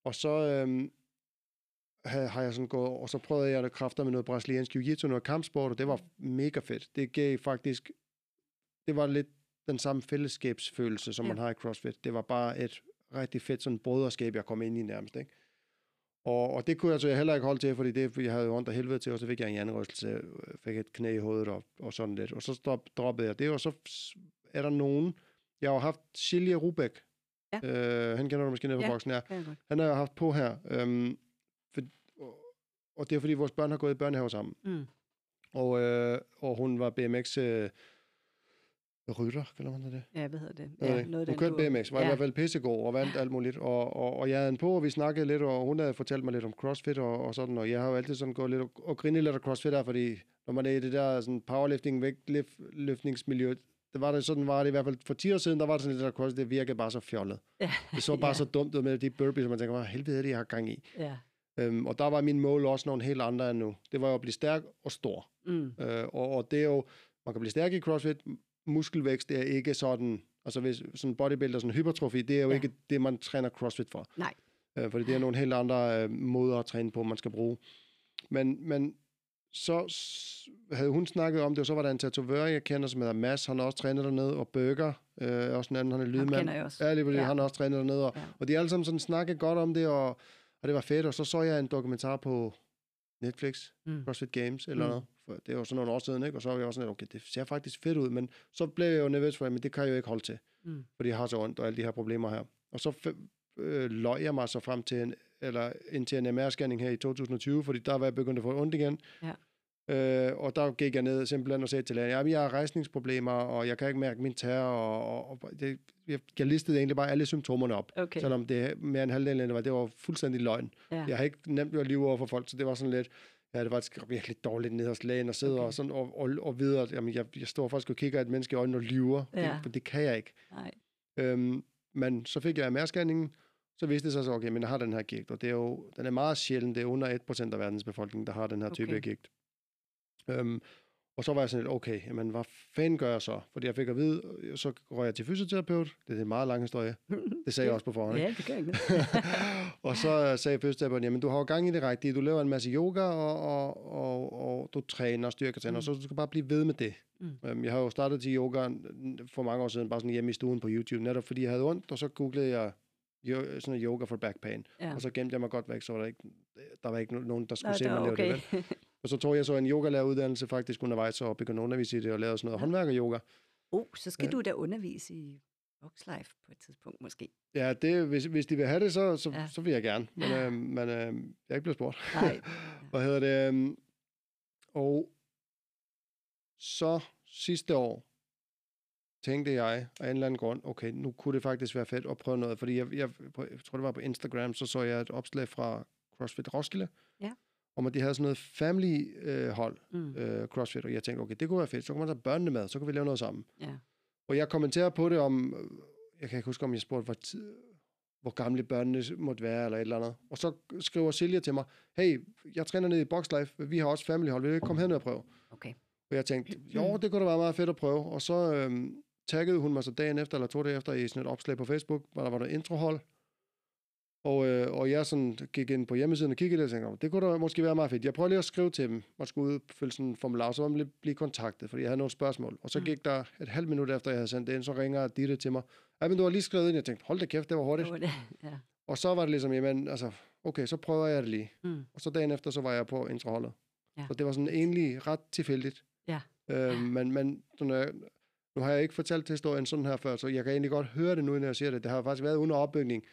og så øhm, har, jeg sådan gået, og så prøvede jeg at kræfter med noget brasiliansk jiu-jitsu, noget kampsport, og det var mega fedt. Det gav faktisk, det var lidt den samme fællesskabsfølelse, som ja. man har i CrossFit. Det var bare et rigtig fedt sådan broderskab, jeg kom ind i nærmest, ikke? Og, og det kunne jeg så heller ikke holde til, fordi det, jeg havde jo ondt af helvede til, og så fik jeg en hjernerystelse, øh, fik et knæ i hovedet og, og sådan lidt. Og så stop, droppede jeg det, og så er der nogen, Jeg har haft Silje Rubæk. Ja. Øh, han kender du måske nede på Ja. boksen godt. Han har jeg haft på her. Øhm, for, og, og det er fordi, vores børn har gået i børnehave sammen. Mm. Og, øh, og hun var BMX øh, rytter, kalder man det? Ja, hvad hedder det? Ja, Ja, noget hun kørte dur. BMX, var ja. i hvert fald pissegod og vandt alt muligt. Og, og, og jeg havde en på, og vi snakkede lidt, og hun havde fortalt mig lidt om CrossFit og, og sådan, og jeg har jo altid sådan gået lidt og, og grinet lidt af CrossFit her, fordi når man er i det der sådan powerlifting, vægtløftningsmiljø, det var det sådan, var det i hvert fald for 10 år siden, der var det sådan lidt, at CrossFit, det virkede bare så fjollet. Ja. Det så bare Ja. så dumt ud med de burpees, som man tænker, hvad helvede er det, jeg har gang i? Ja. Øhm, og der var min mål også nogle helt andre end nu. Det var jo at blive stærk og stor. Mm. Øh, og, og det er jo, man kan blive stærk i CrossFit, muskelvækst det er ikke sådan, altså hvis sådan bodybuilder, sådan hypertrofi, det er jo Ja. ikke det, man træner CrossFit for. Nej. Øh, fordi det er nogle helt andre øh, måder at træne på, man skal bruge. Men, men så havde hun snakket om det, og så var der en tatovør, jeg kender, som hedder Mads, han har også trænet dernede, og Burger, øh, også en anden, han er lydmand. kender jeg også. Ja, lige Ja. han har også trænet dernede, og, Ja. og de alle sammen sådan snakket godt om det, og, og det var fedt, og så så jeg en dokumentar på Netflix, Mm. CrossFit Games eller mm. noget. For det var sådan nogle år siden, ikke? Og så var jeg også sådan, okay, det ser faktisk fedt ud, men så blev jeg jo nervøs for, men det kan jeg jo ikke holde til, Mm. fordi jeg har så ondt og alle de her problemer her. Og så øh, løg jeg mig så frem til en, eller ind til en MR-scanning her i 2020, fordi der var jeg begyndt at få ondt igen. Ja. Øh, og der gik jeg ned simpelthen og sagde til lægen, jeg har rejsningsproblemer, og jeg kan ikke mærke min tær, og, og, og det, jeg, jeg listede egentlig bare alle symptomerne op. Okay. Selvom det er mere end halvdelen af det var, det var fuldstændig løgn. Ja. Jeg har ikke nemt ved at lyve over for folk, så det var sådan lidt, ja, det var faktisk virkelig dårligt ned hos lægen og sidde Okay. og, sådan, og, og, og videre, jamen jeg, jeg står faktisk og kigger et menneske i øjnene og lyver, Ja. det, det kan jeg ikke. Nej. Øhm, men så fik jeg MR-scanningen, så viste det sig så, okay, men jeg har den her gigt, og det er jo, den er meget sjælden, det er under 1% af verdens befolkning, der har den her type Okay. gigt. Øhm, og så var jeg sådan lidt, okay, jamen hvad fanden gør jeg så? Fordi jeg fik at vide, øh, så røg jeg til fysioterapeut, det er en meget lang historie, det sagde jeg også på forhånd. ikke? Ja, det gør ikke og så sagde fysioterapeuten, jamen du har jo gang i det rigtige, du laver en masse yoga, og, og, og, og du træner styrketræner, Mm. så du skal bare blive ved med det. Mm. Øhm, jeg har jo startet til yoga for mange år siden, bare sådan hjemme i stuen på YouTube, netop fordi jeg havde ondt, og så googlede jeg jo, sådan yoga for back pain. Ja. Og så gemte jeg mig godt væk, så var der ikke, der var ikke nogen, der skulle Nå, se mig var lave okay. det. Vel? Og så tog jeg så en yogalæreruddannelse faktisk undervejs, og begyndte at undervise i det, og lavede sådan noget håndværker-yoga. oh, så skal Ja. du da undervise i Voxlife på et tidspunkt måske. Ja, det, hvis, hvis de vil have det, så, så, Ja. ja. så vil jeg gerne. Men, øh, men øh, jeg er ikke blevet spurgt. Nej. Hvad hedder det? øhm, Og så sidste år tænkte jeg af en eller anden grund, okay, nu kunne det faktisk være fedt at prøve noget, fordi jeg, jeg, jeg tror, det var på Instagram, så så jeg et opslag fra CrossFit Roskilde, Ja. Om at de havde sådan noget family-hold, øh, hold, Mm. øh, CrossFit, og jeg tænkte, okay, det kunne være fedt, så kunne man tage børnene med, så kunne vi lave noget sammen. Ja. Og jeg kommenterer på det om, jeg kan ikke huske, om jeg spurgte, hvor, tid, hvor gamle børnene måtte være, eller et eller andet. Og så skriver Silja til mig, hey, jeg træner ned i Boxlife, vi har også familyhold, vil du ikke komme herned og prøve? Okay. Og jeg tænkte, jo, det kunne da være meget fedt at prøve. Og så øhm, taggede hun mig så dagen efter, eller to dage efter, i sådan et opslag på Facebook, hvor der var noget introhold. Og, øh, og jeg sådan gik ind på hjemmesiden og kiggede lidt, og tænkte, "Nå, det kunne da måske være meget fedt. Jeg prøvede lige at skrive til dem, og skulle udfylde sådan en formular, så man blive, kontaktet, fordi jeg havde nogle spørgsmål. Og så Mm. gik der et halvt minut efter, jeg havde sendt det ind, så ringer Ditte til mig. Ja, men du har lige skrevet ind. Jeg tænkte, hold da kæft, det var hurtigt. Det var det. Ja. Og så var det ligesom, jamen, altså, okay, så prøver jeg det lige. Mm. Og så dagen efter, så var jeg på introholdet. Ja. Så det var sådan egentlig ret tilfældigt. Ja. Øh, men men sådan, nu har jeg ikke fortalt historien sådan her før, så jeg kan egentlig godt høre det nu, når jeg siger det. Det har faktisk været under opbygning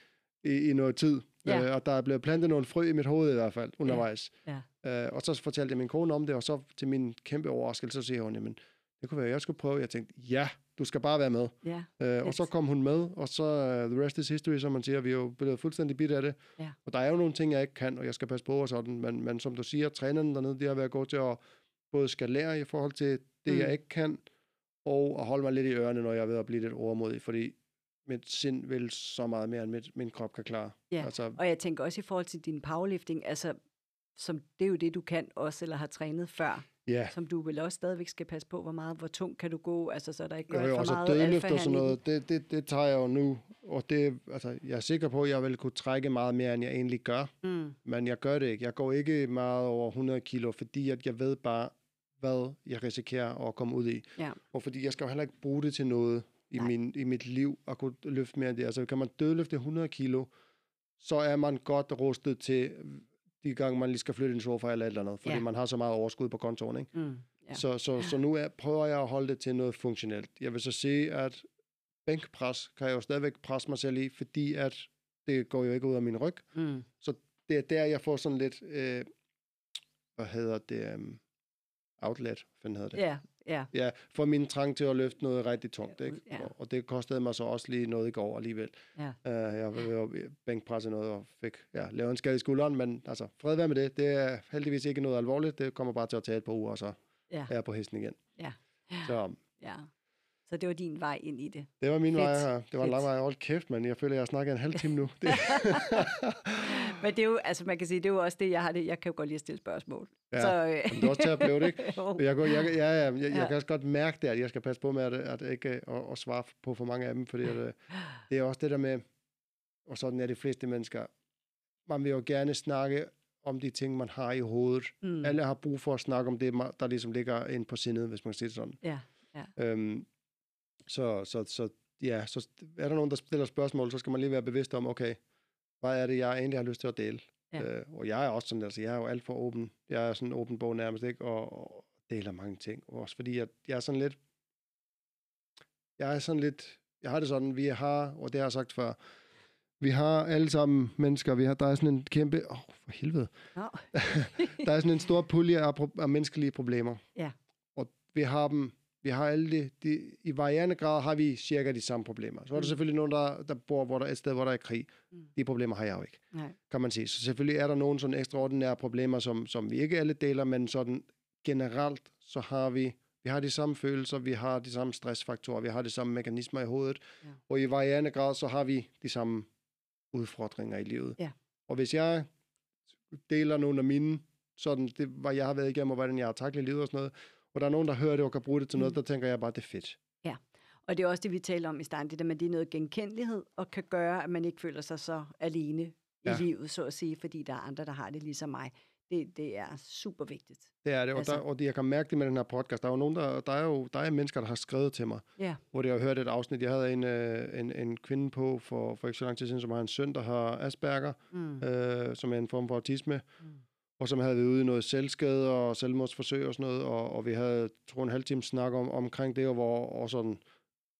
i, i noget tid. Ja. Øh, og der er blevet plantet nogle frø i mit hoved i hvert fald, undervejs. Ja. Øh, og så fortalte jeg min kone om det, og så til min kæmpe overraskelse, så siger hun, jamen, det kunne være, jeg skulle prøve. Jeg tænkte, ja, du skal bare være med. Ja. Øh, og så kom hun med, og så uh, the rest is history, som man siger. Vi er jo blevet fuldstændig bidt af det. Ja. Og der er jo nogle ting, jeg ikke kan, og jeg skal passe på og sådan. Men, men som du siger, trænerne dernede, de har været gode til at både skalere i forhold til det, mm. jeg ikke kan, og at holde mig lidt i ørerne, når jeg er ved at blive lidt overmodig. Fordi mit sind vil så meget mere, end mit, min krop kan klare. Ja. Altså, Og jeg tænker også i forhold til din powerlifting, altså, som det er jo det, du kan også, eller har trænet før, ja, som du vel også stadigvæk skal passe på, hvor meget, hvor tungt kan du gå, altså så der ikke gør vil jo for også meget dødløft og sådan noget. Det, det, det tager jeg jo nu. Og det, altså, jeg er sikker på, at jeg vil kunne trække meget mere, end jeg egentlig gør. Mm. Men jeg gør det ikke. Jeg går ikke meget over 100 kilo, fordi at jeg ved bare, hvad jeg risikerer at komme ud i. Ja. Og fordi jeg skal jo heller ikke bruge det til noget i, min, i mit liv at kunne løfte mere end det. Altså kan man dødløfte 100 kilo, så er man godt rustet til de gange, man lige skal flytte en sofa eller et eller andet, fordi Ja. man har så meget overskud på kontoen. Ikke? Mm. Ja. Så, så, så nu er, prøver jeg at holde det til noget funktionelt. Jeg vil så sige, at bænkpres kan jeg jo stadigvæk presse mig selv i, fordi at det går jo ikke ud af min ryg. Mm. Det er der, jeg får sådan lidt, øh, hvad hedder det, um, outlet, hvad hedder det? Ja, ja. Ja, for min trang til at løfte noget rigtig tungt, Ja, ikke? ja. Og, det kostede mig så også lige noget i går alligevel. Ja. Uh, jeg var bænkpresse noget og fik ja, lavet en skade i skulderen, men altså, fred være med det. Det er heldigvis ikke noget alvorligt. Det kommer bare til at tage et par uger, og så Ja. er jeg på hesten igen. Ja. Så ja. Så det var din vej ind i det. det var min Fedt. vej her. Det var en Fedt. lang vej. Hold kæft, men jeg føler, jeg har snakket en halv time nu. Det, Men det er jo, altså man kan sige, det er jo også det, jeg har det. Jeg kan jo godt lide at stille spørgsmål. Ja, Så, øh, men du er også terapeut, ikke? Jeg, går, jeg, ja, ja, jeg, jeg Ja. kan også godt mærke det, at jeg skal passe på med at, at ikke at, at svare på for mange af dem, fordi at, øh, det er også det der med, og sådan er de fleste mennesker, man vil jo gerne snakke om de ting, man har i hovedet. Mm. Alle har brug for at snakke om det, der ligesom ligger ind på sindet, hvis man siger det sådan. Ja, Øhm, så, så, så, ja, så er der nogen, der stiller spørgsmål, så skal man lige være bevidst om, okay, hvad er det, jeg egentlig har lyst til at dele? Ja. Øh, og jeg er også sådan, altså jeg er jo alt for åben. Jeg er sådan en åben bog nærmest, ikke? Og, og deler mange ting. Også fordi, at jeg er sådan lidt, jeg er sådan lidt, jeg har det sådan, vi har, og det har jeg sagt før, vi har alle sammen mennesker, vi har, der er sådan en kæmpe, åh, oh, for helvede, Nå. der er sådan en stor pulje af, pro- af menneskelige problemer. Ja. Og vi har dem, vi har alle de, de, i varierende grad har vi cirka de samme problemer. Så er der Mm. selvfølgelig nogen, der, der bor hvor der er et sted, hvor der er krig. Mm. De problemer har jeg jo ikke, Nej. kan man sige. Så selvfølgelig er der nogle sådan ekstraordinære problemer, som, som vi ikke alle deler, men sådan generelt, så har vi, vi har de samme følelser, vi har de samme stressfaktorer, vi har de samme mekanismer i hovedet, Ja. og i varierende grad, så har vi de samme udfordringer i livet. Ja. Og hvis jeg deler nogle af mine, sådan det, hvad jeg har været igennem, og hvordan jeg har taklet livet og sådan noget, og der er nogen, der hører det og kan bruge det til noget, Mm. der tænker jeg bare, det er fedt. Og det er også det, vi taler om i starten, det der med, det er noget genkendelighed, og kan gøre, at man ikke føler sig så alene i Ja. livet, så at sige, fordi der er andre, der har det ligesom mig. Det, det er super vigtigt. Det er det, og, Altså- der, og det, jeg kan mærke det med den her podcast. Der er jo nogen, der, der er jo der er mennesker, der har skrevet til mig, Ja. hvor de har hørt et afsnit. Jeg havde en, øh, en, en kvinde på for, for ikke så lang tid siden, som har en søn, der har Asperger, Mm. øh, som er en form for autisme, Mm. Og som havde været ude i noget selvskade og selvmordsforsøg og sådan noget, og, og vi havde, tror en halv time snak om, omkring det, og hvor og sådan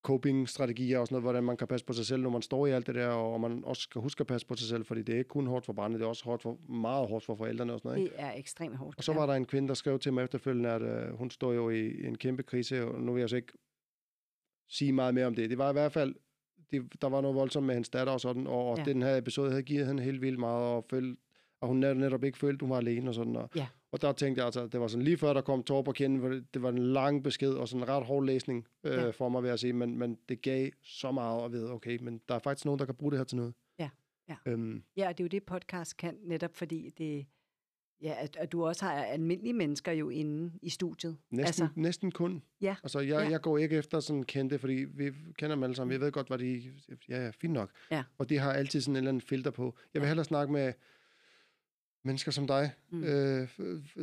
coping-strategier og sådan noget, hvordan man kan passe på sig selv, når man står i alt det der, og man også skal huske at passe på sig selv, fordi det er ikke kun hårdt for barnet, det er også hårdt for, meget hårdt for forældrene og sådan noget. Ikke? Det er ekstremt hårdt. Og så var der en kvinde, der skrev til mig efterfølgende, at øh, hun står jo i en kæmpe krise, og nu vil jeg så ikke sige meget mere om det. Det var i hvert fald, det, der var noget voldsomt med hendes datter og sådan, og, og Ja. den her episode havde givet hende helt vildt meget, og, føl, og hun net- netop ikke følte, hun var alene og sådan. Og, Ja. og der tænkte jeg altså, det var sådan lige før, der kom tår på kinden, for det, var en lang besked, og sådan en ret hård læsning øh, Ja. for mig, vil jeg sige, men, men det gav så meget at vide, okay, men der er faktisk nogen, der kan bruge det her til noget. Ja, ja. Øhm, Ja, det er jo det, podcast kan, netop fordi det, ja, at, at du også har almindelige mennesker jo inde i studiet. Næsten, Altså, næsten kun. Ja, Altså, jeg, ja. jeg går ikke efter sådan kendte, fordi vi kender dem alle sammen. Jeg ved godt, hvad de... Ja, ja, fint nok. Ja. Og de har altid sådan en eller anden filter på. Jeg vil Ja. hellere snakke med mennesker som dig. Mm. Øh,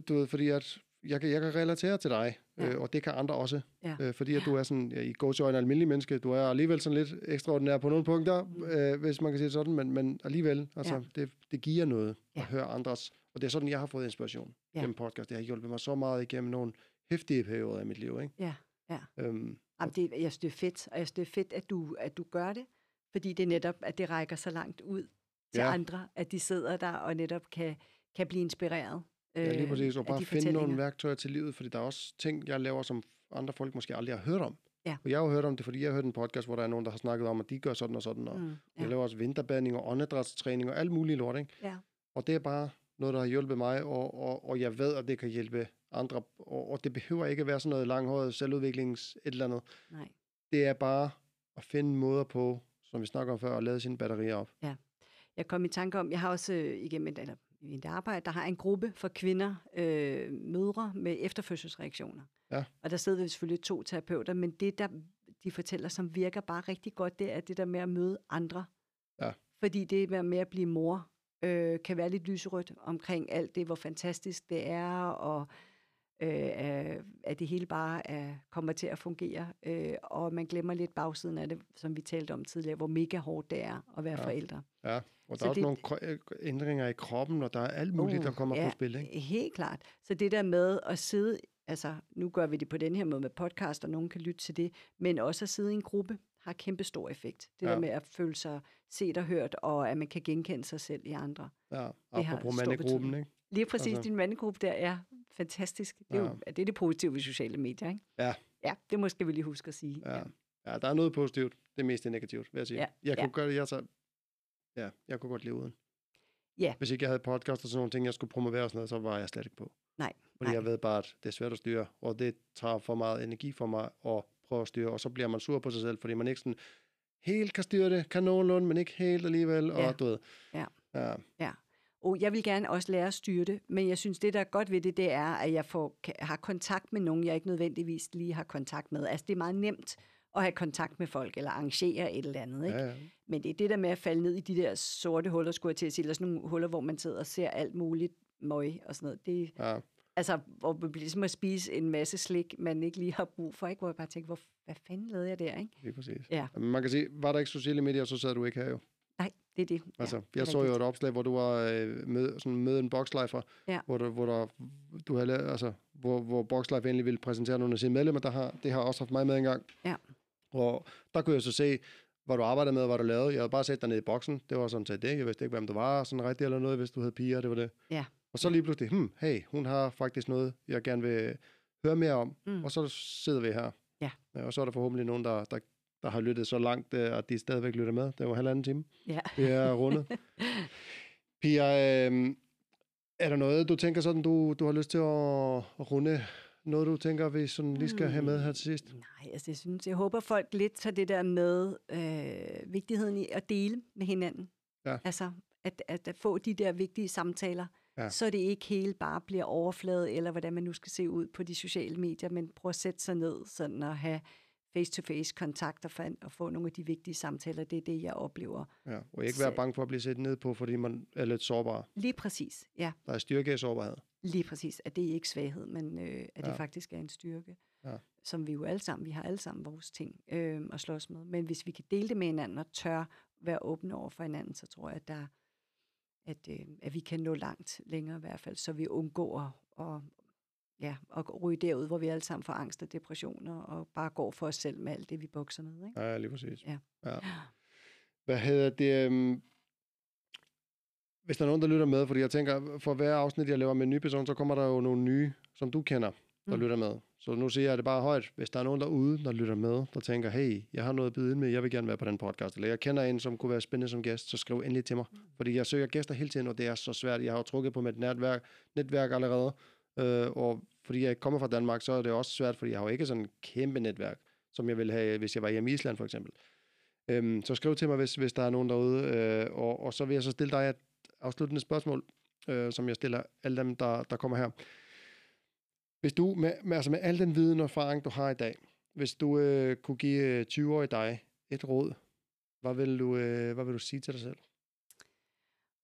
du ved, fordi at jeg kan, jeg kan relatere til dig, Ja. øh, og det kan andre også. Ja. Øh, fordi at du er sådan, ja, i til en almindelig menneske, du er alligevel sådan lidt ekstraordinær på nogle punkter, Mm. øh, hvis man kan sige det sådan, men, men alligevel, altså, Ja. det, det giver noget Ja. at høre andres. Og det er sådan, jeg har fået inspiration Ja. gennem podcast. Det har hjulpet mig så meget igennem nogle hæftige perioder i mit liv, ikke? ja, ja. Øhm, Jamen, det, jeg synes, det er fedt, og jeg synes, det er fedt, at du, at du gør det, fordi det er netop, at det rækker så langt ud til Ja. andre, at de sidder der og netop kan, kan blive inspireret. Ja, lige øh, præcis. Og bare de finde nogle værktøjer til livet, fordi der er også ting, jeg laver, som andre folk måske aldrig har hørt om. Ja. Og jeg har jo hørt om det, fordi jeg har hørt en podcast, hvor der er nogen, der har snakket om, at de gør sådan og sådan, og Mm, ja. ja, jeg laver også vinterbadning og åndedrætstræning og alt muligt lort, ikke? ja, Og det er bare noget, der har hjulpet mig, og, og, og jeg ved, at det kan hjælpe andre. Og, og det behøver ikke at være sådan noget langhåret selvudviklings et eller andet. nej. Det er bare at finde måder på, som vi snakker om før, at lade sine batterier op. Jeg kom i tanke om, jeg har også øh, igennem et, eller, i mit arbejde, der har en gruppe for kvinder, øh, mødre med efterfødselsreaktioner. Ja. Og der sidder vi selvfølgelig to terapeuter, men det, der de fortæller, som virker bare rigtig godt, det er det der med at møde andre. Ja. Fordi det med at blive mor, øh, kan være lidt lyserødt omkring alt det, hvor fantastisk det er, og øh, at det hele bare er, kommer til at fungere. Øh, og man glemmer lidt bagsiden af det, som vi talte om tidligere, hvor mega hårdt det er at være Ja. ja. forældre. Ja, og der Så er også det- nogle øh, ændringer i kroppen, og der er alt muligt, Uh, der kommer ja, på spil, ikke? Helt klart. Så det der med at sidde, altså nu gør vi det på den her måde med podcast, og nogen kan lytte til det, men også at sidde i en gruppe, har kæmpe stor effekt. Det Ja. der med at føle sig set og hørt, og at man kan genkende sig selv i andre. Ja, apropos mandegruppen, ikke? Lige præcis, Altså- din mandegruppe der er fantastisk. Det er, Ja. jo, det er det positive ved sociale medier, ikke? Ja. Ja, det måske vi lige huske at sige. Ja. ja, der er noget positivt. Det er mest negativt, vil jeg sige. Ja, Jeg kunne ja. godt, jeg, så, ja, jeg kunne godt leve uden. Ja. Hvis ikke jeg havde podcast og sådan nogle ting, jeg skulle promovere og sådan noget, så var jeg slet ikke på. Nej, Fordi nej. jeg ved bare, at det er svært at styre, og det tager for meget energi for mig at prøve at styre, og så bliver man sur på sig selv, fordi man ikke sådan helt kan styre det, kan nogenlunde, men ikke helt alligevel, Ja. og du ved. Ja. Ja, Og jeg vil gerne også lære at styre det, men jeg synes, det der er godt ved det, det er, at jeg får, har kontakt med nogen, jeg ikke nødvendigvis lige har kontakt med. Altså, det er meget nemt at have kontakt med folk, eller arrangere et eller andet, ikke? ja, ja. Men det er det der med at falde ned i de der sorte huller, skulle jeg til at sige, eller sådan nogle huller, hvor man sidder og ser alt muligt møg og sådan noget. Det, ja. altså, hvor det bliver ligesom at spise en masse slik, man ikke lige har brug for, ikke? Hvor jeg bare tænker, hvor, hvad fanden lavede jeg der, ikke? Lige præcis. Ja. Man kan sige, var der ikke sociale medier, så sad du ikke her jo. Det er det. Altså, ja, jeg er så jo rigtigt. et opslag, hvor du var øh, med, sådan med en boxlifer, Ja. hvor, der, hvor der, du havde altså, hvor, hvor Boxlife egentlig ville præsentere nogle af sine medlemmer, der har, det har også haft mig med engang. Ja. Og der kunne jeg så se, hvad du arbejdede med, hvad du lavede. Jeg havde bare set dig nede i boksen. Det var sådan set det. Jeg vidste ikke, hvem du var, sådan rigtigt eller noget, hvis du havde piger, det var det. Ja. Og så lige pludselig, hmm, hey, hun har faktisk noget, jeg gerne vil høre mere om. Mm. Og så sidder vi her. Ja. Og så er der forhåbentlig nogen, der, der, der har lyttet så langt, øh, at de stadigvæk lytter med. Det var halvanden time. Ja. Vi er rundet. Pia, øh, er der noget, du tænker sådan, du, du har lyst til at, runde? Noget, du tænker, vi sådan lige skal have med her til sidst? Nej, altså jeg synes, jeg håber folk lidt tager det der med øh, vigtigheden i at dele med hinanden. Ja. Altså at, at, at få de der vigtige samtaler, Ja. så det ikke hele bare bliver overflade, eller hvordan man nu skal se ud på de sociale medier, men prøv at sætte sig ned sådan og have face-to-face kontakt og, fan, og få nogle af de vigtige samtaler. Det er det, jeg oplever. Ja, og ikke være bange for at blive set ned på, fordi man er lidt sårbar. Lige præcis, ja. Der er styrke i sårbarhed. Lige præcis, at det ikke svaghed, men øh, at Ja. det faktisk er en styrke, Ja. som vi jo alle sammen, vi har alle sammen vores ting øh, at slås med. Men hvis vi kan dele det med hinanden og tør være åbne over for hinanden, så tror jeg, at, der, at, øh, at vi kan nå langt længere i hvert fald, så vi undgår at, og, ja, at ryge derud, hvor vi alle sammen får angst og depressioner, og bare går for os selv med alt det, vi bokser med. Ikke? Ja, lige præcis. Ja. ja. Hvad hedder det? Um, hvis der er nogen, der lytter med, fordi jeg tænker, for hver afsnit, jeg laver med en ny person, så kommer der jo nogle nye, som du kender, der mm. Mm. lytter med. Så nu siger jeg det bare højt. Hvis der er nogen derude, der lytter med, der tænker, hey, jeg har noget at byde ind med, jeg vil gerne være på den podcast, eller jeg kender en, som kunne være spændende som gæst, så skriv endelig til mig. Fordi jeg søger gæster hele tiden, og det er så svært. Jeg har jo trukket på mit netværk, netværk allerede, øh, og fordi jeg kommer fra Danmark, så er det også svært, fordi jeg har jo ikke sådan et kæmpe netværk, som jeg ville have, hvis jeg var hjemme i Island for eksempel. Øhm, så skriv til mig, hvis, hvis der er nogen derude, øh, og, og så vil jeg så stille dig et afsluttende spørgsmål, øh, som jeg stiller alle dem, der, der kommer her. Hvis du, med, med, altså med al den viden og erfaring, du har i dag, hvis du øh, kunne give øh, 20-årige dig et råd, hvad vil, du, øh, hvad vil du sige til dig selv?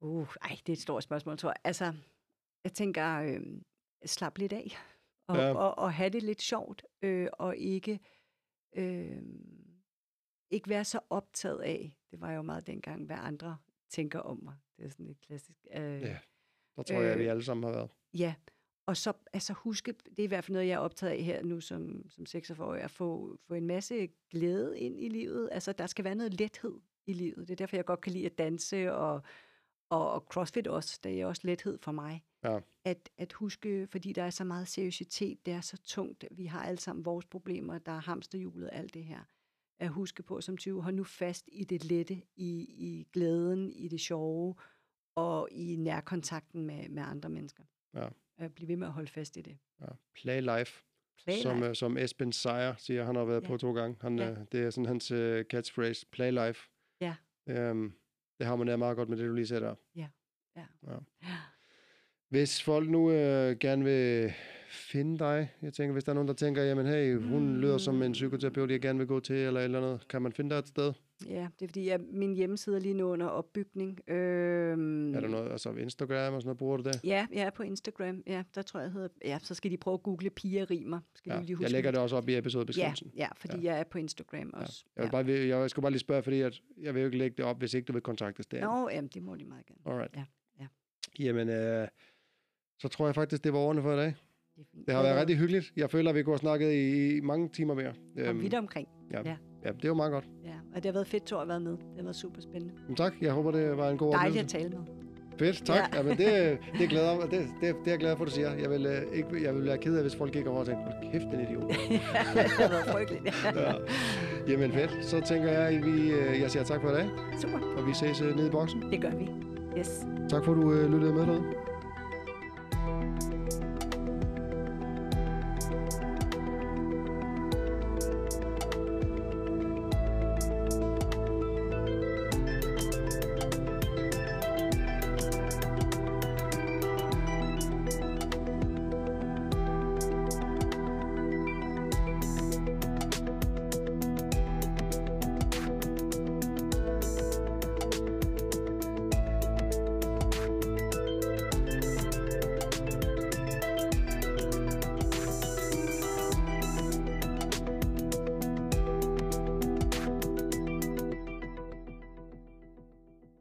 Uh, ej, det er et stort spørgsmål, tror jeg. Altså, jeg tænker, øh, slap lidt af, og, Ja. og, og have det lidt sjovt, øh, og ikke, øh, ikke være så optaget af, det var jo meget dengang, hvad andre tænker om mig. Det er sådan lidt klassisk. Øh, Ja. Der tror øh, jeg, at vi Øh, alle sammen har været. Ja, og så altså huske, det er i hvert fald noget, jeg er optaget af her nu som, som 46 at få, få en masse glæde ind i livet. Altså, der skal være noget lethed i livet. Det er derfor, jeg godt kan lide at danse, og, og, og CrossFit også. Det er også lethed for mig. Ja. At, at huske, fordi der er så meget seriøsitet, det er så tungt. Vi har alle sammen vores problemer, der er hamsterhjulet alt det her. At huske på som 20, hold nu fast i det lette, i, i glæden, i det sjove, og i nærkontakten med, med andre mennesker. Ja. At blive ved med at holde fast i det. Ja. Play life, Play som, life. øh, som Esben Sejer siger, han har været Ja. på to gange. Han, Ja. øh, det er sådan hans øh, catchphrase, play life. Ja. Øhm, det harmonerer meget godt med det, du lige sagde der. Ja. Ja. ja. Ja. Hvis folk nu øh, gerne vil finde dig, jeg tænker, hvis der er nogen, der tænker, jamen hey, hun mm. lyder som en psykoterapeut, jeg gerne vil gå til, eller et eller andet, kan man finde dig et sted? Ja, det er fordi, at min hjemmeside er lige nu under opbygning. Øhm, Er der noget, altså Instagram og sådan noget, bruger du det? Ja, jeg er på Instagram. Ja, der tror jeg, hedder... Ja, så skal de prøve at google Pia Rimer. Skal Ja. lige huske Jeg lægger det også op i Ja, episodebeskrivelsen. ja, fordi ja. jeg er på Instagram Ja. også. Jeg, vil bare, jeg, jeg skal bare lige spørge, fordi at, jeg vil jo ikke lægge det op, hvis ikke du vil kontaktes der. Nå, jamen, det må de meget gerne. Alright. Ja, ja. Jamen, øh, så tror jeg faktisk, det var ordene for i dag. Det, har været rigtig hyggeligt. Jeg føler, at vi have snakket i, mange timer mere. Kom vidt omkring. ja. ja. Ja, det var meget godt. Ja, og det har været fedt, at være med. Det har været super spændende. Men tak, jeg håber, det var en god Dejligt oplevelse. at tale med. Fedt, tak. Ja. Ja. Jamen, det, det, glæder mig. Det, det, det er jeg glad for, du siger. Jeg vil, øh, ikke, jeg vil være ked af, hvis folk gik over og tænkte, hold kæft, den idiot. det har været frygteligt. ja. Jamen fedt. Så tænker jeg, at vi, øh, jeg siger tak for i dag, Super, og vi ses øh, nede i boksen. det gør vi. Yes. Tak for, at du øh, lyttede med derude.